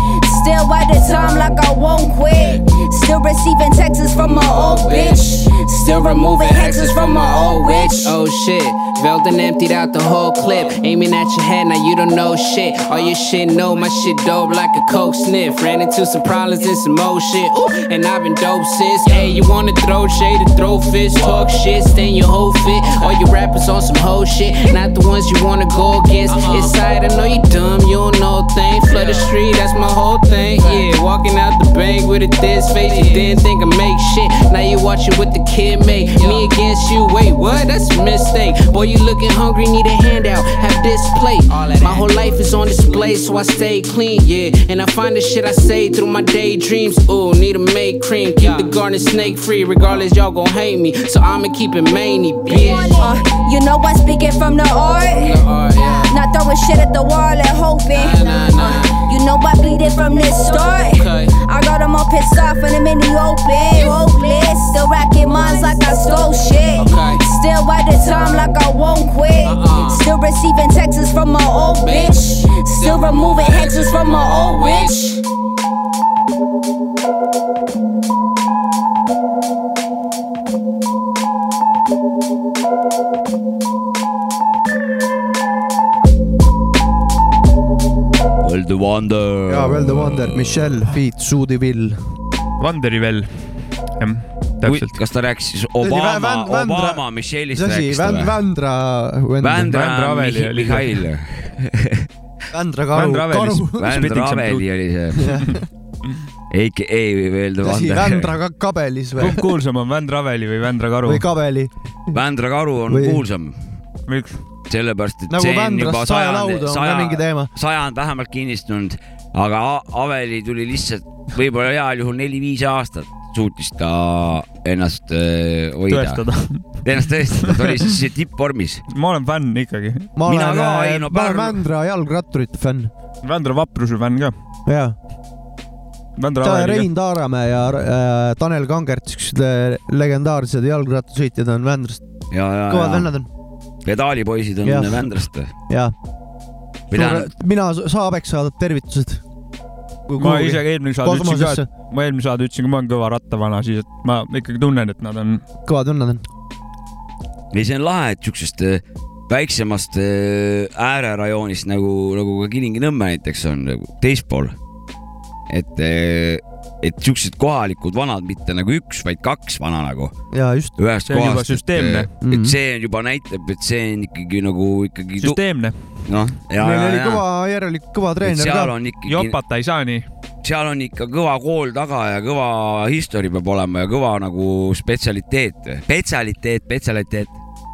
Still by the time like I won't quit. Still receiving texts from my old bitch. Still removing hexes from my old witch. Oh shit, Velden emptied out the whole clip. Aiming at your head, now you don't know shit. All your shit know my shit dope like a coke sniff. Ran into some problems and some more shit. Ooh, and I've been dope sis. Hey, you wanna throw shade to throw fists, talk shit, stain your whole fit. All your rappers on some whole shit, not the ones you wanna go against. Uh-huh. Inside, I know you dumb, you don't know a thing. Flood the street, that's my whole thing. Yeah, walking out the bank with a this face, you didn't think I make shit. Now you watching with the kid made. Me against you, wait, what? That's a mistake. Boy, you looking hungry, need a handout. Have this plate. My whole life is on display, so I stay clean, yeah. And I find the shit I say through my daydreams. Ooh, need a make cream. Keep the garden snake free, regardless, y'all gon' hate me. So I'ma keep it many, bitch. Uh, you know I'm speaking from the art. Not throwing shit at the wall and hoping. Uh, you know I bleed it from this start. I got them all pissed off and them in the open. Hopeless, still racking minds like I stole shit. Still by the time like I won't quit. Uh-uh. Still receiving texts from my old bitch. Still removing hexes from my old witch. Well the Wonder. jaa, Well the Wonder, Michelle, Feet, Suudi Vill. Vanderivel, jah, täpselt. kas ta rääkis siis Obama Vä- Vän-, Vändra- Obama Michelle'ist mis asi, rääkis ta või? Vändra, Vändra Aveli Mihi- oli see. Mihhail. Vändra Karu, Vändra Avelis. Karu. Vändra Aveli oli see. AKA veel the mis asi, Wonder. Vändra ka kabelis või kumb? kuulsam on, Vändra Aveli või Vändra Karu või? kabeli? Vändra Karu on Või- kuulsam, miks? Sellepärast et nagu see on juba mingi teema. sajand vähemalt kinnistunud, aga Aveli tuli lihtsalt võib-olla heal juhul neli-viis aastat suutis ta ennast äh, hoida. tõestada. Ennast tõestada, ta oli siis tippvormis. ma olen fänn ikkagi. ma Mina olen ka, äh, ei no ma olen Vändra jalgratturite fänn. Vändra vapruse fänn ka. jaa, Rein Taaramäe ja äh, Tanel Kangert, siuksed le- legendaarsed jalgrattasõitjad on Vändrast, ja, ja, kõvad ja vennad on. Pedaalipoisid on Jah. Vändrast või? tähendab, mina, Saabek saadab tervitused. ma ise eelmine saade ütlesin ka, et ma eelmine saade ütlesin ka, ma olen kõva rattavana, siis et ma ikkagi tunnen, et nad on. kõvad vennad on. ei see on lahe, et siuksest äh, väiksemast äh, äärerajoonist nagu, nagu ka Kilingi-Nõmme näiteks on nagu teispool. et, et siuksed kohalikud vanad, mitte nagu üks, vaid kaks vana nagu ja just. ühest See on juba kohast, süsteemne. et, Mhm. et see on juba näitab, et see on ikkagi nagu ikkagi. süsteemne. noh, ja, meil ja, oli ja kõva, järelikult kõva treener ka. on ikkagi, jopata ei saa nii. seal on ikka kõva kool taga ja kõva history peab olema ja kõva nagu spetsialiteet, spetsialiteet, spetsialiteet.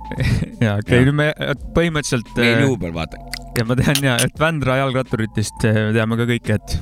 ja okei, nüüd me põhimõtteliselt. meil juubel, vaata. ja ma tean ja, et Vändra jalgratturitest eh, teame ka kõik, et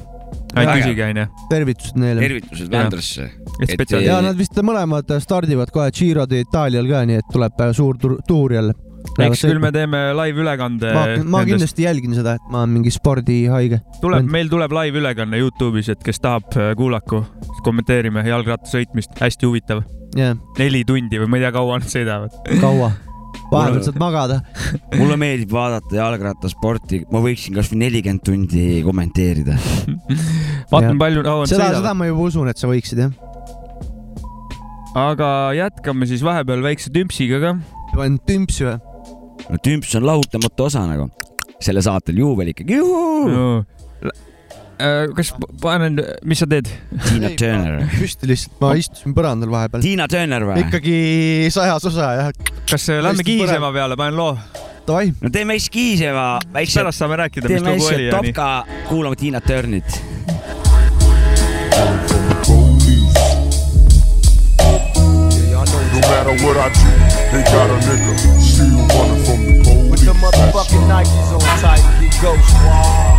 ainult küsige onju. tervitused neile. tervitused Vändrasse. Et spetsialist- ja nad vist mõlemad stardivad kohe Giro d'Italial ka, nii et tuleb äh, suur tuur jälle. eks küll me teeme live-ülekande. ma, ma kindlasti jälgin seda, et ma olen mingi spordihaige. tuleb, meil tuleb live-ülekanne Youtube'is, et kes tahab, kuulaku, kommenteerime jalgrattasõitmist, hästi huvitav. jah, neli tundi või ma ei tea, kaua nad sõidavad. kaua. vahepeal saad magada. mulle meeldib vaadata jalgrattasporti, ma võiksin kasvõi nelikümmend tundi kommenteerida. vaatame, palju kaua nad seda, seda ma juba usun, et sa võiksid jah. aga jätkame siis vahepeal väikse tümpsiga ka. panen tümpsi või? no tümps on lahutamatu osa nagu selle saatel juubel ikkagi. Äh, kas panen, mis sa teed? Tiina Turner. püsti lihtsalt, ma istusin põrandal vahepeal. Tiina Turner või? ikkagi sajas osa jah. kas äh, lähme Kiisemaa peale, panen loo? Davai. no teeme siis Kiisemaa väikse. pärast saame rääkida, mis teeme lugu oli ja nii. topka, kuulame Tiina Turnit. No matter what I do, they got a nigga still running from the police. With the motherfucking Nikes on tight, ghost.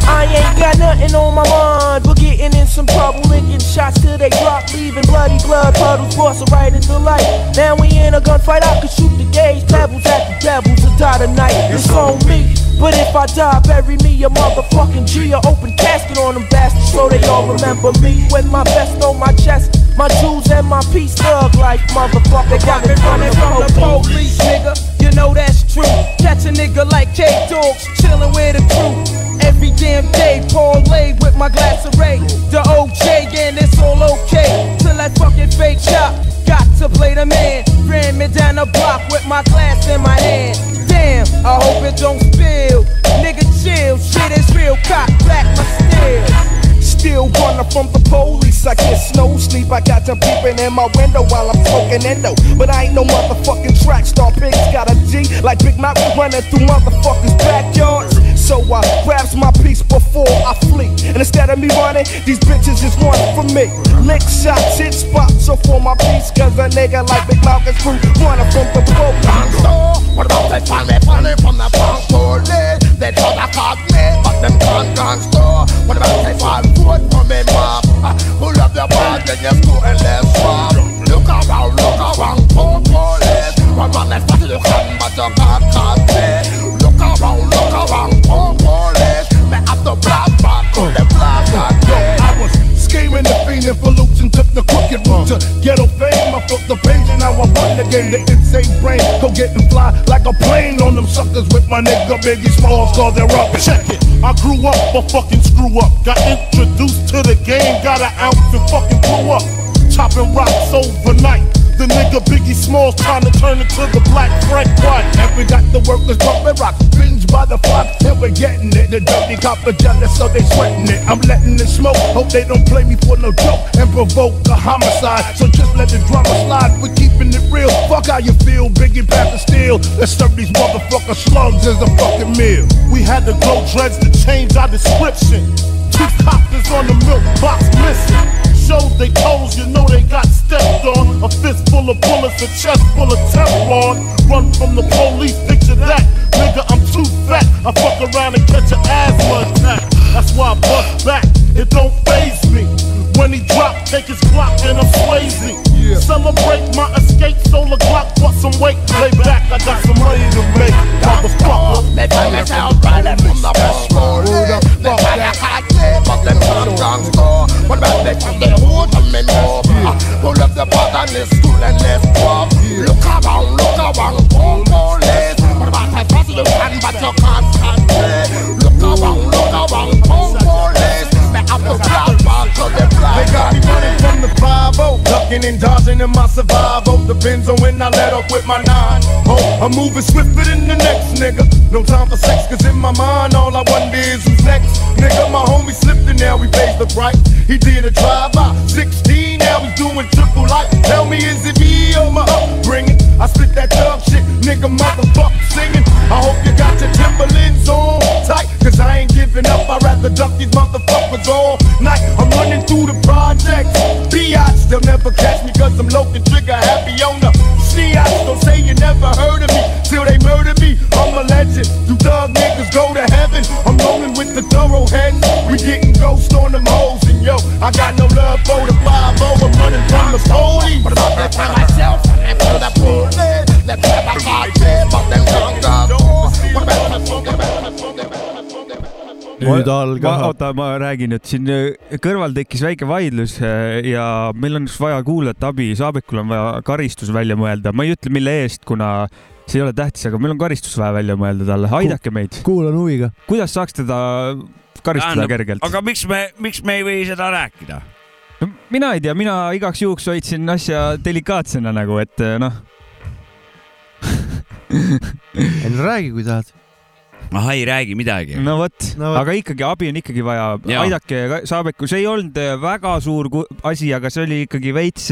I ain't got nothing on my mind but getting in some trouble, linking shots till they drop, leaving bloody blood puddles, busting right into light. Now we in a gunfight, I could shoot the gauge, pebbles at the devils and die tonight. It's on me. But if I die, bury me a motherfucking G, open casket on them bastards so they all remember me. With my vest on my chest, my jewels and my peace thug life, motherfucker. They got me running from the police, nigga. You know that's true. Catch a nigga like K Dogs, chillin' with a crew. Every damn day, parlay with my glass of Ray. The OJ, and it's all okay. Till that fucking fake shot, got to play the man. Ran me down the block with my glass in my hand. Damn, I hope it don't spill. Nigga, chill, shit is real. Cock back my steel. Still running from the police. I get snow sleep. I got them peeping in my window while I'm smoking endo. But I ain't no motherfucking track star. Pigs got a G like Big Mouth running through motherfuckers' backyards. So I grabs my piece before I flee. And instead of me running, these bitches just running from me. Lick shots, hit spots, so for my piece. Cause a nigga like Big Mouth is through running from the police. What about they funny, funny from the punk police? They try to caught me, but them can't gangster. What about they fall foot from me mom? Who love the ball, then you school and less rob. Look around, look around, poor police. One man that's fast you can, but you can't catch me. Look look around, took the crooked route to ghetto fame. I flipped the page and now I run the game. The insane brain go get and fly like a plane on them suckers with my nigga Biggie Smalls cause they're up. Check it. I grew up a fucking screw up. Got introduced to the game, got an ounce and fucking blew up. Chopping rocks overnight. The nigga Biggie Smalls trying to turn into the black Frank White. And we got the workers bumping rocks, binge by the flock, and we're getting it. The dirty copper jealous, so they sweating it. I'm letting it smoke, hope they don't play me for no joke and provoke a homicide. So just let the drama slide, we're keeping it real. Fuck how you feel, Biggie pass the steel. Let's serve these motherfucker slugs as a fucking meal. We had to grow dreads to change our description. Two coppers on the milk box missing. Showed they toes, you know they got stepped on. A fist full of bullets, a chest full of Teflon. Run from the police, picture that. Nigga, I'm too fat. I fuck around and catch an asthma attack. That's why I bust back. It don't phase me. When he drop, take his Glock and I'm Swayze. Celebrate my escape, solar Glock, bought some weight. Lay back, I got some money to make. Motherfucker. Depends on when I let up with my nine. Oh, I'm moving swifter than the next nigga. No time for sex, cause in my mind, all I wonder is who's next. Nigga, my homie slipped and now we pays the price. He did a drive-by, 16, now he's doing triple life. Tell me, is it me or my upbringing? I spit that dog shit, nigga, motherfucker singing. I hope you got your Timberlands on tight, cause I ain't giving up. I'd rather duck these motherfuckers all night. I'm running through the projects. Biatch, they'll never catch me cause I'm low trigger happy on the Seats. Don't say you never heard of me till they murder me. I'm a legend. You thug niggas go to heaven. I'm rolling with the thoroughheads. We getting ghost on them hoes. And yo, I got no love for the 5 I'm running from the police. What about that for myself? And for the police. Let's have a cartel, but them funk? nüüd algab. oota, ma räägin, et siin äh, kõrval tekkis väike vaidlus äh, ja meil on vaja kuulajate abi, Saabikul on vaja karistus välja mõelda, ma ei ütle, mille eest, kuna see ei ole tähtis, aga meil on karistus vaja välja mõelda talle, aidake meid. kuulan huviga. kuidas saaks teda karistada kergelt? aga miks me, miks me ei või seda rääkida? mina ei tea, mina igaks juhuks hoidsin asja delikaatsena nagu, et äh, noh. Ei no räägi, kui tahad. ah, ei räägi midagi. no vot No aga ikkagi abi on ikkagi vaja, aidake Saabekul, see ei olnud äh, väga suur asi, aga see oli ikkagi veits,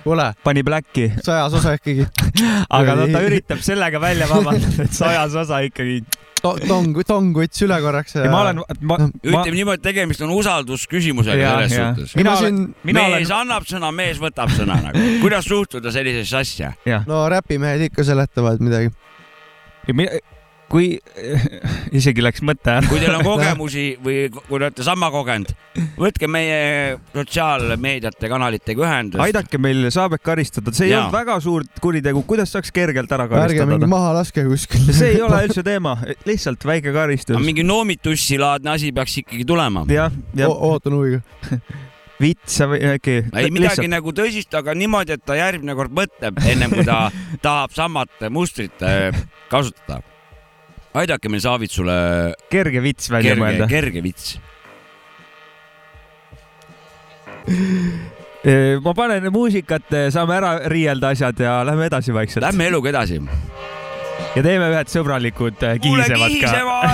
Pole, pani pläkki, sajas osa ikkagi. aga no ta üritab sellega välja vabandada, et sajas osa ikkagi. tong, tong võttis üle korraks ja, ja ma olen, ma, ma, ütleme niimoodi, tegemist on usaldusküsimusega selles jaa. suhtes. mina siin-, mina mees olen, annab sõna, mees võtab sõna nagu. kuidas suhtuda sellisesse asja? no räpimehed ikka seletavad midagi. Kui isegi läks mõte ära. kui teil on kogemusi või kui te olete sama kogenud, võtke meie sotsiaalmeediate kanalitega ühendust. aidake meil Saabek karistada, see ei Jaa. olnud väga suur kuritegu, kuidas saaks kergelt ära ärge mingi karistada? maha laske kuskil. see ei ole üldse teema, lihtsalt väike karistus. mingi noomitussi-laadne asi peaks ikkagi tulema. jah, ja ootan huviga. vitsa või äkki. ei midagi nagu tõsist, aga niimoodi, et ta järgmine kord mõtleb, ennem kui ta tahab samat mustrit äh, kasutada. Aidake meil Saavitsule kerge vits välja kerge, mõelda. kerge vits. ma panen muusikat, saame ära riielda asjad ja lähme edasi vaikselt. Lähme eluga edasi. ja teeme ühed sõbralikud kuule, kihisevad kihiseva ka.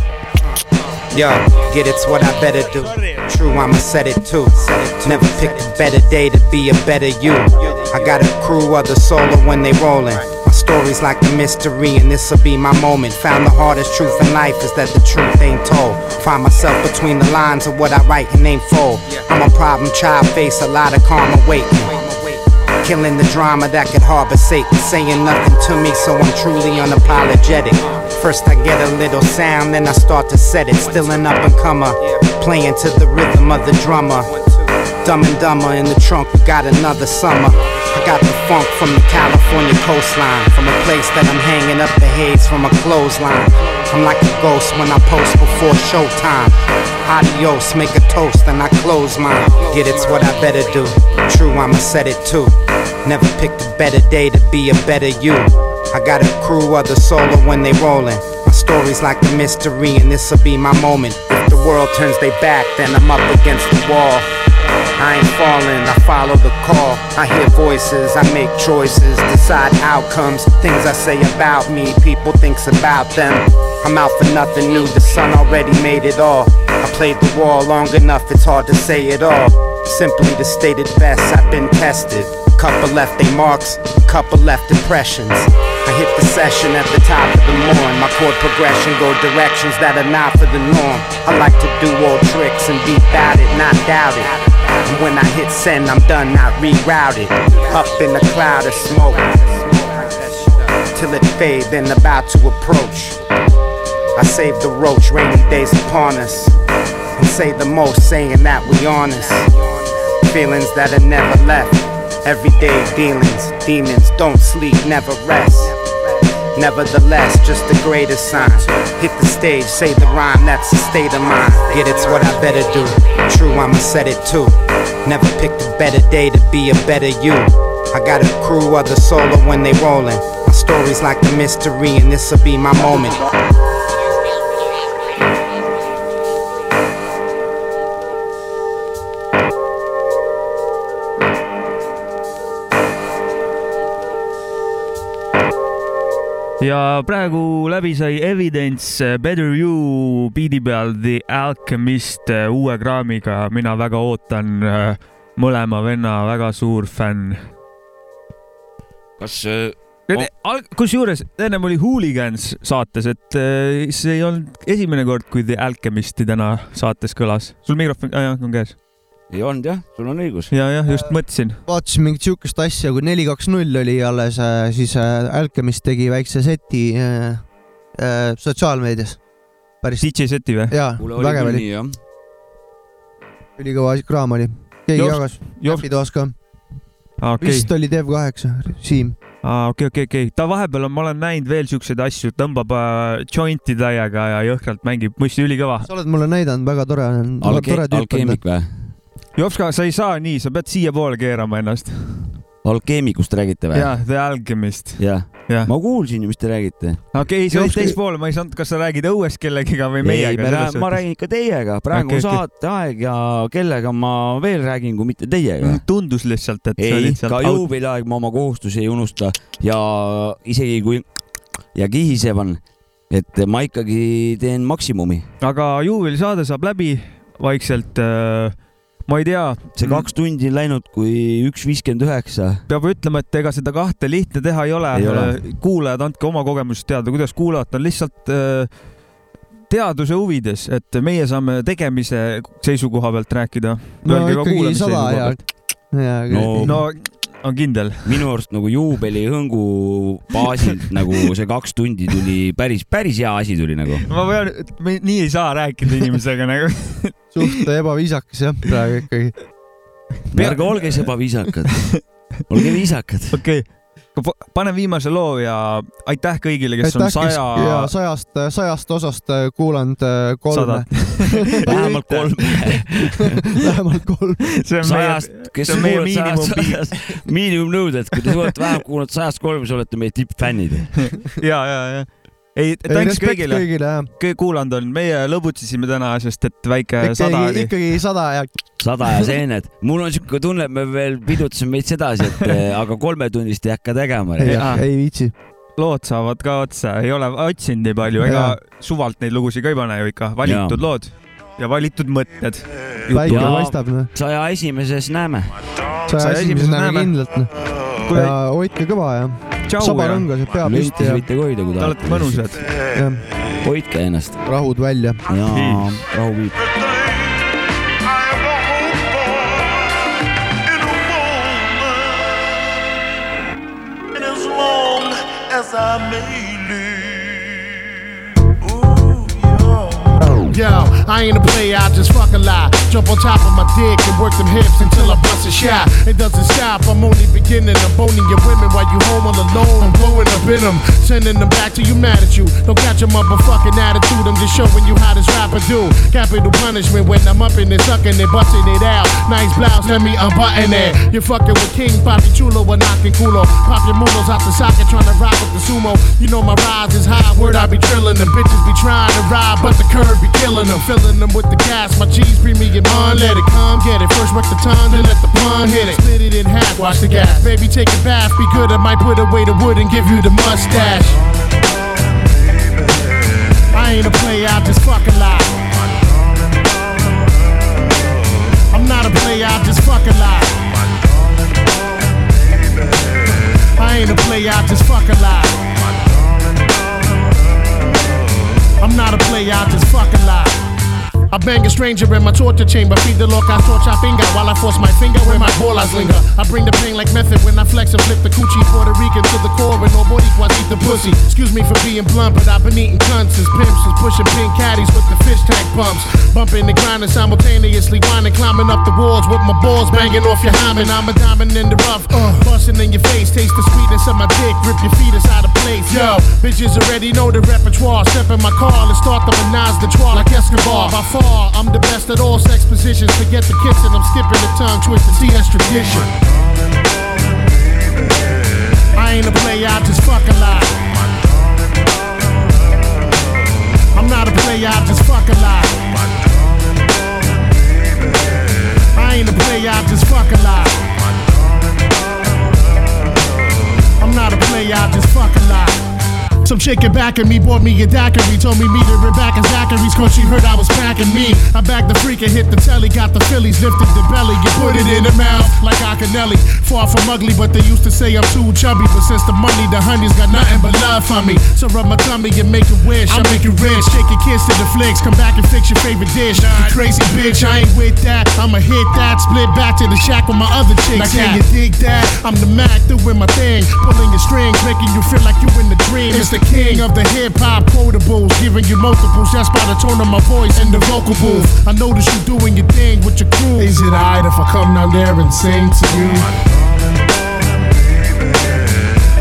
Yo, get it's what I better do. True, I'ma set it too. Never picked a better day to be a better you. I got a crew of the solo when they rollin'. My story's like a mystery, and this'll be my moment. Found the hardest truth in life is that the truth ain't told. Find myself between the lines of what I write and ain't fold. I'm a problem child, face a lot of karma waiting. Killing the drama that could harbor Satan, saying nothing to me, so I'm truly unapologetic. First I get a little sound, then I start to set it. Still an up and comer, playing to the rhythm of the drummer. Dumb and dumber in the trunk, we got another summer. I got the funk from the California coastline, from a place that I'm hanging up the haze from a clothesline. I'm like a ghost when I post before showtime. Adios, make a toast, and I close mine. Get it's what I better do. True, I'ma set it too. Never picked a better day to be a better you. I got a crew of the solo when they rollin'. My story's like a mystery, and this'll be my moment. If the world turns their back, then I'm up against the wall. I ain't falling, I follow the call. I hear voices, I make choices, decide outcomes. Things I say about me, people thinks about them. I'm out for nothing new, the sun already made it all. I played the wall long enough, it's hard to say it all. Simply to state it best, I've been tested. Couple left they marks, couple left impressions. I hit the session at the top of the morn. My chord progression go directions that are not for the norm. I like to do old tricks and be about it, not doubt it. And when I hit send, I'm done, not rerouted. Up in a cloud of smoke. Till it fade, then about to approach. I save the roach, rainy days upon us. And say the most, saying that we honest. Feelings that are never left. Everyday dealings, demons don't sleep, never rest. Nevertheless, just the greatest sign. Hit the stage, say the rhyme, that's the state of mind. Get it's what I better do. True, I'ma set it too. Never picked a better day to be a better you. I got a crew of the solo when they rollin'. My story's like a mystery, and this'll be my moment. Ja praegu läbi sai Evidence äh, Better You biidi peal The Alchemist äh, uue kraamiga, mina väga ootan, äh, mõlema venna väga suur fänn. kas äh, Al- kusjuures ennem oli Hooligans saates, et see ei olnud esimene kord, kui The Alchemisti täna saates kõlas. sul mikrofon, jah, on käes? Ei olnud jah, sul on õigus. ja, jah, just mõtlesin. vaatasin mingit siukest asja, kui neli, kaks, null oli alles, äh, siis äh, Alchemist tegi väikse seti äh, äh, sotsiaalmeedias. päris. DJ seti või? jaa, vägev oli. ülikõva kraam oli. keegi Jops- jagas äpitoas ka. Aa, okei. vist oli Dev8, Siim. aa, okei, okei, okei. ta vahepeal on, ma olen näinud veel siukseid asju, tõmbab äh, jointi täiega ja jõhkralt mängib, muisti ülikõva. sa oled mulle näidanud, väga tore on. Alke- alkeemik või? Jopska, sa ei saa nii, sa pead siiapoole keerama ennast. alkeemikust räägite või? jah, The Alchemist. jah Jah. ma kuulsin ju, mis te räägite. okei okay,, sa olid teispool, ma ei saanud, kas sa räägid õues kellegiga või ei, meiega? ma räägin ikka teiega, praegu Okei, on saateaeg ja kellega ma veel räägin, kui mitte teiega. tundus lihtsalt, et ei ka juubeliaeg ma oma kohustusi ei unusta ja isegi kui ja kihisevan, et ma ikkagi teen maksimumi. aga juubelisaade saab läbi vaikselt äh,. Ma ei tea. see kaks tundi on läinud kui üks viiskümmend üheksa. peab ütlema, et ega seda kahte lihtne teha ei ole, ole. kuulajad, andke oma kogemusest teada, kuidas kuulata, on lihtsalt äh, teaduse huvides, et meie saame tegemise seisukoha pealt rääkida. no ikkagi sada ja, ja No- no on kindel. minu arust nagu juubelihõngu baasilt nagu see kaks tundi tuli päris, päris hea asi tuli nagu. ma pean, me nii ei saa rääkida inimesega nagu. suht ebaviisakas jah, praegu ikkagi. ärge olge siis ebaviisakad. olge viisakad. okei okay., pane viimase loo ja aitäh kõigile, kes on saja. ja sajast, sajast osast äh, kuulanud äh, kolme. vähemalt kolm. vähemalt kolm. see on meie, sajast, kes see on meie miinimum. miinimumnõuded, kui te olete vähem kuulanud sajast kolme, siis olete meie tippfännid. ja, ja, ja. ei, tänks kõigile, kõigile, kõik kuulanud on, meie lõbutsesime täna, sest et väike sada ikkagi, oli. ikkagi sada ja. sada ja seened. mul on siuke tunne, et me veel pidutasime veits edasi, et eh, aga kolmetunnist ei hakka tegema. ei, ei viitsi. lood saavad ka otsa, ei ole otsinud nii palju, ega suvalt neid lugusid ka ei pane ju ikka, valitud Jaa. lood ja valitud mõtted. päike paistab, noh. saja esimeses näeme. saja esimesel näeme kindlalt, noh. Kuule- ja hoidke kõva ja Tšau saba ja- rõngas ja pea püsti ja võite ka hoida, kui Te olete mõnusad. hoidke ennast. rahud välja. ja rahu viib. And as long as I may Yo, I ain't a player, I just fucking lie. Jump on top of my dick and work them hips until I bust a shot. It doesn't stop, I'm only beginning. I'm boning your women while you home all alone. I'm blowing up in them, sending them back to you mad at you. Don't catch a motherfucking attitude, I'm just showing you how this rapper do. Capital punishment when I'm up in it, sucking it, busting it out. Nice blouse, let me unbutton it. You're fucking with King Papi Chulo or knocking culo. Pop your mulos out the socket, trying to ride with the sumo. You know my rise is high, word I be trillin' them. Bitches be trying to ride, but the curve be killing them. Filling them with the gas, my cheese premium on. Let it come, get it. First work the tongue, then let the pun hit it. Split it in half, watch the gas. Baby, take a bath, be good. I might put away the wood and give you the mustache. I ain't a player, I just fucking lie. I'm not a player, I just fucking lie. I ain't a player, I just fucking lie. I'm not a player, I just fucking lie. I bang a stranger in my torture chamber. Feed the lock, I torch I finger while I force my finger where my bolas linger. I bring the pain like method when I flex and flip the coochie Puerto Rican to the core and nobody quite eat the pussy. Excuse me for being blunt, but I've been eating cunts as pimps and pushing pink caddies with the fish tank pumps. Bumping and grinding simultaneously, whining, climbing up the walls with my balls banging off your hymen. I'm a diamond in the rough, uh, busting in your face. Taste the sweetness of my dick, rip your fetus out of place. Yo, bitches already know the repertoire. Step in my car, let's start the menage the trois like Escobar. By far, I'm the best at all sex positions. Forget the kissing, I'm skipping the tongue twisting. That's tradition. I ain't a player, I just fucking lie. I'm not a player, I just fucking lie. I ain't a player, I just fucking lie. I'm not a player, I just fucking lie. Some chick back of me bought me a daiquiri. Told me meet her of Zachary's cause she heard I was packing me. I bagged the freak and hit the telly. Got the Phillies, lifted the belly. You put it in the mouth like Akinelli. Far from ugly, but they used to say I'm too chubby. But since the money, the honey's got nothing but love for me. So rub my tummy and make a wish. I make you rich. Shake your kids to the flicks. Come back and fix your favorite dish. You crazy bitch, I ain't with that. I'ma hit that. Split back to the shack with my other chicks. Now can you dig that? I'm the Mac doing my thing. Pulling your strings, making you feel like you in the dream. It's the king of the hip hop quotables, giving you multiples. That's by the tone of my voice and the vocal booth. I notice you doing your thing with your crew. Is it alright if I come down there and sing to you?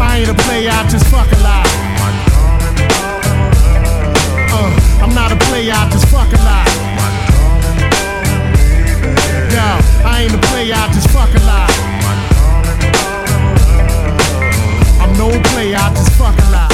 I ain't a player, I just fuck a lot. Uh, I'm not a player, I just fuck a lot. Yo, I ain't a player, I just fuck a lot. I'm no player, I just fuck a lot.